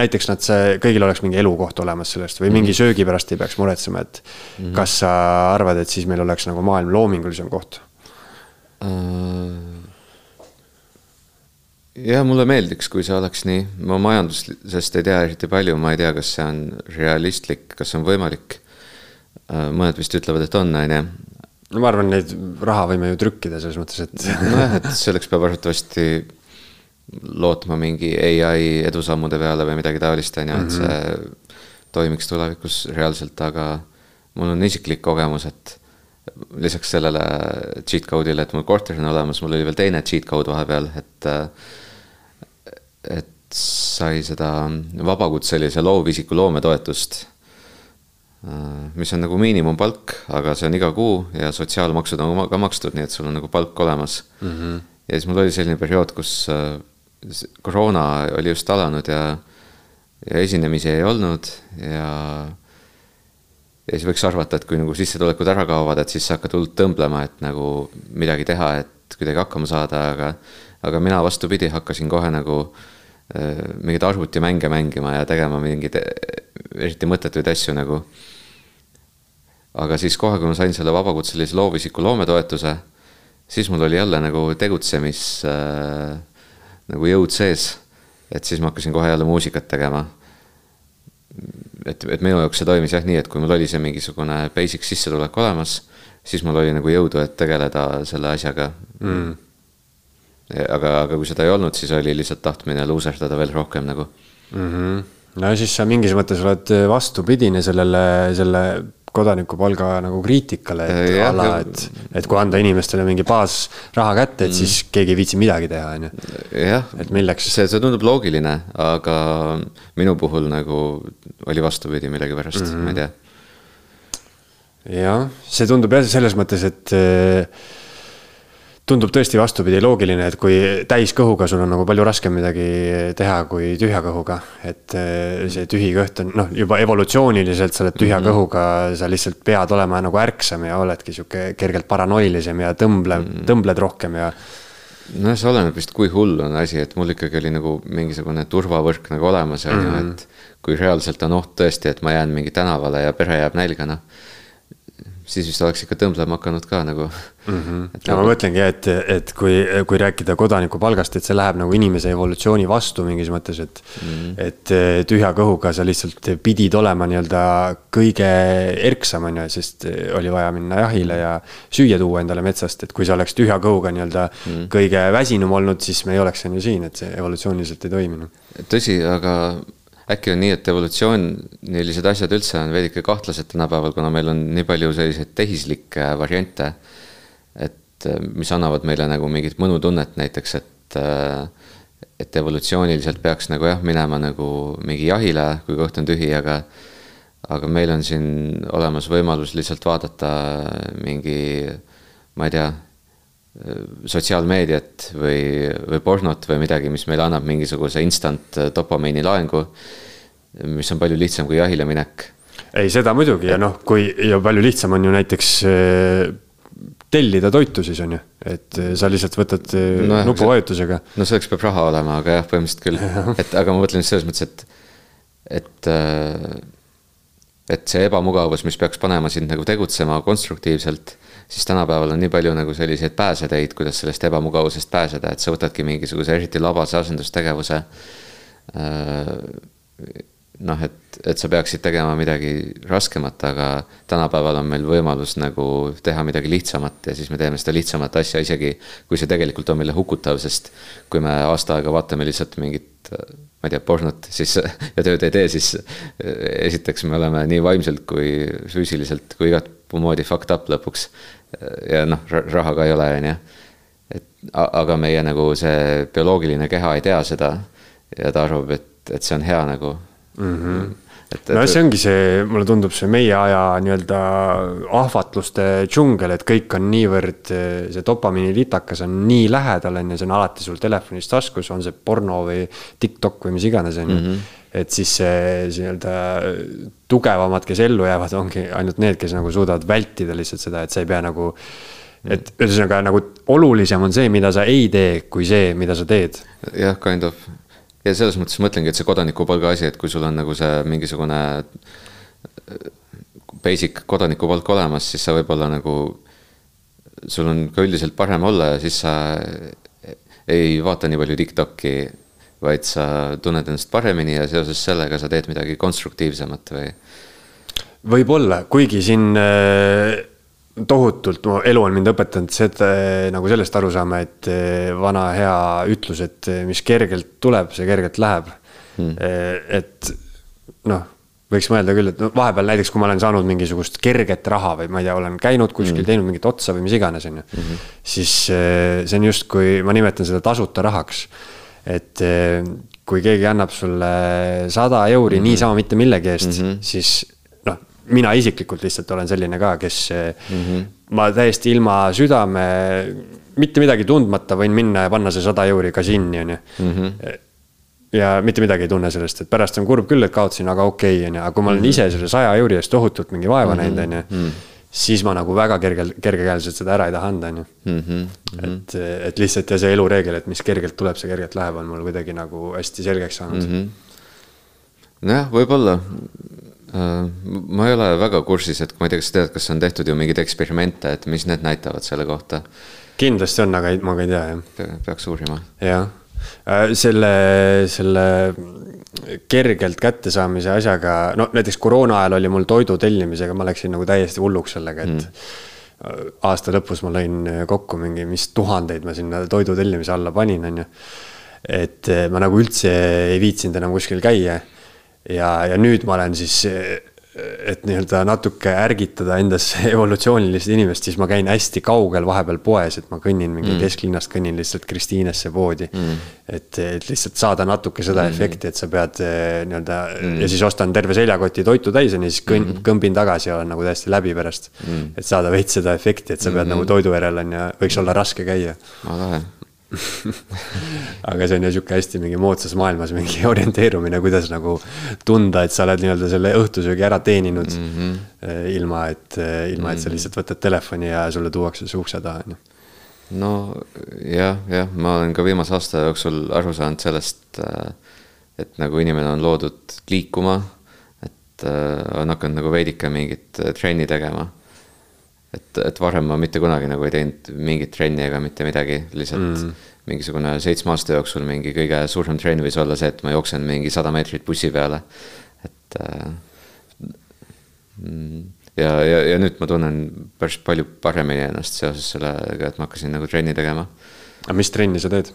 näiteks nad, kõigil oleks mingi elukoht olemas sellest või mm. mingi söögi pärast ei peaks muretsema, et mm. kas sa arvad, et siis meil oleks nagu maailm loomingulisem koht uh...? jah, mulle meeldiks, kui see oleks nii, ma majandusest ei tea eriti palju, ma ei tea, kas see on realistlik, kas see on võimalik mõned vist ütlevad, et on, on ju. no ma arvan, neid raha võime ju trükkida selles mõttes, et. nojah, et selleks peab arvatavasti lootma mingi ai edusammude peale või midagi taolist, on ju, et see mhm. toimiks tulevikus reaalselt, aga mul on isiklik kogemus, et lisaks sellele cheat code'ile, et mul korter on olemas, mul oli veel teine cheat code vahepeal, et et sai seda vabakutselise loovisiku loometoetust Äh, mis on nagu miinimumpalk, aga see on iga kuu ja sotsiaalmaksud on ka makstud, nii et sul on nagu palk olemas mm. -hmm. ja siis mul oli selline periood, kus äh, koroona oli just alanud ja, ja esinemisi ei olnud ja. ja siis võiks arvata, et kui nagu sissetulekud ära kaovad, et siis sa hakkad hullult tõmblema, et nagu midagi teha, et kuidagi hakkama saada, aga. aga mina vastupidi, hakkasin kohe nagu äh, mingeid arvutimänge mängima ja tegema mingeid eriti mõttetuid asju nagu aga siis kohe, kui ma sain selle vabakutselise loovisiku loometoetuse, siis mul oli jälle nagu tegutsemis äh, nagu jõud sees. et siis ma hakkasin kohe jälle muusikat tegema. et, et minu jaoks see toimis jah nii, et kui mul oli see mingisugune basic sissetulek olemas, siis mul oli nagu jõudu, et tegeleda selle asjaga mm.. aga, aga kui seda ei olnud, siis oli lihtsalt tahtmine luuserdada veel rohkem nagu mm. -hmm. No siis sa mingis mõttes oled vastupidine sellele, selle kodanikupalga nagu kriitikale, et ja, ala, et, et kui anda inimestele mingi baasraha kätte, et mm. siis keegi ei viitsi midagi teha, on ju. et milleks. see, see tundub loogiline, aga minu puhul nagu oli vastupidi millegipärast mm, -hmm. ma ei tea. jah, see tundub jah selles mõttes, et tundub tõesti vastupidi loogiline, et kui täiskõhuga sul on nagu palju raskem midagi teha kui tühja kõhuga. et eh, see tühi kõht on noh, juba evolutsiooniliselt sa oled tühja mm -hmm. kõhuga, sa lihtsalt pead olema nagu ärksam ja oledki sihuke kergelt paranoilisem ja tõmble mm, -hmm. tõmbled rohkem ja. noh, see oleneb vist, kui hull on asi, et mul ikkagi oli nagu mingisugune turvavõrk nagu olemas, on ju, mhm. et kui reaalselt on oht tõesti, et ma jään mingi tänavale ja pere jääb nälga, noh siis vist oleks ikka tõmblema hakanud ka nagu mm. -hmm. ja nagu... ma mõtlengi, et, et kui, kui rääkida kodanikupalgast, et see läheb nagu inimese evolutsiooni vastu mingis mõttes, et mm. -hmm. et tühja kõhuga sa lihtsalt pidid olema nii-öelda kõige erksam, on ju, sest oli vaja minna jahile ja süüa tuua endale metsast, et kui sa oleks tühja kõhuga nii-öelda mm. -hmm. kõige väsinum olnud, siis me ei oleks on ju siin, et see evolutsiooniliselt ei toiminud. tõsi, aga äkki on nii, et evolutsioonilised asjad üldse on veidike kahtlased tänapäeval, kuna meil on nii palju selliseid tehislikke variante. et et mis annavad meile nagu mingit mõnutunnet näiteks, et et evolutsiooniliselt peaks nagu jah, minema nagu mingi jahile, kui kõht on tühi, aga aga meil on siin olemas võimalus lihtsalt vaadata mingi, ma ei tea, sotsiaalmeediat või, või pornot või midagi, mis meile annab mingisuguse instant dopamiini laengu, mis on palju lihtsam kui jahile minek. ei, seda muidugi ja noh, kui ja palju lihtsam on ju näiteks eh, tellida toitu siis on ju, et eh, sa lihtsalt võtad no, nupuvajutusega. no selleks peab raha olema, aga jah, põhimõtteliselt küll, et aga ma mõtlen selles mõttes, et, et et see ebamugavus, mis peaks panema sind nagu tegutsema konstruktiivselt, siis tänapäeval on nii palju nagu selliseid pääseteid, kuidas sellest ebamugavusest pääseda, et sa võtadki mingisuguse eriti labase asendustegevuse. Äh, noh, et, et sa peaksid tegema midagi raskemat, aga tänapäeval on meil võimalus nagu teha midagi lihtsamat ja siis me teeme seda lihtsamat asja, isegi kui see tegelikult on meile hukutav, sest kui me aasta aega vaatame lihtsalt mingit ma ei tea, pornot, siis ja tööd ei tee, siis esiteks me oleme nii vaimselt kui füüsiliselt kui igat moodi fucked up lõpuks. Ja noh, raha ka ei ole, on ju. et aga meie nagu see bioloogiline keha ei tea seda ja ta arvab, et, et see on hea nagu mm. -hmm et, et.... no see ongi see, mulle tundub see meie aja nii-öelda ahvatluste džungel, et kõik on niivõrd, see dopamiini litakas on nii lähedal, on ju, see on alati sul telefonis taskus, on see porno või TikTok või mis iganes, on ju. Et siis see, see nii-öelda tugevamad, kes ellu jäävad, ongi ainult need, kes nagu suudavad vältida lihtsalt seda, et sa ei pea nagu et ühesõnaga nagu olulisem on see, mida sa ei tee, kui see, mida sa teed. jah, kind of ja selles mõttes mõtlengi, et see kodanikupalga asi, et kui sul on nagu see mingisugune basic kodanikupalk olemas, siis sa võib-olla nagu, sul on ka üldiselt parem olla ja siis sa ei vaata nii palju TikTok'i, vaid sa tunned ennast paremini ja seoses sellega sa teed midagi konstruktiivsemat või? võib-olla, kuigi siin tohutult, mu elu on mind õpetanud seda nagu sellest aru saama, et eh, vana hea ütlus, et eh, mis kergelt tuleb, see kergelt läheb hmm.. Et noh, võiks mõelda küll, et no vahepeal näiteks, kui ma olen saanud mingisugust kerget raha või ma ei tea, olen käinud kuskil hmm., teinud mingit otsa või mis iganes, on ju. Hmm. siis see on justkui, ma nimetan seda tasuta rahaks. Et kui keegi annab sulle sada euri mm -hmm. niisama mitte millegi eest mm, -hmm. siis mina isiklikult lihtsalt olen selline ka, kes mm, -hmm. ma täiesti ilma südame, mitte midagi tundmata võin minna ja panna see sada euri kasiini, on ju mhm. ja mitte midagi ei tunne sellest, et pärast on kurb küll, et kaotasin, aga okei okay,, on ju, aga kui ma olen mm -hmm. ise selle saja euri eest tohutult mingi vaeva -hmm. näinud, on ju mhm. Siis ma nagu väga kergel, kergekäeliselt seda ära ei taha anda, on ju. Mhm. et, et lihtsalt ja see elureegel, et mis kergelt tuleb, see kergelt läheb, on mul kuidagi nagu hästi selgeks saanud mm. -hmm. nojah, võib-olla Äh, ma ei ole väga kursis, et ma ei tea, kas sa tead, kas on tehtud ju mingeid eksperimente, et mis need näitavad selle kohta? kindlasti on, aga ma ka ei tea, jah. peaks uurima. jah, selle, selle kergelt kättesaamise asjaga, no näiteks koroona ajal oli mul toidu tellimisega, ma läksin nagu täiesti hulluks sellega, et mm. aasta lõpus ma lõin kokku mingi, mis tuhandeid ma sinna toidu tellimise alla panin, on ju. et ma nagu üldse ei viitsinud enam kuskil käia ja, ja nüüd ma olen siis, et nii-öelda natuke ärgitada endas evolutsioonilist inimest, siis ma käin hästi kaugel vahepeal poes, et ma kõnnin mingi mm. kesklinnast, kõnnin lihtsalt Kristiinesse poodi mm.. et, et lihtsalt saada natuke seda mm. efekti, et sa pead eh, nii-öelda mm. ja siis ostan terve seljakoti toitu täis ja siis kõn, mm. kõmbin tagasi ja olen nagu täiesti läbi pärast mm.. et saada veits seda efekti, et sa pead mm. nagu toidu järel on ju, võiks olla raske käia. lahe aga see on ju sihuke hästi mingi moodsas maailmas mingi orienteerumine, kuidas nagu tunda, et sa oled nii-öelda selle õhtusöögi ära teeninud mm. -hmm. ilma, et, ilma, et sa mhm. lihtsalt võtad telefoni ja sulle tuuakse see ukse taha, on ju. no jah, jah, ma olen ka viimase aasta jooksul aru saanud sellest, äh, et nagu inimene on loodud liikuma. et on hakanud nagu veidike mingit trenni tegema et, et varem ma mitte kunagi nagu ei teinud mingit trenni ega mitte midagi, lihtsalt mm. mingisugune seitsme aasta jooksul mingi kõige suurem trenn võis olla see, et ma jooksen mingi sada meetrit bussi peale. et äh, ja, ja, ja nüüd ma tunnen päris palju paremini ennast seoses sellega, et ma hakkasin nagu trenni tegema. aga mis trenni sa teed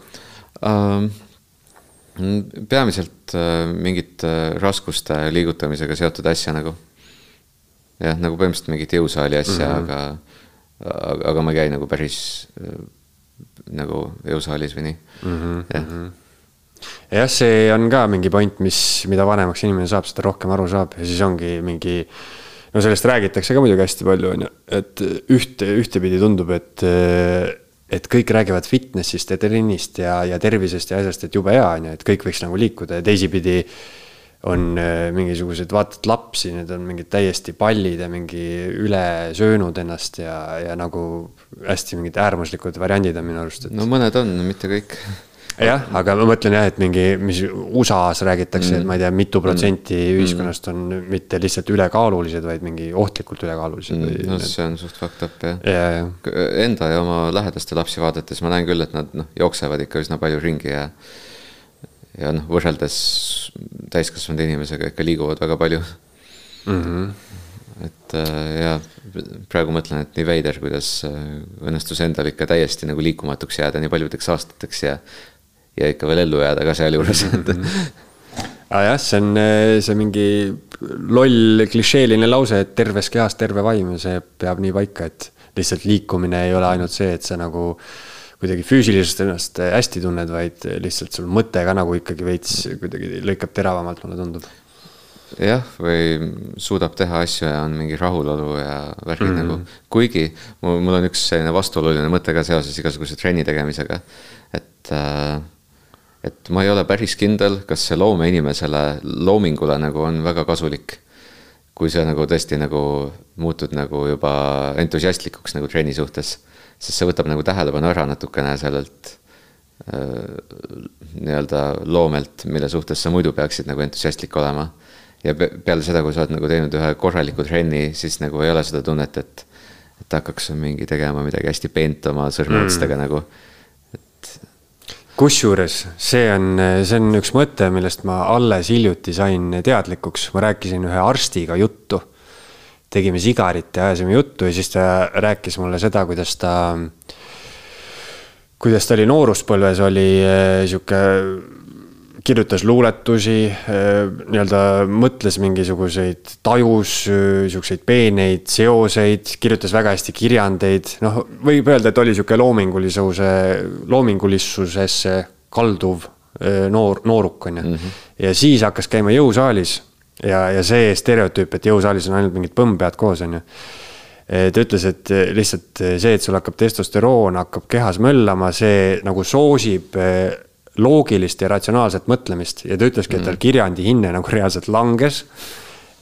uh,? peamiselt uh, mingit uh, raskuste liigutamisega seotud asja nagu jah, nagu põhimõtteliselt mingit jõusaali asja mm, -hmm. aga, aga, ma ei käi nagu päris äh, nagu jõusaalis või nii mm, -hmm. jah mm -hmm jah, see on ka mingi point, mis, mida vanemaks inimene saab, seda rohkem aru saab ja siis ongi mingi. no sellest räägitakse ka muidugi hästi palju, on ju, et ühte, ühtepidi tundub, et, et kõik räägivad fitness'ist ja trennist ja, ja tervisest ja asjast, et jube hea on ju, et kõik võiks nagu liikuda ja teisipidi on äh, mingisugused, vaatad lapsi, need on mingid täiesti pallid ja mingi üle söönud ennast ja, ja nagu hästi mingid äärmuslikud variandid on minu arust et.... no mõned on, mitte kõik. jah, aga ma mõtlen jah, et mingi, mis USA-s räägitakse mm., et ma ei tea, mitu protsenti mm. ühiskonnast on mitte lihtsalt ülekaalulised, vaid mingi ohtlikult ülekaalulised mm.. no need... see on suht fucked up jah ja, ja. Enda ja oma lähedaste lapsi vaadates ma näen küll, et nad noh, jooksevad ikka üsna palju ringi ja ja noh, võrreldes täiskasvanud inimesega ikka liiguvad väga palju mm. -hmm. et äh, ja praegu mõtlen, et nii veider, kuidas äh, õnnestus endal ikka täiesti nagu liikumatuks jääda nii paljudeks aastateks ja, ja ikka veel ellu jääda ka sealjuures mm. -hmm. aga jah, see on äh, see mingi loll klišeeline lause, et terves kehas terve vaim ja see peab nii paika, et lihtsalt liikumine ei ole ainult see, et sa nagu äh, kuidagi füüsiliselt ennast hästi tunned, vaid lihtsalt sul mõte ka nagu ikkagi veits kuidagi lõikab teravamalt, mulle tundub. jah, või suudab teha asju ja on mingi rahulolu ja värgid mm -hmm. nagu, kuigi mul, mul on üks selline vastuoluline mõte ka seoses igasuguse trenni tegemisega, et äh, et ma ei ole päris kindel, kas see loomeinimesele, loomingule nagu on väga kasulik. kui sa nagu tõesti nagu muutud nagu juba entusiastlikuks nagu trenni suhtes sest see võtab nagu tähelepanu ära natukene sellelt äh, nii-öelda loomelt, mille suhtes sa muidu peaksid nagu entusiastlik olema. ja peale seda, kui sa oled nagu teinud ühe korraliku trenni, siis nagu ei ole seda tunnet, et, et hakkaks mingi tegema midagi hästi peent oma sõrmeotstega mm. nagu, et. kusjuures see on, see on üks mõte, millest ma alles hiljuti sain teadlikuks, ma rääkisin ühe arstiga juttu tegime sigarit ja ajasime juttu ja siis ta rääkis mulle seda, kuidas ta, kuidas ta oli nooruspõlves, oli eh, sihuke, kirjutas luuletusi, eh, nii-öelda mõtles mingisuguseid, tajus eh, siukseid peeneid seoseid, kirjutas väga hästi kirjandeid, noh, võib öelda, et oli sihuke loomingulisuse, loomingulisusesse kalduv noor, nooruk, on ju. Mhm. ja siis hakkas käima jõusaalis ja, ja see stereotüüp, et jõusaalis on ainult mingid põmmpead koos, on ju. ta ütles, et lihtsalt see, et sul hakkab testosteroon hakkab kehas möllama, see nagu soosib eh, loogilist ja ratsionaalset mõtlemist ja ta ütleski, et tal mm. kirjandi hinne nagu reaalselt langes.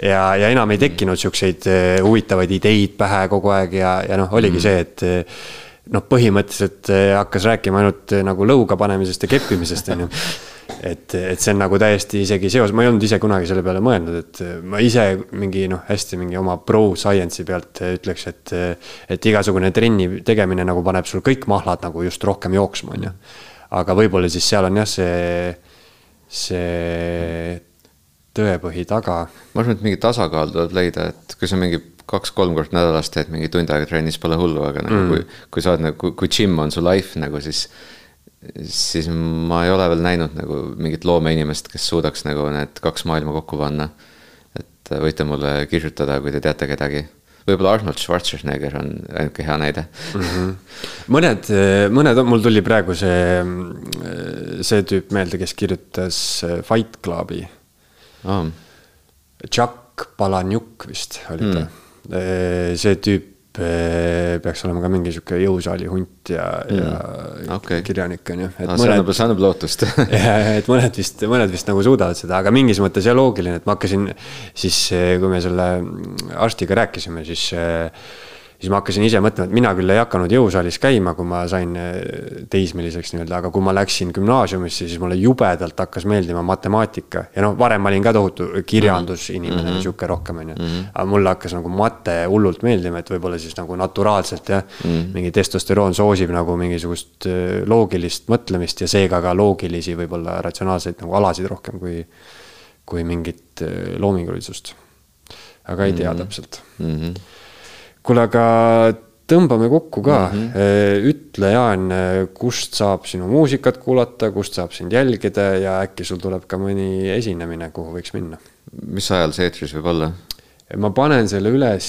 ja, ja enam ei tekkinud siukseid eh, huvitavaid ideid pähe kogu aeg ja, ja noh, oligi mm. see, et noh, põhimõtteliselt hakkas rääkima ainult nagu lõuga panemisest ja keppimisest, on ju et, et see on nagu täiesti isegi seos, ma ei olnud ise kunagi selle peale mõelnud, et ma ise mingi noh, hästi mingi oma pro science'i pealt ütleks, et. et igasugune trenni tegemine nagu paneb sul kõik mahlad nagu just rohkem jooksma, on ju. aga võib-olla siis seal on jah, see, see tõepõhi taga. ma arvan, et mingi tasakaal tuleb leida, et kui sa mingi kaks-kolm korda nädalas teed mingi tund aega trennis, pole hullu, aga nagu mm. kui, kui sa oled nagu, kui gym on su life nagu, siis siis ma ei ole veel näinud nagu mingit loomeinimest, kes suudaks nagu need kaks maailma kokku panna. et võite mulle kirjutada, kui te teate kedagi. võib-olla Arnold Schwarzenegger on ainuke hea näide mm. -hmm. mõned, mõned, mul tuli praegu see, see tüüp meelde, kes kirjutas Fight Clubi oh.. Chuck Palahniuk vist oli ta mm.. see tüüp peaks olema ka mingi sihuke jõusaali hunt ja mm., ja okay. kirjanik on ju. see annab, see annab lootust et mõned vist, mõned vist nagu suudavad seda, aga mingis mõttes ja loogiline, et ma hakkasin siis, kui me selle arstiga rääkisime, siis siis ma hakkasin ise mõtlema, et mina küll ei hakanud jõusaalis käima, kui ma sain eh, teismeliseks nii-öelda, aga kui ma läksin gümnaasiumisse, siis mulle jubedalt hakkas meeldima matemaatika. ja noh, varem ma olin ka tohutu kirjandusinimene mm -hmm. sihuke rohkem, on ju. Mhm. aga mulle hakkas nagu mate hullult meeldima, et võib-olla siis nagu naturaalselt jah mm -hmm., mingi testosteroon soosib nagu mingisugust eh, loogilist mõtlemist ja seega ka loogilisi, võib-olla ratsionaalseid nagu alasid rohkem kui, kui mingit eh, loomingulisust. aga ei tea mm -hmm. täpselt mm. -hmm kuule, aga tõmbame kokku ka mm. -hmm. ütle, Jaan, kust saab sinu muusikat kuulata, kust saab sind jälgida ja äkki sul tuleb ka mõni esinemine, kuhu võiks minna? mis ajal see eetris võib olla? ma panen selle üles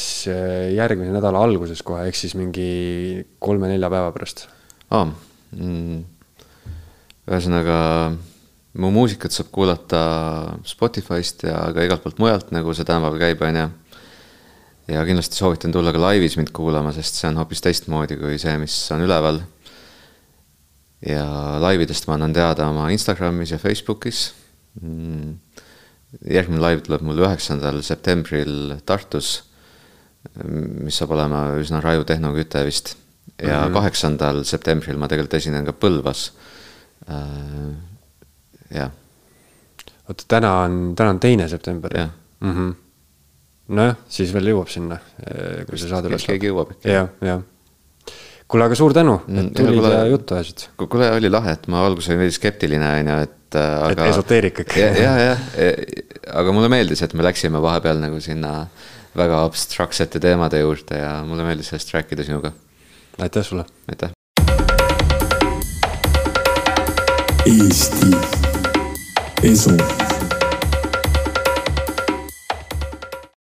järgmise nädala alguses kohe, ehk siis mingi kolme-nelja päeva pärast. aa mm,, ühesõnaga mu muusikat saab kuulata Spotify'st ja ka igalt poolt mujalt, nagu see tänapäeval käib, on ju. Ja kindlasti soovitan tulla ka laivis mind kuulama, sest see on hoopis teistmoodi kui see, mis on üleval. ja laividest ma annan teada oma Instagramis ja Facebookis mm järgmine live tuleb mul üheksandal septembril Tartus, mis saab olema üsna raju tehnoküte vist. ja mhm. kaheksandal mm -hmm. septembril ma tegelikult esinen ka Põlvas. Äh, jah. oota, täna on, täna on teine september? jah mm -hmm.. Nojah, siis veel jõuab sinna, äh, kui see saade üles keegi jõuab ikka. jah, jah kuule, aga suur tänu, et mm, tulid ja, ja juttu ajasid. kuule, oli lahe, et ma alguses olin veidi skeptiline, on ju, et et äh, aga. et esoteerik ikka. jah, jah, jah, aga mulle meeldis, et me läksime vahepeal nagu sinna väga abstraktsete teemade juurde ja mulle meeldis sellest rääkida sinuga. aitäh sulle. aitäh. Eesti Esu